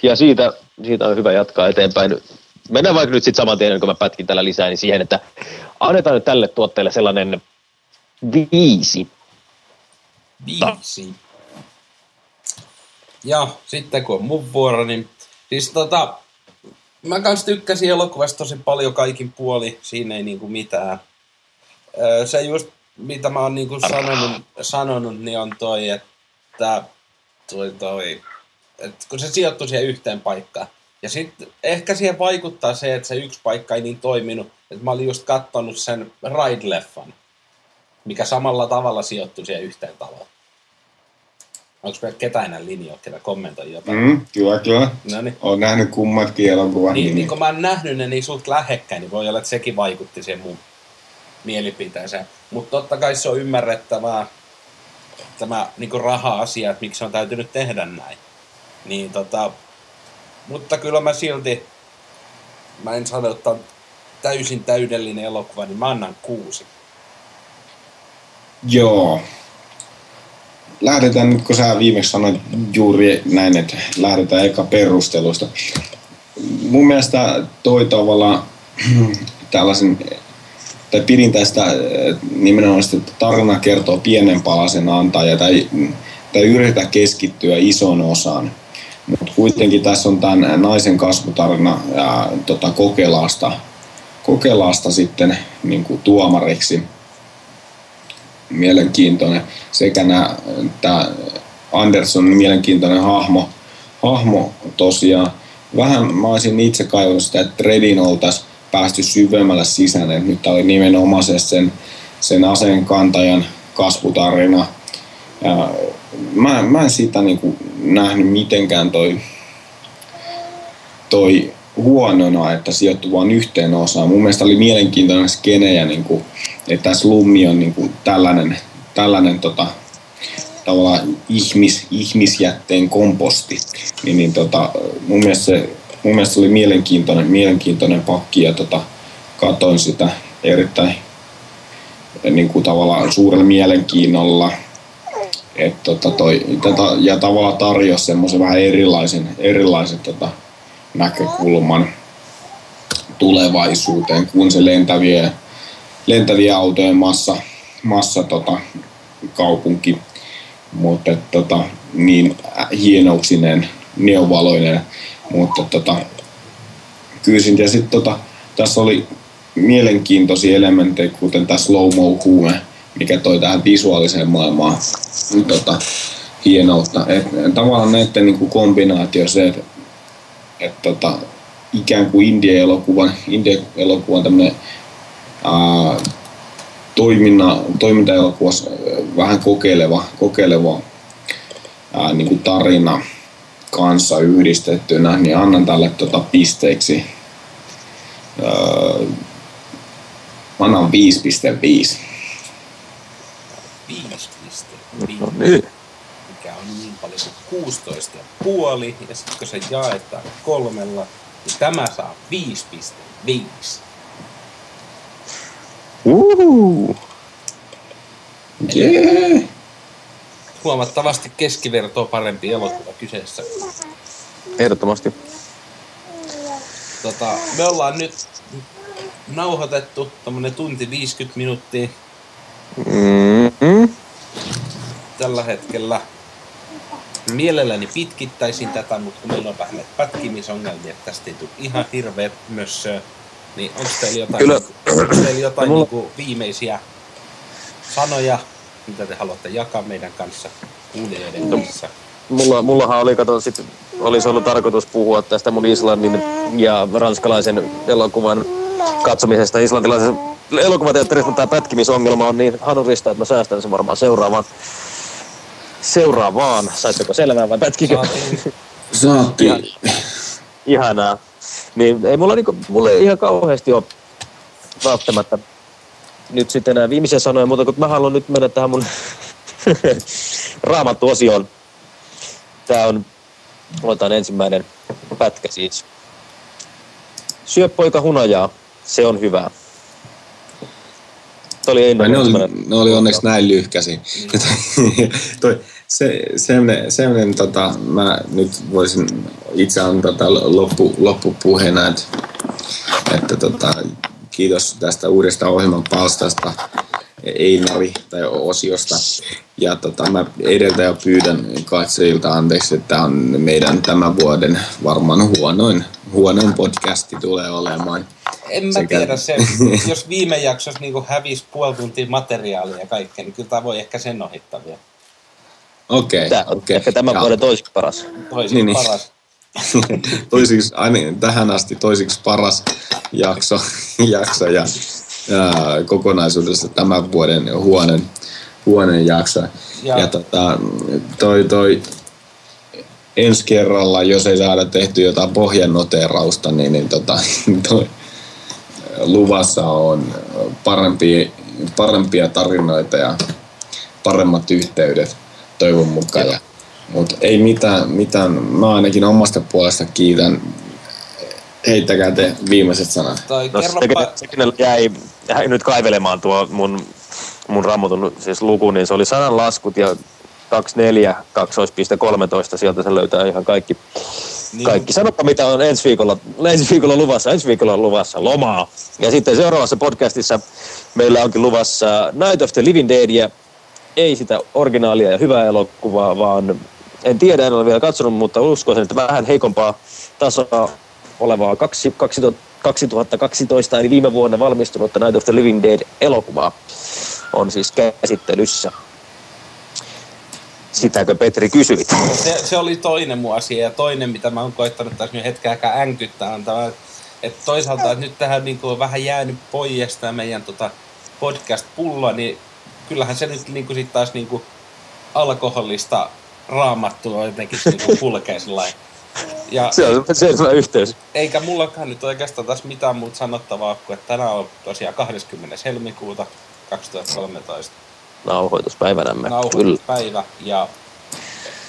Ja siitä, siitä on hyvä jatkaa eteenpäin. Mennään vaikka nyt sitten saman tien, kun mä pätkin tällä lisää, niin siihen, että annetaan nyt tälle tuotteelle sellainen viisi. Viisi. Ja sitten kun on mun vuoro, niin siis tota, mä kans tykkäsin elokuvasta tosi paljon kaikin puoli, siinä ei niinku mitään. Se just, mitä mä oon niinku sanonut, sanonut, niin on toi, että toi, toi et kun se sijoittui siihen yhteen paikkaan. Ja sitten ehkä siihen vaikuttaa se, että se yksi paikka ei niin toiminut. Että mä olin just kattonut sen Ride-leffan, mikä samalla tavalla sijoittui siihen yhteen taloon. Onko meillä ketään enää linjoja, ketä kommentoi jotain? Mm, kyllä, kyllä. No niin. Olen nähnyt kummatkin elokuvat. Niin, niin, kun mä oon nähnyt ne niin suht lähekkäin, niin voi olla, että sekin vaikutti siihen mun mielipiteeseen. Mutta totta kai se on ymmärrettävää, tämä niin raha-asia, että miksi se on täytynyt tehdä näin. Niin tota, mutta kyllä mä silti, mä en sano, että on täysin täydellinen elokuva, niin mä annan kuusi. Joo. Lähdetään nyt, kun sä viimeksi sanoit juuri näin, että lähdetään eka perustelusta. Mun mielestä toi tavalla tällaisen, tai pidin tästä nimenomaan, että tarina kertoo pienen palasen antaja tai, tai yritä keskittyä ison osaan mutta kuitenkin tässä on tämän naisen kasvutarina ja, tota, Kokelaasta, Kokelaasta sitten niin tuomariksi. Mielenkiintoinen. Sekä tämä Anderson mielenkiintoinen hahmo, hahmo tosiaan. Vähän mä olisin itse kaivannut sitä, että Redin oltaisiin päästy syvemmälle sisään, että nyt oli nimenomaan sen, sen aseen kantajan kasvutarina. Ja mä, mä en sitä niinku nähnyt mitenkään toi, toi huonona, että sijoittuu vain yhteen osaan. Mun mielestä oli mielenkiintoinen skene ja niinku, että tässä Lummi on niinku tällainen, tällainen tota, tavallaan ihmis, ihmisjätteen komposti. Niin, niin tota, mun, mielestä se, mun mielestä se oli mielenkiintoinen, mielenkiintoinen pakki ja tota, katoin sitä erittäin niin kuin tavallaan suurella mielenkiinnolla et tota toi, tätä, ja tavallaan tarjosi semmoisen vähän erilaisen, erilaisen tota, näkökulman. tulevaisuuteen kuin se lentävien, lentävien autojen massa, massa tota, kaupunki. Mutta tota, niin hienouksinen, neovaloinen. Mutta tota, kyllä ja sitten tota, tässä oli mielenkiintoisia elementtejä, kuten tämä slow-mo huume, mikä toi tähän visuaaliseen maailmaan tota, hienoutta. Et, tavallaan näiden niin kuin kombinaatio se, että et, tota, ikään kuin India-elokuvan, India-elokuvan tämmöinen toiminna, toimintaelokuvassa vähän kokeileva, kokeileva ää, niin kuin tarina kanssa yhdistettynä, niin annan tälle tota pisteiksi. Öö, annan 5,5. 5,5. No niin 16,5 ja sitten kun se jaetaan kolmella, niin tämä saa 5,5. Uhuhu. Yeah. Huomattavasti keskivertoa parempi elokuva kyseessä. Ehdottomasti. Tota, me ollaan nyt nauhoitettu tämmönen tunti 50 minuuttia. Mm-hmm. Tällä hetkellä mielelläni pitkittäisin tätä, mutta kun meillä on vähän näitä pätkimisongelmia, että tästä ei tule ihan hirveä mössö, niin onko teillä jotain, Kyllä. onko teillä jotain mulla... niin kuin viimeisiä sanoja, mitä te haluatte jakaa meidän kanssa, kuulijoiden no, kanssa? Mulla, mullahan oli, kato, sit olisi ollut tarkoitus puhua tästä mun Islannin ja ranskalaisen elokuvan katsomisesta islantilaisen elokuvateatterissa, mutta tämä pätkimisongelma on niin hanurista, että mä säästän sen varmaan seuraavaan seuraavaan. Saitteko selvää vai pätkikö? Saatiin. Ihanaa. Niin ei mulla, niinku, mulla ei ihan kauheasti ole välttämättä nyt sitten enää viimeisiä sanoja, mutta kun mä haluan nyt mennä tähän mun raamattu-osioon. Tää on, otan ensimmäinen pätkä siis. Syö poika hunajaa, se on hyvää. Se oli ne, oli, ne oli onneksi näin lyhkäsi. Mm. Toi, se, semmoinen, semmoinen tota, mä nyt voisin itse antaa tätä loppu, loppupuheena, että, että tota, kiitos tästä uudesta ohjelman palstasta Einari tai osiosta. Ja tota, mä edeltä jo pyydän katsojilta anteeksi, että on meidän tämän vuoden varmaan huonoin, huonoin podcasti tulee olemaan. En mä Sekä... tiedä, se, jos viime jaksossa niin hävisi puoli tuntia materiaalia ja kaikkea, niin kyllä tämä voi ehkä sen ohittaa vielä. Okei. Okay, okay. Ehkä tämän ja. vuoden toisiksi paras. Toisiksi niin, niin. paras. toisiksi, aina, tähän asti toisiksi paras jakso, jakso ja, ja kokonaisuudessa tämän vuoden huonen, huonen jakso. Ja, ja tota, toi, toi, ensi kerralla, jos ei saada tehty jotain pohjanoteerausta, niin, niin tota, toi, luvassa on parempia, parempia tarinoita ja paremmat yhteydet toivon mukaan. Ja, mutta ei mitään, mitään, mä ainakin omasta puolesta kiitän. Heittäkää te viimeiset sanat. Toi, no, se, se jäi, jäi nyt kaivelemaan tuo mun, mun rammutun siis luku, niin se oli sananlaskut ja 24, 2.13, sieltä se löytää ihan kaikki. Niin. Kaikki. Sanoppa, mitä on ensi viikolla, ensi viikolla luvassa. Ensi viikolla on luvassa lomaa. Ja sitten seuraavassa podcastissa meillä onkin luvassa Night of the Living Dead ja ei sitä originaalia ja hyvää elokuvaa, vaan en tiedä, en ole vielä katsonut, mutta uskoisin, että vähän heikompaa tasoa olevaa 2012, eli viime vuonna valmistunutta Night of the Living Dead elokuvaa on siis käsittelyssä. Sitäkö Petri kysyit? Se, se oli toinen mun asia ja toinen, mitä mä oon koittanut tässä nyt hetken aikaa änkyttää, on tämä, että toisaalta että nyt tähän niin kuin on vähän jäänyt pois tämä meidän tota podcast-pullo, niin kyllähän se nyt niin kuin sit taas niin kuin alkoholista raamattua jotenkin niin kuin kulkee sellainen. Ja se on selvä yhteys. Eikä mullakaan nyt oikeastaan taas mitään muuta sanottavaa kuin, että tänään on tosiaan 20. helmikuuta 2013. Nauhoituspäivänämme. Nauhoituspäivä. Ja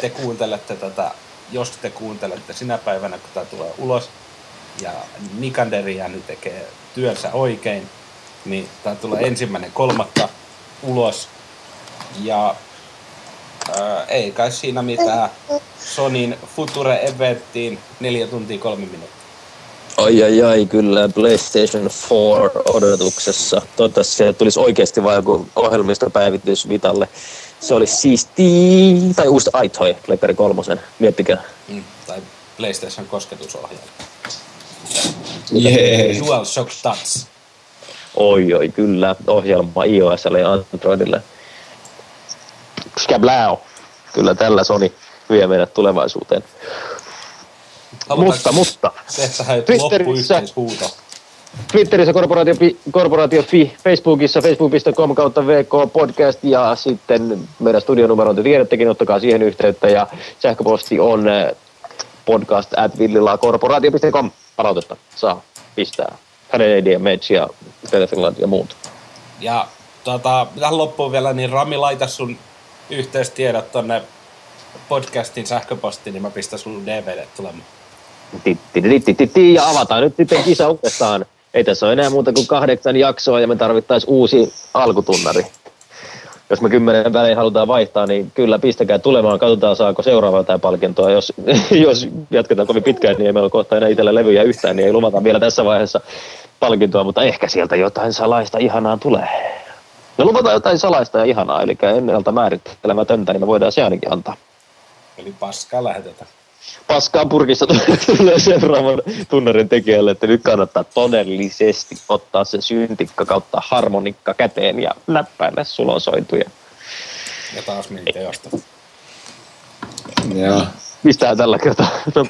te kuuntelette tätä, jos te kuuntelette sinä päivänä, kun tämä tulee ulos, ja Nikander nyt tekee työnsä oikein, niin tämä tulee ensimmäinen kolmatta ulos. Ja ää, ei kai siinä mitään. Sonin Future Eventtiin neljä tuntia kolme minuuttia. Ai ai ai, kyllä PlayStation 4 odotuksessa. Toivottavasti sieltä tulisi oikeasti vain joku ohjelmistopäivitys Vitalle. Se olisi siisti, tai uusi iToy, Pleikkari kolmosen, miettikää. Mm, tai PlayStation kosketusohjelma. Jee. DualShock Touch. Oi oi, kyllä, ohjelma iOSlle ja Androidille. Skablau. Kyllä tällä Sony vie meidät tulevaisuuteen. Mutta, mutta, joku Twitterissä-. Twitterissä korporaatio, korporaatio fi, Facebookissa facebook.com kautta VK podcast ja sitten meidän studionumero te tiedättekin, ottakaa siihen yhteyttä ja sähköposti on eh, podcast at villilakorporaatio.com palautetta saa pistää. Hänen Eddie Medge ja Tele Finland ja muut. Ja tota, tähän loppuun vielä, niin Rami, laita sun yhteystiedot tonne podcastin sähköpostiin, niin mä pistän sun DVD tulemaan. Ja avataan nyt sitten kisa uudestaan. Ei tässä ole enää muuta kuin kahdeksan jaksoa ja me tarvittaisiin uusi alkutunnari. Jos me kymmenen välein halutaan vaihtaa, niin kyllä pistäkää tulemaan. Katsotaan saako seuraava jotain palkintoa. Jos, jos jatketaan kovin pitkään, niin ei meillä ole kohta enää itsellä levyjä yhtään, niin ei luvata vielä tässä vaiheessa palkintoa, mutta ehkä sieltä jotain salaista ihanaa tulee. No luvataan jotain salaista ja ihanaa, eli ennalta määrittelemätöntä, niin me voidaan se ainakin antaa Eli paskaa lähetetään. Paskaa purkissa tulee seuraavan tunnarin tekijälle, että nyt kannattaa todellisesti ottaa se syntikka kautta harmonikka käteen ja näppäillä sulosoituja. Ja taas meni teosta. Joo. Mistä tällä kertaa? No,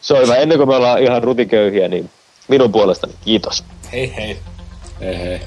se on hyvä. Ennen kuin me ollaan ihan rutiköyhiä, niin minun puolestani kiitos. Hei hei. Hei hei.